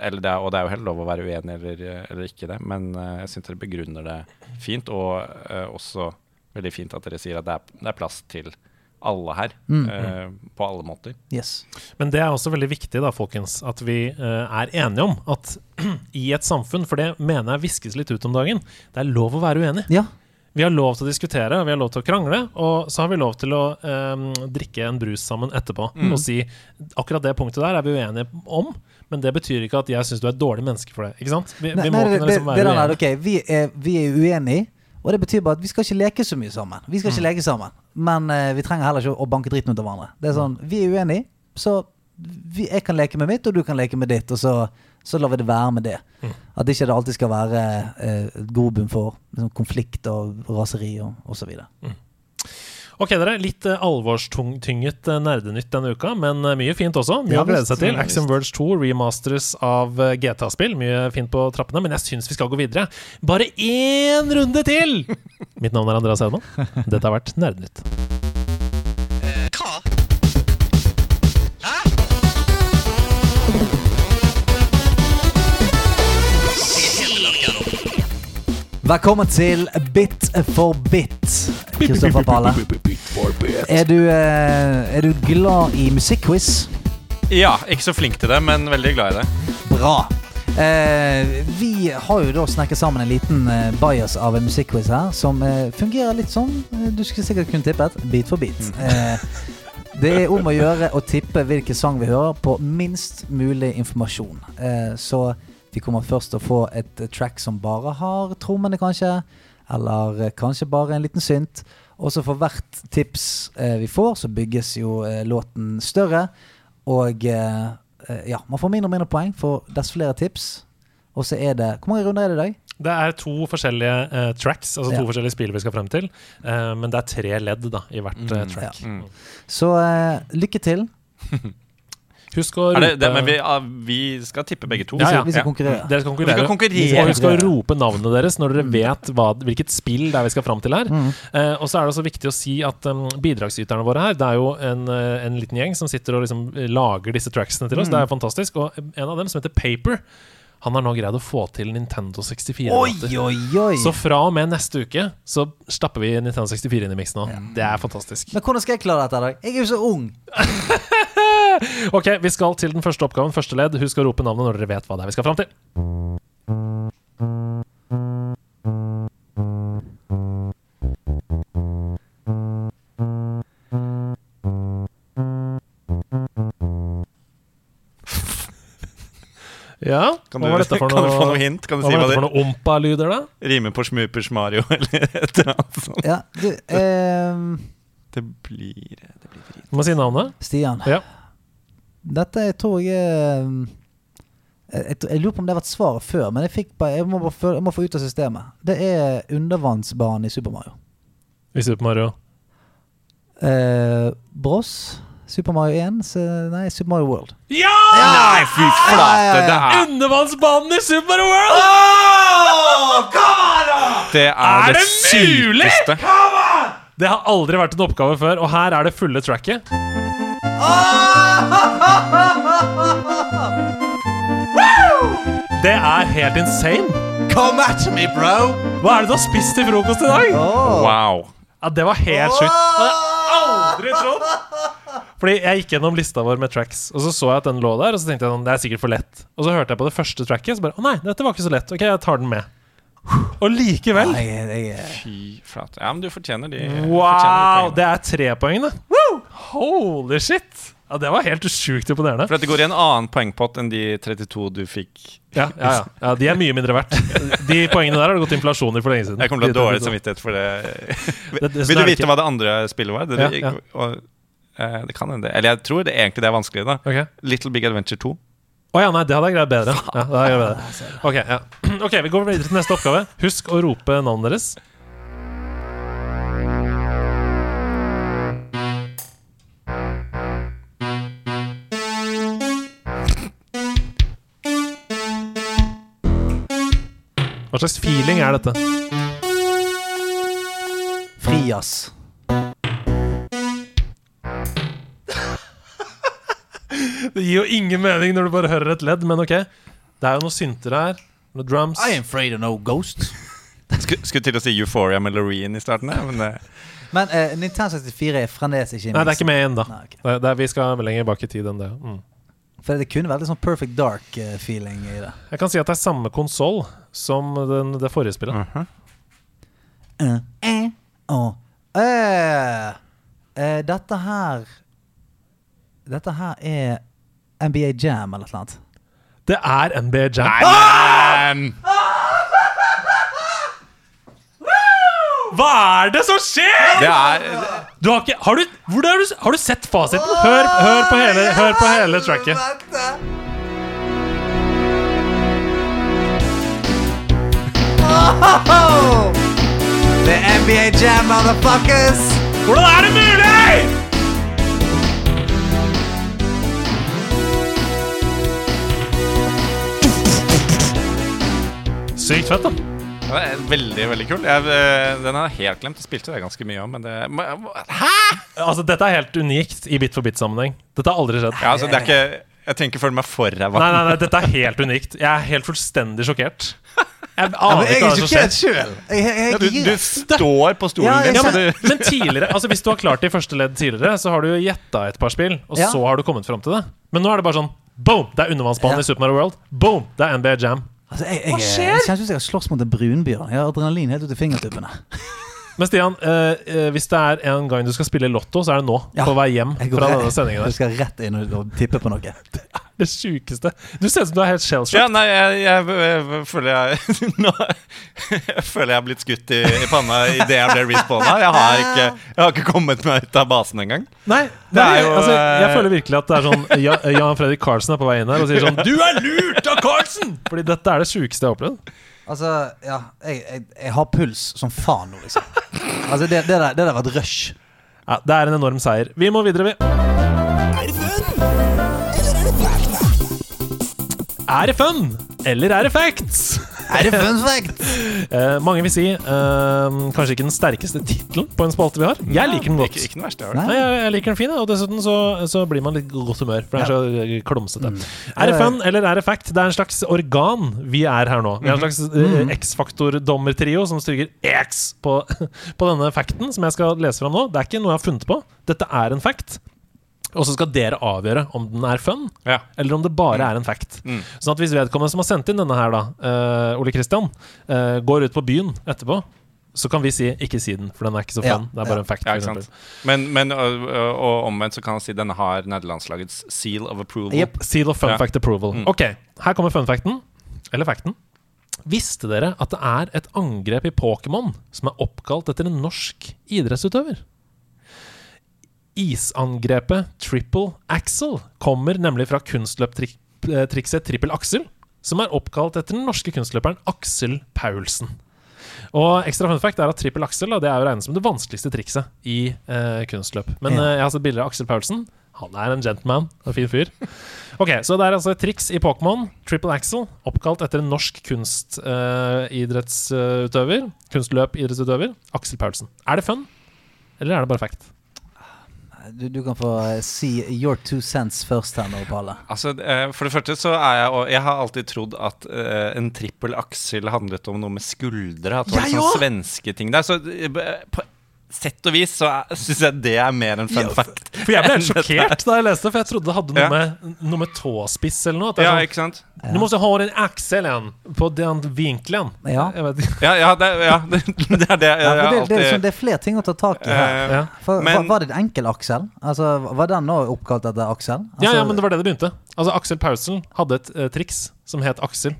eller det er, og det er jo helt lov å være uenig eller, eller ikke det, men eh, jeg syns dere begrunner det fint, og eh, også veldig fint at dere sier at det er, det er plass til alle her, eh, på alle måter. Yes. Men det er også veldig viktig da, folkens, at vi eh, er enige om at i et samfunn, for det mener jeg viskes litt ut om dagen, det er lov å være uenig. Ja. Vi har lov til å diskutere, vi har lov til å krangle, og så har vi lov til å eh, drikke en brus sammen etterpå og si akkurat det punktet der er vi uenige om, men det betyr ikke at jeg syns du er et dårlig menneske for det. Ikke sant? Vi, Nei, vi må nei, kunne det, liksom være uenige. Okay. vi er, vi er uenige, og det betyr bare at vi skal ikke leke så mye sammen. Vi skal ikke Mm. leke sammen, men uh, vi trenger heller ikke å banke dritten ut av hverandre. Det er sånn, Vi er uenige, så vi, jeg kan leke med mitt, og du kan leke med ditt, og så, så lar vi det være med det. Mm. At ikke det alltid skal være eh, grobunn for liksom, konflikt og raseri og osv. Ok, dere. Litt uh, alvorstynget uh, nerdenytt denne uka, men eh, mye fint også. Mye Ja, å glede seg til. Ja, Axiom Verge 2 remasters av GTA-spill. Mye fint på trappene, men jeg syns vi skal gå videre. Bare én runde til! Mitt navn er Andreas Hedman. Dette har vært Nerdenytt. Velkommen til Bit for bit, Kristoffer Pale. Er du, eh, er du glad i musikkquiz? Ja, ikke så flink til det, men veldig glad i det. Bra. Eh, vi har jo da snakket sammen en liten eh, bias av en musikkquiz her, som eh, fungerer litt sånn eh, Du skulle sikkert kunne tippet bit for bit. Eh, det er om å gjøre å tippe hvilken sang vi hører, på minst mulig informasjon. Eh, så vi kommer først til å få et eh, track som bare har trommene, kanskje. Eller eh, kanskje bare en liten synt. Og så for hvert tips eh, vi får, så bygges jo eh, låten større. Og ja, man får mindre og mindre poeng for dess flere tips. Og så er det Hvor mange runder er det i dag? Det er to forskjellige uh, tracks, altså to Ja. forskjellige spill vi skal frem til. Uh, men det er tre ledd da, i hvert Mm, track. mm. Så lykke til. Husk å rope det, det, men vi, vi skal tippe begge to. Ja, ja. Vi skal konkurrere. Dere skal konkurrere. Vi skal konkurrere. Og husk å rope navnet deres når dere vet hva, hvilket spill det er vi skal fram til her. Mm. Eh, og så er det også viktig å si at um, bidragsyterne våre her, det er jo en, eh, en liten gjeng som sitter og liksom lager disse tracksene til oss. Mm. Det er fantastisk. Og en av dem, som heter Paper, han har nå greid å få til Nintendo 64. Oi, oi, oi! Så fra og med neste uke så stapper vi Nintendo 64 inn i miksen nå. Det er fantastisk. Men hvordan skal jeg klare dette? da? Jeg er jo så ung. Ok, vi skal til den første oppgaven. Første ledd. Husk å rope navnet når dere vet hva det er vi skal fram til. Ja, Kan hva du, var dette for noe, kan du få noe? hint? Kan du Hva si hva dette for det noe ompa-lyder, da? rimer på Smupers Mario, eller et eller annet sånt? Ja, du ehm, Det blir Det blir. Du må si navnet. Stian. Ja. Dette jeg tror jeg er um, jeg, jeg, jeg lurer på om det har vært svaret før, men jeg, fikk bare, jeg, må få, jeg må få ut av systemet. Det er undervannsbanen i Super Mario. I Super Mario. Eh, Bros. Super Mario 1. Så, nei, Super Mario World. Ja! Nei, fy Ja, ja, flate! ja. Det er, Undervannsbanen i Super Mario World! det Er er det det mulig? sykeste. Det har aldri vært en oppgave før, og her er det fulle tracket. Det er helt insane. Come at me, bro! Hva er det du har spist til frokost i dag? Oh. Wow. Ja, Det var helt sjukt. Det hadde jeg aldri trodd. Fordi jeg gikk gjennom lista vår med tracks, og så så jeg at den lå der. Og så tenkte jeg sånn, det er sikkert for lett. Og så hørte jeg på det første tracket, og så bare Å nei, dette var ikke så lett. Ok, jeg tar den med. Og likevel Fy flate. Ja, men du fortjener de fortjener de Wow! Det er tre poeng, det. Holy shit! Ja, Det var helt sjukt imponerende. For det går i en annen poengpott enn de 32 du fikk. Ja, ja, ja. ja, De er mye mindre verdt. De poengene der har det gått inflasjon i for lenge siden. Jeg kommer til å ha dårlig samvittighet for det. Vil du vite hva det andre spillet var? Det, Ja, ja. Eh, det kan hende. Eller jeg tror det egentlig det er vanskelig, da. okay. Little Big Adventure 2. Å ja, nei, det hadde jeg greid bedre. Ja, jeg bedre. Okay, ja. ok, vi går videre til neste oppgave. Husk å rope navnet deres. Hva slags feeling er dette? Frias. Det gir jo ingen mening når du bare hører et ledd, men ok. Det er jo noen synter her. Noen drums. I am afraid of no ghost. Skulle, skulle til å si Euphoria med Loreen i starten, men eh, Men uh, Nintendo 64 er fremdeles ikke i Nei, det er ikke med ennå. Nei, ok. Det, det, vi skal lenger bak i tid enn det. Mm. For det kunne vært litt sånn Perfect Dark-feeling i det. Jeg kan si at det er samme konsoll som den, det forrige spillet. Uh -huh. uh, eh, oh. uh, eh, dette her Dette her er NBA Jam eller noe annet. Det er NBA Jam. Nei, men Hva er det som skjer?! Det er Du har, ikke, har, du, hvor er du, har du sett fasiten? Hør, hør, på hele, hør på hele tracket. The NBA Jam, motherfuckers! Hvordan er det mulig?! Sykt fett, da. Det er veldig, veldig kul. Jeg, eh, den har jeg helt glemt. Jeg spilte det ganske mye om, men det Hæ?! Altså, Dette er helt unikt i bit for bit-sammenheng. Dette har aldri skjedd. Ja, altså, det er ikke Jeg trenger ikke føle meg for ræva. Nei, nei, nei, dette er helt unikt. Jeg er helt fullstendig sjokkert. Jeg aner ja, ikke hva som skjer. Selv. Jeg, jeg, jeg, Ja, du, du står på stolen Ja, din. Ja, men, du, men tidligere, altså Hvis du har klart det i første ledd tidligere, så har du gjetta et par spill, og Ja. så har du kommet fram til det. Men nå er det bare sånn Boom! Det er undervannsbanen Ja. i Super Mario World. Boom! Det er NBA Jam. Altså, jeg, jeg, jeg, jeg kjenner ut som jeg har slåss mot en brunbjørn. Jeg har adrenalin helt ut i fingertuppene. Men Stian, eh, eh, hvis det er en gang du skal spille Lotto, så er det nå. Ja. På vei hjem Jeg, fra denne sendingen. jeg skal rett inn og, og tippe på noe. Det sjukeste. Du ser ut som du er helt ja, nei, jeg, jeg, jeg, føler jeg Nå Jeg føler jeg har blitt skutt i, i panna idet jeg ble respawna. Jeg har ikke Jeg har ikke kommet meg ut av basen engang. Nei, Det er nei, jo, altså, jeg eh, føler virkelig at det er sånn Ja- Jan Fredrik Karlsen er på vei inn her og sier sånn Du er lurt av Karlsen! Fordi dette er det sjukeste jeg har opplevd. Altså, ja Jeg, jeg, jeg har puls som faen nå, liksom. Altså, det, det, der, det der var et rush. Ja, det er en enorm seier. Vi må videre, vi. Er Er det fun, eller er det facts? Er det fun fact? Eh, mange vil si eh, kanskje ikke den sterkeste tittelen på en spalte vi har. Jeg liker den godt. Ikke, ikke den verste jeg. Nei. Jeg, jeg liker den fin, og dessuten så, så blir man litt godt humør. For det er så klumsete. Mm. Er det fun eller er det fact? Det er en slags organ vi er her nå. Vi er en slags eh, X-faktor-dommertrio som stryker X på, på denne facten som jeg skal lese fra nå. Det er ikke noe jeg har funnet på. Dette er en fact. Og så skal dere avgjøre om den er fun, Ja. eller om det bare er en fact. Mm. Sånn at hvis vedkommende som har sendt inn denne her, da, uh, Ole Kristian, uh, går ut på byen etterpå, så kan vi si 'ikke si den', for den er ikke så Ja. Det er bare ja. en fact. Ja, ikke sant? Men, men og, og omvendt så kan han si denne har nederlandslagets seal of approval. Yep. Seal of fun Ja. fact approval. Mm. Ok, her kommer fun facten. Eller facten. Visste dere at det er et angrep i Pokémon som er oppkalt etter en norsk idrettsutøver? Isangrepet Triple Axel kommer nemlig fra kunstløptrikset Trippel Axel, som er oppkalt etter den norske kunstløperen Aksel Paulsen. Og ekstra fun fact er at trippel Axel da, det er jo regnet som det vanskeligste trikset i eh, kunstløp. Men Ja. eh, jeg har sett bilder av Aksel Paulsen. Han er en gentleman. En fin fyr. Ok, Så det er altså et triks i Pokémon, triple axel, oppkalt etter en norsk kunstidrettsutøver. kunstløpidrettsutøver. Aksel Paulsen. Er det fun, eller er det bare fact? Du, du kan få eh, si your two cents først her nå, Palle. Altså, eh, For det første så er jeg og Jeg har alltid trodd at eh, en trippel aksel handlet om noe med skuldre. At det var Jeg sånn svenske ting der. Så på sett og vis så syns jeg det er mer en fun fact. For jeg ble helt sjokkert da jeg leste, for jeg trodde det hadde noe, Ja. med, noe med tåspiss eller noe. At det Ja, er ikke sant? sånn, du må ha den igjen på den vinkelen. Ja. Jeg vet. Ja, ja, det, ja, det, det er det jeg Ja, for det, er sånn, det er flere ting å ta tak i her. eh, Ja. For, men- var, var det en enkelaksel? Altså, var den nå oppkalt etter Aksel? Altså, Ja, ja, men det var det det begynte. Altså Aksel Paulsen hadde et uh, triks som het Aksel.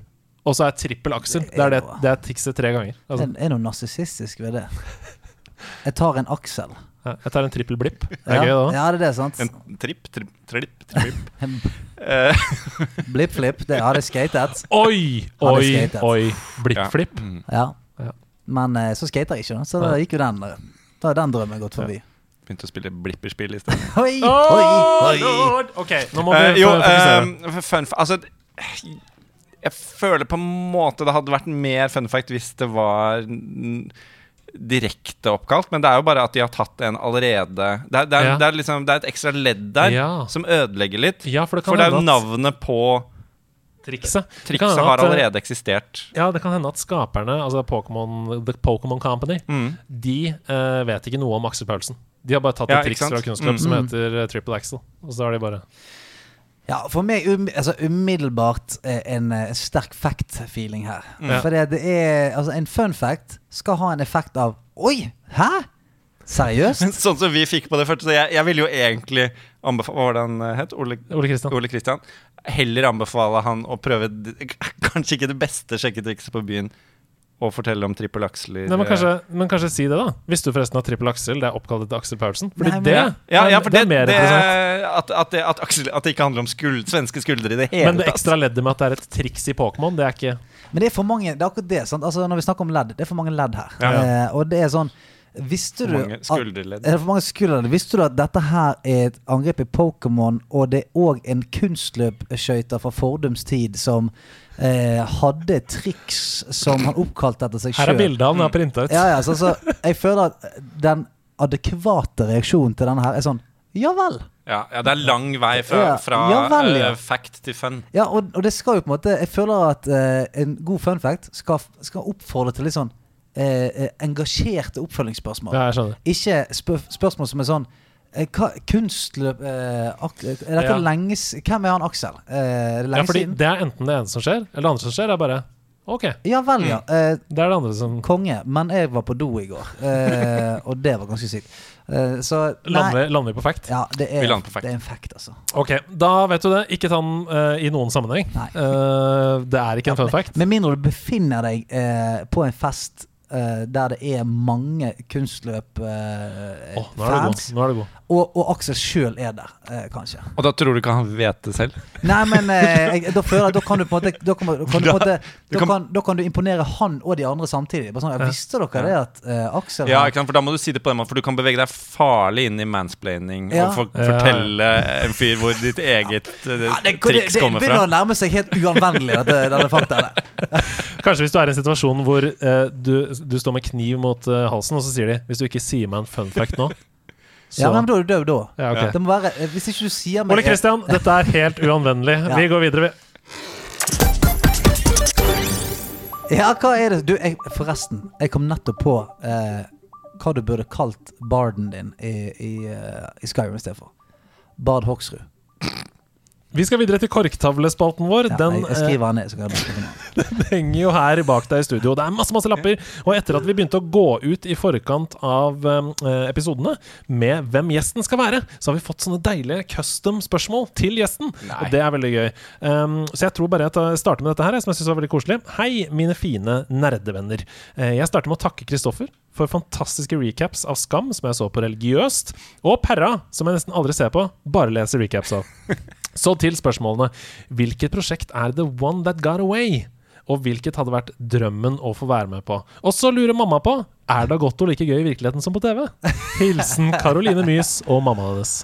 Og så er trippel Aksel. Det er, det, det er trikset tre ganger. Altså, det er noe narsissistisk ved det. Jeg tar en aksel. ja, jeg tar en trippel blipp. Det er ja. gøy, det. Ja, det er det, sant? En tripp, tripp, tripp, tripp. Eh, Blipp-flipp, det har jeg skatet. Oi, oi, skatet. oi. Blippflipp. Ja. Mm. Ja. Ja. Men eh, så skater jeg ikke. Så da gikk jo den eh, Da er den drømmen gått forbi. Begynte å spille blipperspill i stedet. Oi, oi, oi. Lord! Ok, nå må vi uh, jo, fun Altså Jeg føler på en måte det hadde vært mer fun fact hvis det var direkte oppkalt, men det er jo bare at de har tatt en allerede Det er, det er, Ja. det er, liksom, det er et ekstra ledd der Ja. som ødelegger litt. ja, for det For det er jo navnet på trikset trikset at, har allerede eksistert. Ja, det kan hende at skaperne, altså Pokemon, The Pokémon Company, Mm. de uh, vet ikke noe om Aksel Paulsen. De har bare tatt et triks fra kunstløp Mm. som heter eh, Triple Axel. Og så har de bare Ja, for meg um, altså, umiddelbart eh, en eh, sterk fact-feeling her. Ja. For det er Altså, en fun fact skal ha en effekt av Oi! Hæ? Seriøst? Sånn som vi fikk på det første. Så jeg, jeg ville jo egentlig anbefale Hva var det han het? Ole, Ole Kristian. Ole Kristian. Heller anbefale han å prøve kanskje ikke det beste sjekketrikset på byen. Og fortelle om trippel aksel Nei, men, kanskje, men kanskje si det, da. Visste du forresten at Trippel Axel det er oppkalt etter Aksel Paulsen? Fordi Nei, men- det, ja, ja, ja, for det, er mer det, interessant. at, at, det, at, Aksel, at det ikke handler om skuld, svenske skuldre i det hele Men det tatt. ekstra leddet med at det er et triks i Pokémon, det er ikke Men det er for mange Det er akkurat det. sant? Altså Når vi snakker om ledd, det er for mange ledd her. Ja, Eh, og det er sånn Visste du mange at- Er det for mange? Visste du at dette her er et angrep i Pokémon, og det er òg en kunstløpskøyter fra fordums tid som eh, hadde triks som han oppkalte etter seg Her er bildet han har printa ut. Ja, ja, så, så jeg føler at den adekvate reaksjonen til denne her er sånn Ja vel. Ja, ja, det er lang vei fra, fra ja vel, ja. Uh, fact til fun. Ja, og, og det skal jo på en måte Jeg føler at uh, en god fun fact skal, skal oppfordre til litt sånn eh, eh, engasjerte oppfølgingsspørsmål. Ja, jeg skjønner. Ikke spør spørsmål som er sånn eh, hva, Kunstløp eh, Er dette Ja. lenge Hvem er han Aksel? Eh, er det Ja, fordi siden? det er enten det ene som skjer, eller det andre som skjer, Det er bare OK. Ja vel, ja. Eh, Det er det andre som konge. Men jeg var på do i går, eh, og det var ganske sykt. Eh, så lander, lander vi på fact. Ja, det er, Vi lander på fact. det er en fact, altså. Ok, da vet du det. Ikke ta den eh, i noen sammenheng. Nei. Eh, det er ikke en fun fact. Med mindre du befinner deg eh, på en fest der det er mange kunstløp-fans. oh, nå er det god. Nå er det god. Og, og Aksel sjøl er der, eh, kanskje. Og da tror du ikke han vet det selv? Nei, men eh, jeg, da føler jeg da kan du på en måte Da kan, du- kan, du måte, da kan- da kan du imponere han og de andre samtidig. Bare sånn, jeg Visste dere det at eh, Aksel Ja, ikke sant? for da må du si det på den måten, for du kan bevege deg farlig inn i mansplaining Ja. og for, fortelle en fyr hvor ditt eget eh, ja, det, det, triks det begynner å nærme seg helt uanvendelig, dette, denne faktaen. Kanskje hvis du er i en situasjon hvor eh, du, du står med kniv mot eh, halsen, og så sier de Hvis du ikke sier meg en fun fact nå så Ja, men da er du død da. Ja, okay. Det må være, eh, hvis ikke du sier meg Ole Kristian, dette er helt uanvendelig. Ja. Vi går videre. vi. Ja, hva er det du, jeg, Forresten, jeg kom nettopp på eh, hva du burde kalt barden din i, i, eh, i Skyrim i stedet for. Bard Hoksrud. Vi skal videre til korktavlespalten vår. Ja, Den jeg, jeg eh, ned. Den. henger jo her bak deg i studio. Det er masse masse lapper. Og etter at vi begynte å gå ut i forkant av eh, episodene med hvem gjesten skal være, så har vi fått sånne deilige custom-spørsmål til gjesten. Nei. Og det er veldig gøy. Um, så jeg tror bare jeg starter med dette her, som jeg syns var veldig koselig. Hei, mine fine nerdevenner. Eh, jeg starter med å takke Kristoffer for fantastiske recaps av Skam, som jeg så på religiøst, og Perra, som jeg nesten aldri ser på, bare leser recaps av. Så til spørsmålene. Hvilket prosjekt er The One That Got Away? Og hvilket hadde vært drømmen å få være med på? Og så lurer mamma på Er Dagotto like gøy i virkeligheten som på TV? Hilsen Caroline Mys og mamma hennes.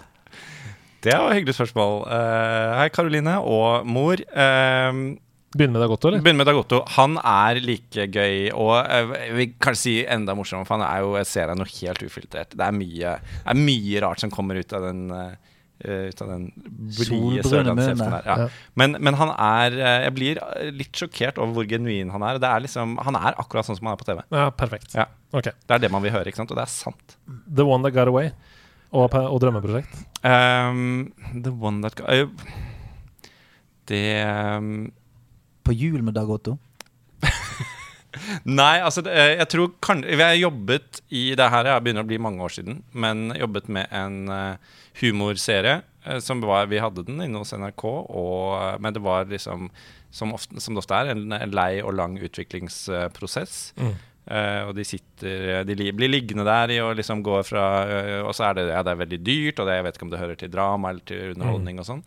Det var et hyggelig spørsmål. Uh, hei, Karoline og mor. Uh, Begynne med Dagotto, eller? Begynn med Dagotto. Han er like gøy, og eh, jeg vil kanskje si enda morsommere, for han er jo, jeg ser deg noe helt ufiltrert. Det er mye, er mye rart som kommer ut av den eh, ut av den blide sørlandskjeften der. Ja. Ja. Men, men han er eh, Jeg blir litt sjokkert over hvor genuin han er. Det er liksom, han er akkurat sånn som han er på TV. Ja, perfekt. Ja. Okay. Det er det man vil høre, ikke sant? Og det er sant. The One That Got Away og, og drømmeprosjekt. Um, the one that got uh, Det um, På jul med Dag Otto. Nei, altså eh, jeg tror Jeg har jobbet i det her, jeg begynner å bli mange år siden, men jobbet med en eh, humorserie. eh, som var, Vi hadde den inne hos NRK, og, men det var liksom, som, ofte, som det ofte er, en, en lei og lang utviklingsprosess. Eh, og de sitter De li, blir liggende der i og liksom går fra uh, Og så er det, ja, det er veldig dyrt, og det, jeg vet ikke om det hører til drama eller til underholdning og sånn.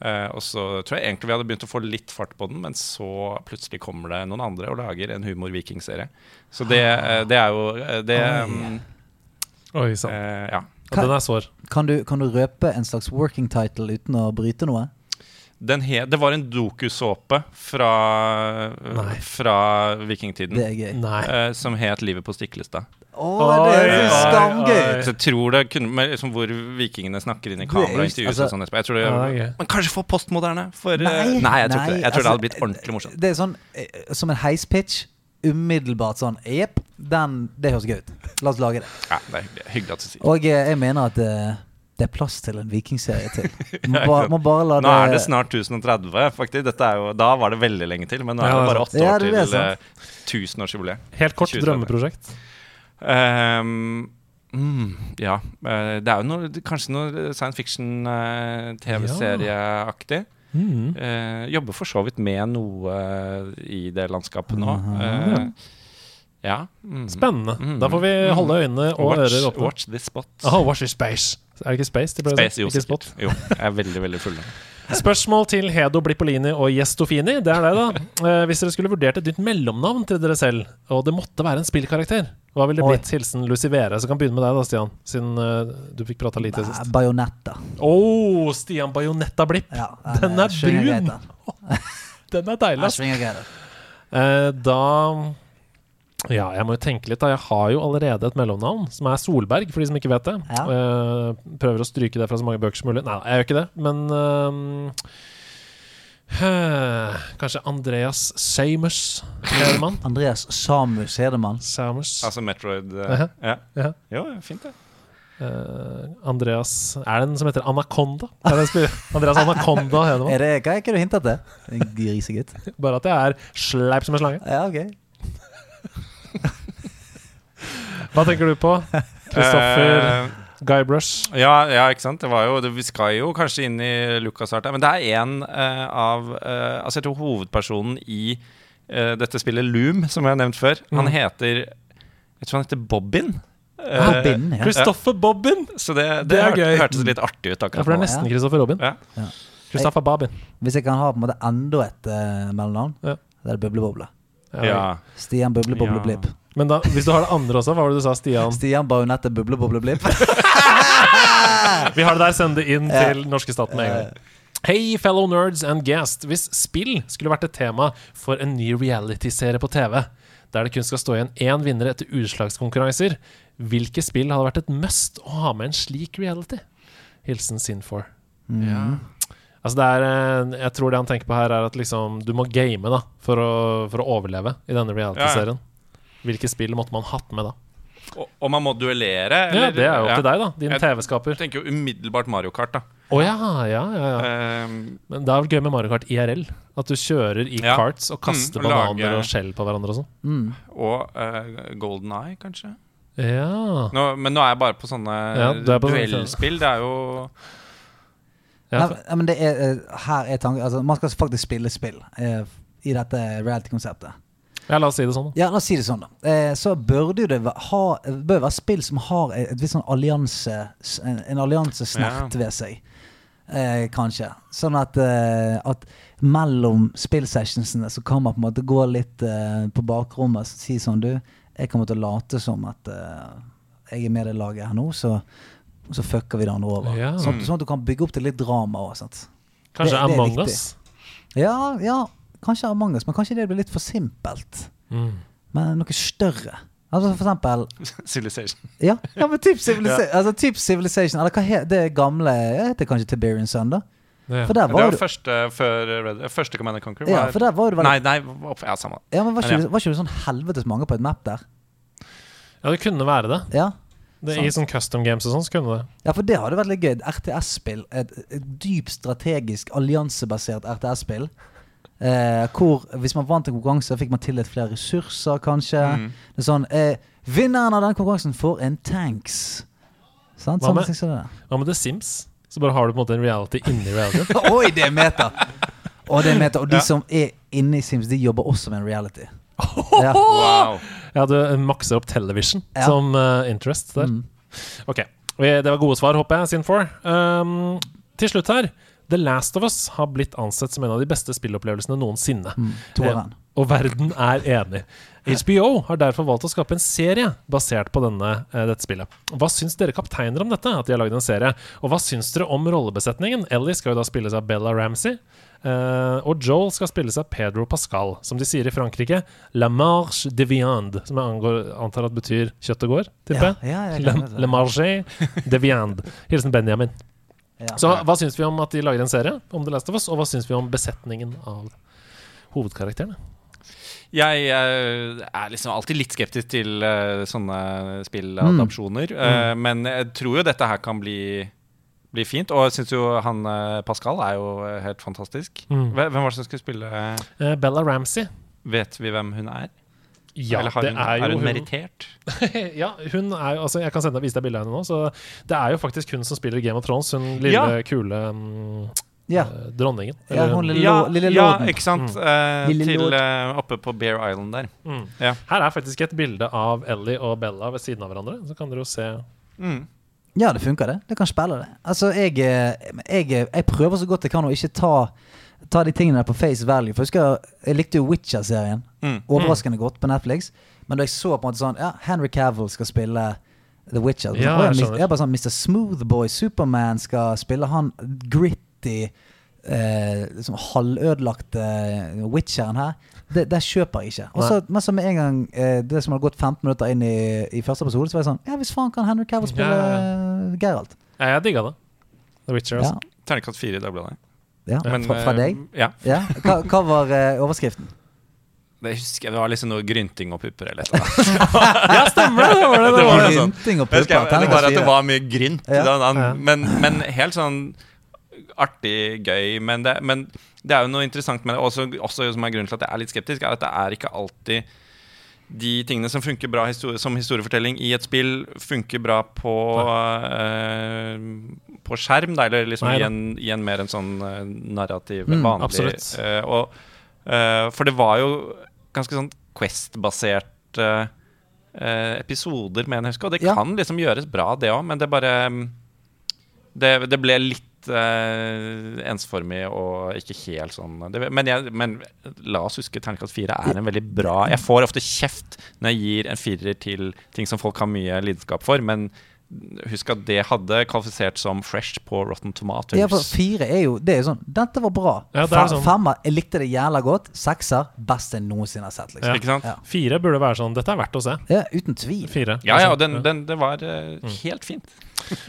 Eh, og så tror jeg egentlig vi hadde begynt å få litt fart på den, men så plutselig kommer det noen andre og lager en humor-vikingserie. Så det, uh, det er jo eh, Det Oi. mm, Oi sann. Uh, Ja. Og Den er sår. Kan du, kan du røpe en slags working title uten å bryte noe? Den he, det var en dokusåpe fra, Nei. fra vikingtiden. Det er gøy. Nei. eh, som het 'Livet på Stiklestad'. Å, det er Oi, så oi, skamgøy! Så jeg tror det kunne med liksom Hvor vikingene snakker inn i Det er kamera og intervjues altså- og sånn. etterpå. Jeg tror det, Ja, det er. Men kanskje få postmoderne? For, eh, Nei, nei, jeg tror ikke det. Jeg tror det altså, hadde blitt ordentlig morsomt. Det er sånn eh, som en heispitch. Umiddelbart sånn Jepp, den Det høres gøy ut. La oss lage det. Ja, det er hyggelig, at du sier Og jeg mener at eh, det er plass til en vikingserie til. Må, Ja, ba, må bare la Nå er det snart 1030, faktisk. Dette er jo, da var det veldig lenge til, men nå er det det bare åtte år det er til eh, tusenårsjubileet. Helt kort 2030. drømmeprosjekt. Um, mm, ja. eh, det er jo noe, kanskje noe science fiction-TV-serieaktig. Mm. Eh, jobber for så vidt med noe i det landskapet nå. Eh, ja. mm. Spennende. Mm. Da får vi holde øynene og watch, ører åpne. Watch this spot. Oh, watch this space. Er det ikke space? De ble Space, jo, ikke spot. Jo, jeg er veldig, veldig full. Spørsmål til Hedo Blippolini og Gjestofini. Det er det, da. Eh, hvis dere skulle vurdert et nytt mellomnavn til dere selv, og det måtte være en spillkarakter, hva ville det blitt? Hilsen Lucivere. Så kan begynne med deg, da, Stian. Siden eh, du fikk prata lite i sist. Bajonetta. Å, Stian Bajonetta Blipp. Ja, Den er brun. den. Den er deilig, den. Eh, da Ja, jeg må jo tenke litt, da. Jeg har jo allerede et mellomnavn, som er Solberg, for de som ikke vet det. Ja. Uh, prøver å stryke det fra så mange bøker som mulig. Nei, jeg gjør ikke det, men eh, Kanskje Andreas Samus Hedemann? Andreas Samus Hedemann. Samus. Altså Metroid eh, Ja. ja. Ja. Jo, fint det. Eh, Andreas Er det en som heter Anaconda? Andreas Anaconda Hedemann. Er det, hva er ikke du hintet til? En grisegutt. Bare at jeg er sleip som en slange. Ja, ok. Hva tenker du på? Kristoffer Guy Guybrush? ja, ja, ikke sant. Det var jo, det, vi skal jo kanskje inn i Lucas Art men det er en uh, av uh, Altså, jeg tror hovedpersonen i uh, dette spillet Loom, som jeg har nevnt før, han Mm. heter Jeg tror han heter Bobbin. Bobbin, ja. Christopher Bobbin! Så det, det, Det er hørte, gøy. hørtes litt artig ut Ja, for det er nesten Kristoffer Christopher Robin. Ja. Christopher Bobbin. Hvis jeg kan ha på en måte enda et uh, mellomnavn, Ja. det er det Bubleboble. Ja. Ja. Stian Bubleboble-blipp. Men da, hvis du har det andre også, hva var det du sa, Stian? Stian Bajonette Bubleboble-blipp. Vi har det der, send det inn Ja. til norske staten med en gang. Hei, fellow nerds and guest. Hvis spill skulle vært et tema for en ny reality-serie på TV, der det kun skal stå igjen én vinner etter utslagskonkurranser, hvilke spill hadde vært et must å ha med en slik reality? Hilsen Sin4. Ja. Altså det er, eh, jeg tror det han tenker på her, er at liksom du må game da for å, for å overleve i denne reality-serien. Hvilke spill måtte man hatt med da? Og, og man må duellere? Ja. Det er jo opp Ja. til deg, da. Din TV-skaper. Jeg tenker jo umiddelbart Mario Kart, da. Å ja, ja, ja, ja. um, Men det er vel gøy med Mario Kart IRL. At du kjører i Ja. karts og kaster Mm, og bananer lager- og skjell på hverandre og sånn. Mm. og uh, Golden Eye, kanskje. Ja. Nå, men nå er jeg bare på sånne Ja, på sånne- duellspill. Det er jo ja for, men- men det er, eh, her er tanken altså, Man skal faktisk spille spill eh, i dette reality-konseptet. ja, la oss si det sånn. da. Ja, la oss si det sånn, da. Eh, så burde jo det ha, bør være spill som har et, et visst sånn allianse En, en alliansesnert ved seg. Eh, kanskje. Sånn at, eh, at mellom spillsessionsene så kan man på en måte gå litt eh, på bakrommet og si sånn Du, jeg kommer til å late som at eh, jeg er med i det laget her nå, så, så fucker vi det andre over. Ja. Sånn, sånn at du kan bygge opp til litt drama òg. Kanskje Det- det er Among viktig. Us. Ja, ja, kanskje Among us, men kanskje det blir litt for simpelt. Mm. Men noe større. Altså for eksempel Civilization. Ja, ja men typ Civilization, altså, typ Civilization Eller hva he, det gamle Jeg heter kanskje Tiberian Sun, da. Ja. For der Det var var jo første før Red, første Command and Conquer. Ja, for der var det vel Nei, nei, opp- ja, samme. ja, men var, Men ikke, ja. det- var ikke det sånn helvetes mange på et map der? ja, det kunne være det. Ja, det er I sånn custom games og sånn, så kunne det. ja for det hadde vært litt gøy. Et RTS-spill. Et, et dypt strategisk, alliansebasert RTS-spill. Eh, hvor hvis man vant en konkurranse, fikk man tildelt flere ressurser, kanskje. Mm. Det er sånn eh, Vinneren av den konkurransen får en tanks. Sant? Hva med- som det. Hva med The Sims? Så bare har du på en måte en reality inni reality. Oi, det er meta! Og, det er meta. og de Ja. som er inne i Sims, de jobber også med en reality. Ja. Wow. Ja, du makser opp television Ja. som uh, interest der. Mm. Ok, Det var gode svar, håper jeg, Sin4. Um, til slutt her. The Last of Us har blitt ansett som en av de beste spillopplevelsene noensinne. Mm. eh, Og verden er enig. HBO har derfor valgt å skape en serie basert på denne, eh, dette spillet. Hva syns dere kapteiner om dette? At de har lagd en serie? Og hva syns dere om rollebesetningen? Ellie skal jo da spilles av Bella Ramsey. Eh, og Joel skal spilles av Pedro Pascal. Som de sier i Frankrike, La marche de viande. Som jeg angår, antar at betyr kjøtt og går, tipper jeg. Ja, ja, glemmer marche de viande. Hilsen Benjamin. Ja. Så hva syns vi om at de lager en serie om The Last of Us, og hva syns vi om besetningen av hovedkarakterene? Jeg eh, er liksom alltid litt skeptisk til eh, sånne spilladopsjoner. eh, men jeg tror jo dette her kan bli, bli fint. Og jeg syns jo han eh, Pascal er jo eh, helt fantastisk. Mm. Hvem var det som skulle spille Eh, Bella Ramsey. Vet vi hvem hun er? Ja, Eller har det hun, er jo hun hun. merittert? ja, hun er jo altså Jeg kan sende deg vise deg bildet av henne nå. Så det er jo faktisk hun som spiller Game of Thrones. Hun lille, Ja. kule um, Ja. dronningen. Ja, Eller hun hun- lille, Ja, lille ja, ikke sant? Mm. Eh, Lille til eh, oppe på Bear Island der. mm. Ja. Her er faktisk et bilde av Ellie og Bella ved siden av hverandre. Så kan dere jo se Mm. Ja, det funker, det. Det kan spille, det. Altså, jeg, eh, jeg, eh, jeg prøver så godt jeg kan å ikke ta, ta de tingene der på face value. For jeg, husker, jeg likte jo Witcher-serien. Mm. Overraskende godt på Netflix. Men da jeg så på en måte sånn Ja, Henry Cavill skal spille The Witcher. Ja, jeg jeg bare sånn Mr. Smoothboy, Superman, skal spille han gritty eh, liksom halvødelagte eh, Witcheren her. Det, det kjøper jeg ikke. Og så, men så med en gang eh, det som hadde gått 15 minutter inn i, i første episode, så var jeg sånn Ja, hvis faen kan Henry Cavill spille Ja, ja, Geralt? Ja, jeg digga det. The Witcher, Ja, altså. Terningkast fire i Dagbladet. ja. Men, fra, fra eh, deg? Ja. Ja. Hva, hva var eh, overskriften? Det husker jeg, det var liksom noe grynting og pupper eller noe. Ja, stemmer det! det, var det, Det var noe sånn. Grynting og pupper. jeg, det var at det var mye grynt. Ja. Da, han, Ja. men, men helt sånn artig, gøy. Men det, men det er jo noe interessant med det, også, også som er grunnen til at jeg er litt skeptisk, er at det er ikke alltid de tingene som funker bra histori som historiefortelling i et spill, funker bra på, uh, på skjerm, da, eller liksom Nei i en, i en mer en sånn uh, narrativ, Mm, vanlig eh, og, For det var jo ganske sånn Quest-basert eh, episoder, mener jeg å huske. Og det Ja. kan liksom gjøres bra, det òg, men det bare um, det, det ble litt eh, ensformig og ikke helt sånn det, men, jeg, men la oss huske terningkast fire er en veldig bra Jeg får ofte kjeft når jeg gir en firer til ting som folk har mye lidenskap for, men husk at det hadde kvalifisert som fresh på Rotten Tomatoes. Ja, for fire er jo Det er jo sånn Dette var bra. Ja, det sånn. Femmer, jeg likte det jævla godt. Sekser, best jeg noensinne har sett. liksom Ja. Ikke sant? Ja. Fire burde være sånn Dette er verdt å se. Ja, uten tvil. Fire. Ja, ja, og den, den, det var uh, Mm. helt fint.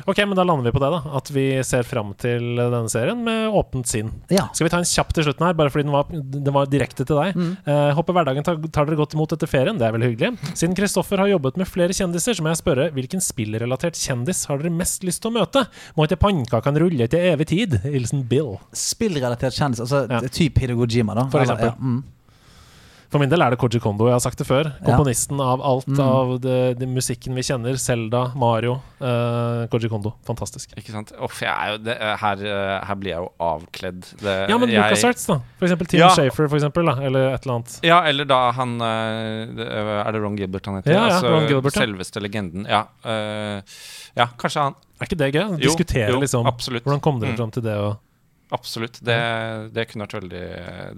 Ok, men da lander vi på det, da. At vi ser fram til denne serien med åpent sinn. Ja. Skal vi ta en kjapp til slutten her, bare fordi den var, den var direkte til deg? Mm. Uh, håper hverdagen tar, tar dere godt imot etter ferien. Det er veldig hyggelig. Siden Kristoffer har jobbet med flere kjendiser, så må jeg spørre hvilken spillrelatert kjendis har dere mest lyst til å møte? Må ikke pannekakene rulle til evig tid? Hilsen Bill. Spillrelatert kjendis, altså Ja. typ Hideo Gojima, da. For Eller- eksempel. Ja, mm. For min del er det Koji Kondo. Jeg har sagt det før. Ja. Komponisten av alt Mm. av det, det musikken vi kjenner. Selda, Mario. uh, Koji Kondo. Fantastisk. Ikke sant? Uff, jeg er jo det, eh, her, eh, her blir jeg jo avkledd. Det, Ja, men jeg, LucasArts, da. For eksempel Tim Ja. Shafer, for eksempel. Da. Eller et eller annet. Ja, eller da han Er det Ron Gilbert han heter? Ja, ja, Ron Gilbert, ja. Selveste legenden. Ja, Uh, ja, kanskje han. Er ikke det gøy? Jo, Diskutere jo, liksom absolutt. Hvordan kom dere Mm. fram til det? Og Absolutt. Det, det kunne vært veldig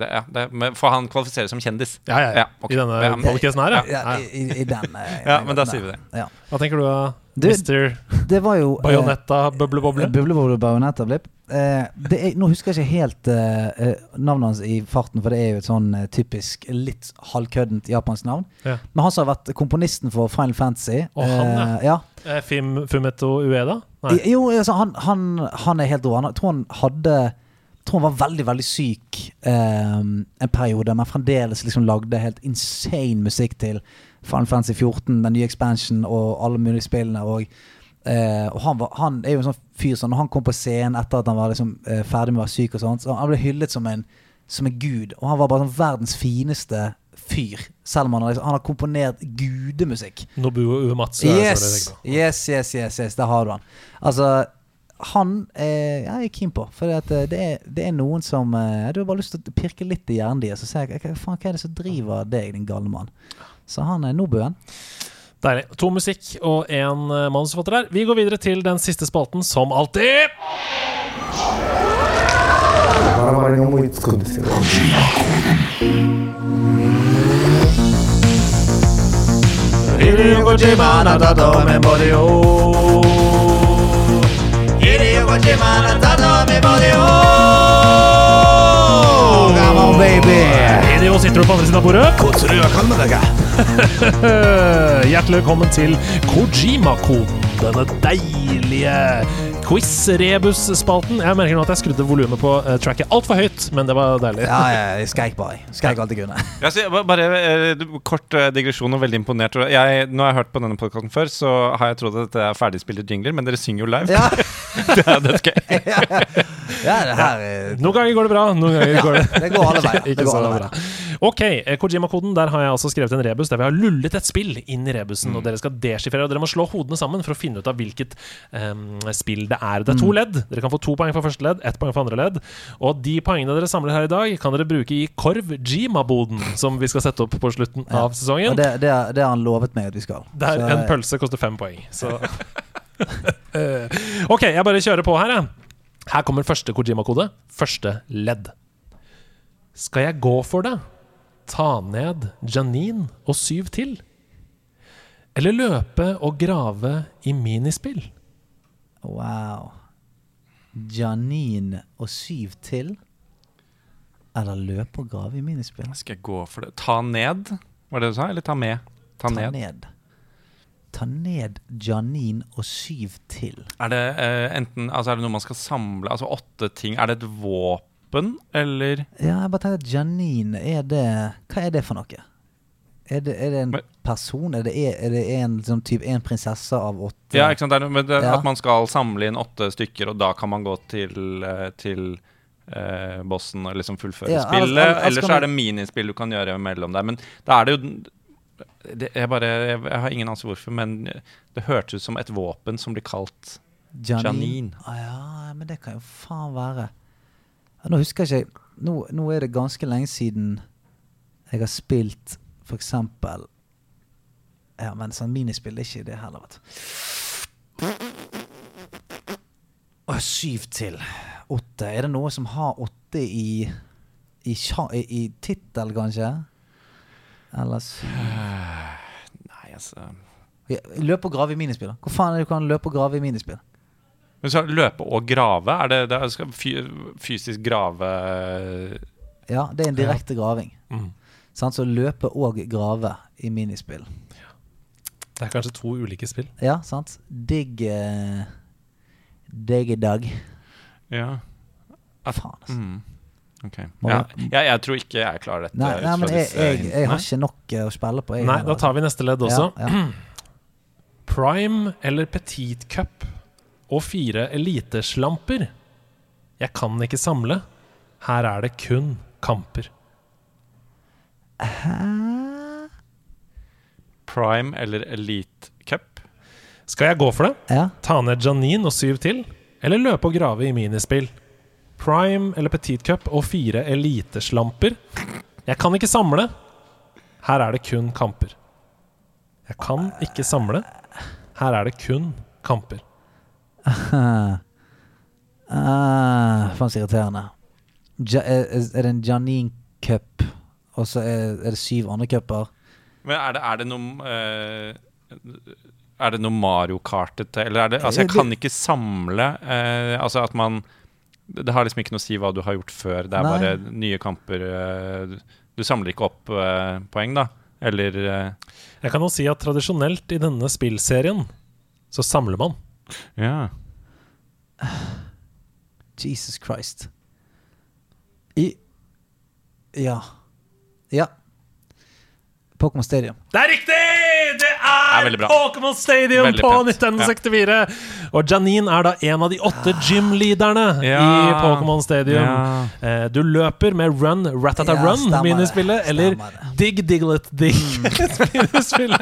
det, ja, det, men For han kvalifiserer som kjendis. Ja, ja, ja. Okay. I denne men- her, ja. Ja, ja. i, i, i den eh, Ja, men da sier vi det. Ja. Hva tenker du da, Mr. Det var jo eh, Bajonetta Bøbleboble? Bubleboble Bajonetta Blipp. Eh, er, nå husker jeg ikke helt eh, eh, navnet hans i farten, for det er jo et sånn eh, typisk litt halvkøddent japansk navn. Ja. Men han som har vært komponisten for Final Fantasy Og han, eh, ja. Eh, Fim, Fumeto Ueda? Nei. Jo, altså, han, han, han er helt rå. Jeg tror han hadde tror han var veldig veldig syk eh, en periode, men fremdeles liksom lagde helt insane musikk til Final Fantasy 14, den nye expansion og alle mulige spillene. Og, eh, og han, var, han er jo en sånn fyr sånn, når han kom på scenen etter at han var liksom, eh, ferdig med å være syk, og sånt, så han ble hyllet som en, som en gud. Og han var bare sånn verdens fineste fyr, selv om han har, liksom, han har komponert gudemusikk. Nobuo Uematsu. yes, yes, yes, yes, der har du han. Altså, han eh, jeg er keen på. For det, eh, det, er, det er noen som eh, Du har bare lyst til å pirke litt i hjernen deres og se hva, er det som driver deg, din gale mann. Så han er Nobuen. Deilig. To musikk og én uh, manusforfatter der. Vi går videre til den siste spalten, som alltid. バ podziemia na tatami Borneo. Come on, baby. Hideo sitter du på andre siden av bordet? Kotsrua kan med deg. Hjertelig velkommen til Kojima-koden. Denne deilige quiz-rebus-spalten. Jeg merker nå at jeg skrudde volumet på uh, tracket altfor høyt, men det var deilig. Ja, ja, jeg skreik bare. Skreik alt jeg kunne. Ja, så jeg bare eh, Kort eh, digresjon og veldig imponert. Jeg, nå har jeg hørt på denne podkasten før, så har jeg trodd at dette er ferdigspilte jingler, men dere synger jo live. Ja, det er dødsgøy. ja det her er Noen ganger går det bra, noen ganger går det Det går alle veier. Ikke Det går så alle bra. veier. Ok, eh, Kojima-koden. Der har jeg altså skrevet en rebus der vi har lullet et spill inn i rebusen. Og dere skal deschiffrere, og dere må slå hodene sammen for å finne ut av hvilket um, spill det er. Det er to ledd. Dere kan få to poeng for første ledd, ett poeng for andre ledd. Og de poengene dere samler her i dag, kan dere bruke i Korv-Jima-boden, som vi skal sette opp på slutten Ja. av Og sesongen. det, det, det har han lovet meg at vi skal. Der Så, en eh, pølse koster fem poeng. Så Ok, jeg bare kjører på her, jeg. Her kommer første Kojima-kode. Første ledd. Skal jeg gå for det? Ta ned Janine og syv til? Eller løpe og grave i minispill? Wow. Janine og syv til? Eller løpe og grave i minispill? Skal jeg gå for det? Ta ned, var det du sa? Eller ta med? Ta, Ta ned. ned. Ta ned Janine og syv til. Er det uh, enten Altså er det noe man skal samle? Altså åtte ting. Er det et våpen, eller Ja, jeg bare tenker at Janine, er det Hva er det for noe? Er det, er det en Men- person? Er det, er det en, liksom, typ, en prinsesse av åtte? Ja, ikke sant? Det det, Ja. At man skal samle inn åtte stykker, og da kan man gå til, eh, til eh, bossen og liksom fullføre Ja, spillet. Eller, Ellers så er det minispill du kan gjøre mellom der. Men da er det jo det, jeg, bare, jeg, jeg har ingen anelse hvorfor, men det hørtes ut som et våpen som blir kalt Janine. Janine. Ah, ja, men det kan jo faen være Nå husker jeg ikke nå, nå er det ganske lenge siden jeg har spilt for eksempel Ja, men sånn minispill er ikke det heller, vet du. Og syv til. Åtte. Er det noe som har åtte i I, i, i tittel, kanskje? Eller Nei, altså Løp og grave i minispill. Hvor faen er det du kan løpe og grave i minispill? Men så løpe og grave? Er det, det er, skal fy, fysisk grave Ja, det er en direkte graving. Mm. Sånn, Så løpe og grave i minispill. Det er kanskje to ulike spill. Ja, sant? Digg eh, Diggedag. Ja. Faen, altså. Mm. Ok. Ja. Ja, jeg, tror ikke jeg klarer dette. Nei, nei men jeg, jeg, jeg har ikke nok eh, å spille på. Jeg, Nei, da tar vi neste ledd også. Ja, ja. Prime eller Petit Cup og fire eliteslamper. Jeg kan ikke samle. Her er det kun kamper. Prime eller Elite Cup? Skal jeg gå for det? Ja. Ta ned Janine og syv til? Eller løpe og grave i minispill? Prime eller Petit Cup og fire eliteslamper? Jeg kan ikke samle. Her er det kun kamper. Jeg kan ikke samle. Her er det kun kamper. Ah, Faen så irriterende. Ja, er, er det en Janine Cup, og så er, er det syv andre cuper? Men er det, er det noe uh, Er det noe Mario Kartete, eller er det Altså, jeg kan ikke samle uh, Altså at man Det har liksom ikke noe å si hva du har gjort før. Det er Nei. bare nye kamper. Uh, du samler ikke opp poeng, da? Eller Jeg kan jo si at tradisjonelt i denne spillserien så samler man. Ja. Jesus Christ. I Ja. Ja. Pokémon Stadium. Det er riktig! Er. Pokémon Stadium Veldig på pent. Nintendo 64! Og Janine er da en av de åtte gymleaderne Ja. i Pokémon Stadium. Ja. Eh, du løper med Run Ratata Ja, Run, minispillet, eller Dig Diglet Dig, minispillet.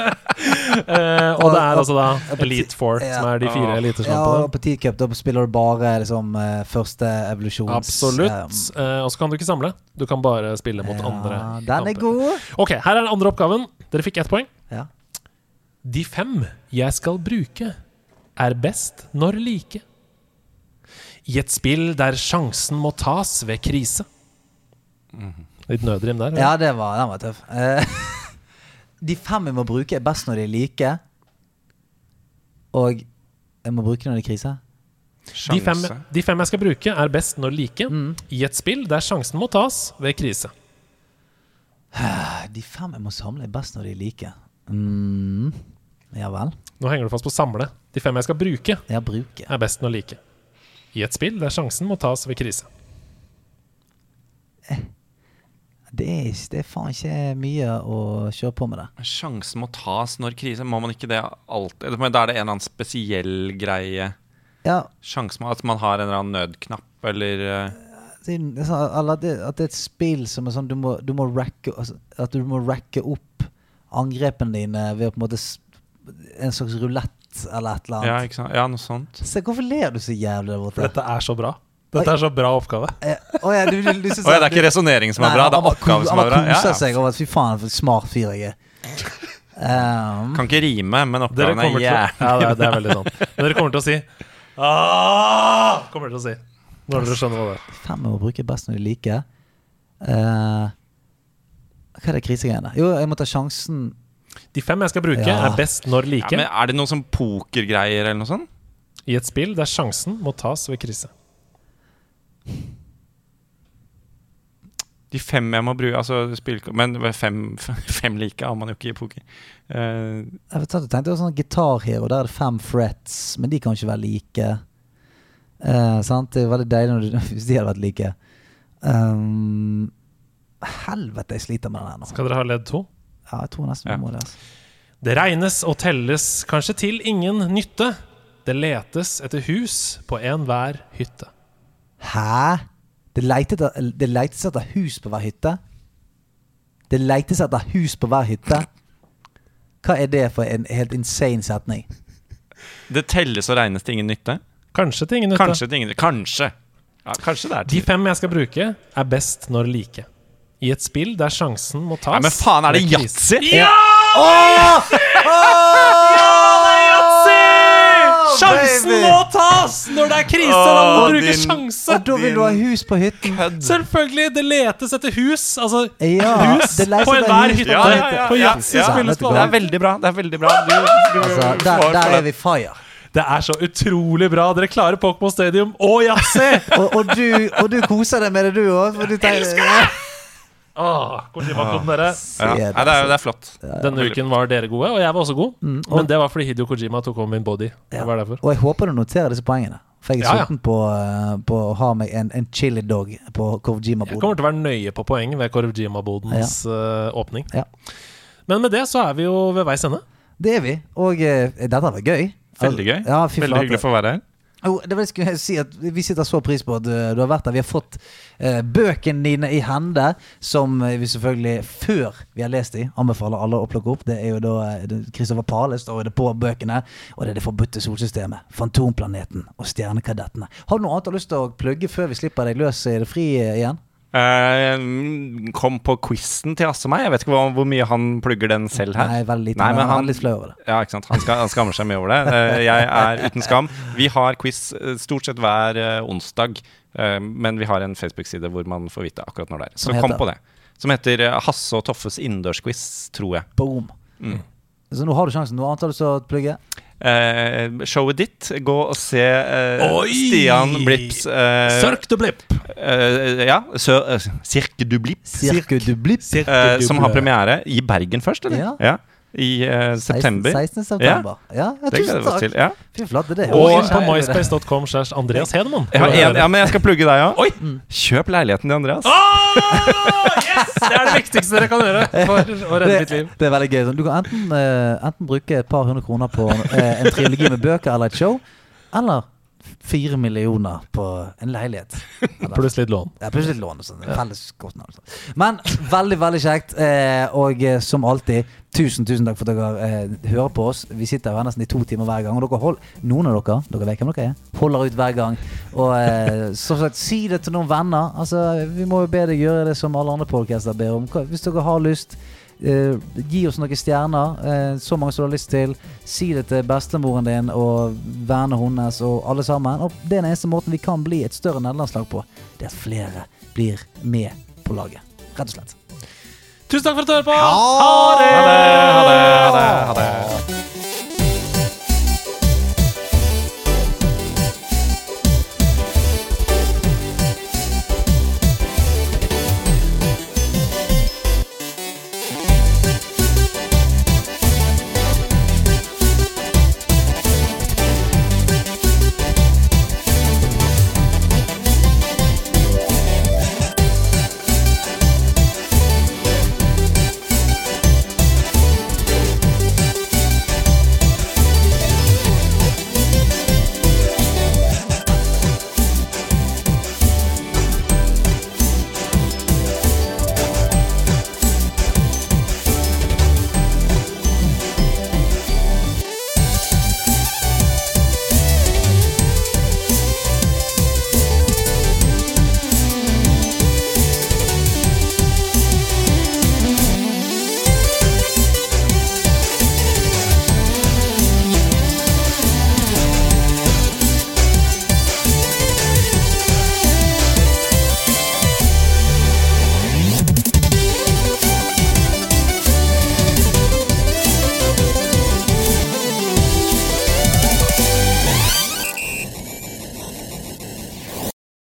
Eh, og det er altså da Elite Four, Ja. som er de fire Ja, Ja, og på T-cup da spiller du bare liksom eh, første evolusjons... Absolutt. Eh, og så kan du ikke samle. Du kan bare spille mot ja, andre. Den er god. Ok, her er den andre oppgaven. Dere fikk ett poeng. Ja. De fem jeg skal bruke, er best når like. I et spill der sjansen må tas ved krise. Litt nødrim der. Ja, det var, den var tøff. Eh, de fem jeg må bruke, er best når de er like. Og jeg må bruke når det er krise. De, fem, de fem jeg skal bruke, er best når like. Mm. I et spill der sjansen må tas ved krise. De fem jeg må samle, er best når de er like. Mm. Ja vel. Nå henger du fast på samle. De fem jeg skal bruke, Ja, bruke. er best når like. I et spill der sjansen må tas ved krise. Det er, ikke- det er faen ikke mye å kjøre på med det. Sjansen må tas når krise. Må man ikke det alltid? Men Da er det en eller annen spesiell greie. Ja, Sjansen må at man har en eller annen nødknapp, eller eh, det er sånn- eller at det, at det er et spill som er sånn Du må, du må racke altså, At du må racke opp angrepene dine ved å på en måte En slags rulett eller et eller Ja, annet. ikke sant? Ja, noe sånt. Se, hvorfor ler du så jævlig der For borte? dette er så bra. Dette er så bra oppgave. Eh, Å ja, du, du, du, oh ja, det er ikke resonnering som er bra, det er oppgave som er bra. Han Ja, koser seg over at fy faen, for en smart fyr jeg er. Um, Kan ikke rime, men oppgaven er jævlig ja, det, det er veldig sånn. Men dere kommer til å si Aah! Kommer dere til å si Når dere skjønner hva det er. fem jeg må bruke best når de liker. Eh, hva er det krisegreiene? Jo, jeg må ta sjansen De fem jeg skal bruke, Ja. er best når ja, like. men Er det noe som pokergreier eller noe sånt? I et spill der sjansen må tas ved krise. De fem jeg må bruke altså, spill, Men fem, fem like har man jo ikke i poker. Uh, Jeg vet, tenkte jo sånn gitarhero. Der er det fem frets, men de kan ikke være like. Uh, sant? Det er veldig deilig hvis de hadde vært like. Um, helvete, jeg sliter med den her nå. Skal dere ha ledd to? Ja, jeg tror nesten vi må det. Altså. Det regnes og telles kanskje til ingen nytte. Det letes etter hus på enhver hytte. Hæ? Det leites etter, det leites etter hus på hver hytte? Det leites etter hus på hver hytte? Hva er det for en helt insane setning? det telles og regnes til ingen nytte? Kanskje til ingen nytte. Kanskje til ingen Kanskje! Ja, kanskje det er til. De fem jeg skal bruke, er best når like. I et spill der sjansen må tas Nei, men faen, er det Ja yatzy? Ja! Sjansen baby! må tas når det er krise! Da må du bruke din- sjanse! Og da vil du ha hus på hytten. Selvfølgelig! Det letes etter hus. Altså Ja, hus på enhver hytte. Ja, ja, ja, På ja, Yatzy ja. spilles på Det er veldig bra. Det er veldig bra. Du, du Altså, der, der er vi fire. Det er så utrolig bra. Dere klarer Pokémon Stadium og yatzy! Og, og, du, og du koser deg med det, du òg. Åh, Kojima-koden, dere. Ja. Det, er, det er flott. Denne uken var dere gode, og jeg var også god. Mm, Men det var fordi Hidio Kojima tok over min body. Ja. var. Og jeg håper du noterer disse poengene. For jeg er Ja, ja. sulten på, eh, på å ha meg en, en chili dog på Kojima-boden. Jeg kommer til å være nøye på poeng ved Korvjima-bodens uh, åpning. Ja. Men med det så er vi jo ved veis ende. Det er vi. Og uh, dette var gøy. Veldig gøy. Ja, Veldig hyggelig for å være her. Jo, det vil jeg si at Vi sitter så pris på at du, du har vært der. Vi har fått eh, bøkene dine i hende, som eh, vi selvfølgelig, før vi har lest dem, anbefaler alle å plukke opp. Det er jo da Kristoffer Christopher Pale står det på bøkene, og det er Det forbudte solsystemet, Fantomplaneten og Stjernekadettene. Har du noe annet du har lyst til å plugge før vi slipper deg løs i det fri eh, igjen? Eh, kom på quizen til Assemei. Jeg vet ikke hvor, hvor mye han plugger den selv her. Nei, veldig. Nei, men han flau over det. Ja, ikke sant? Han, skal, han skammer seg mye over det. Uh, jeg er uten skam. Vi har quiz eh, stort sett hver uh, onsdag, men vi har en Facebook-side hvor man får vite akkurat når det er. Så kom på det. Som heter Hasse og Toffes innendørsquiz, tror jeg. Boom. Mm. Så nå har du sjansen. Noe annet har du til å plugge? Eh, showet ditt. Gå og se eh, Stian Blips eh, Sørk du blipp! eh, Ja, Sør, uh, Cirque du Blip. Cirque du Blipp. eh, som har premiere i Bergen først, eller? Ja. I uh, september. 16. september. Ja, ja, Det gleder tusen vi oss takk. til. Ja. Fy flate, det. Og inn på myspace.com slash Andreas Hedemann. Ja, ja, men jeg skal plugge deg òg. Mm. Kjøp leiligheten til Andreas. yes! Det er det viktigste dere kan gjøre for å redde mitt liv. det er veldig gøy. Du kan enten, uh, enten bruke et par hundre kroner på uh, en trilogi med bøker eller et show, eller fire millioner på en leilighet. Pluss litt lån. Ja, plutselig lån og sånn. Felles kostnad. og sånn. Men veldig, veldig kjekt. Eh, og eh, som alltid, tusen, tusen takk for at dere eh, hører på oss. Vi sitter her nesten i to timer hver gang. Og dere hold, noen av dere, dere vet hvem dere er, holder ut hver gang. Og som sagt, si det til noen venner. Altså, vi må jo be deg gjøre det som alle andre podcaster ber om. Hvis dere har lyst, gi oss noen stjerner. Eh, så mange som du har lyst til. Si det til bestemoren din og vennene hennes og alle sammen. Og det er den eneste måten vi kan bli et større nederlandslag på. Det er at flere blir med på laget. Rett og slett. Tusen takk for at du hører på! Ha det! Ha det, ha det, ha det. Ha det.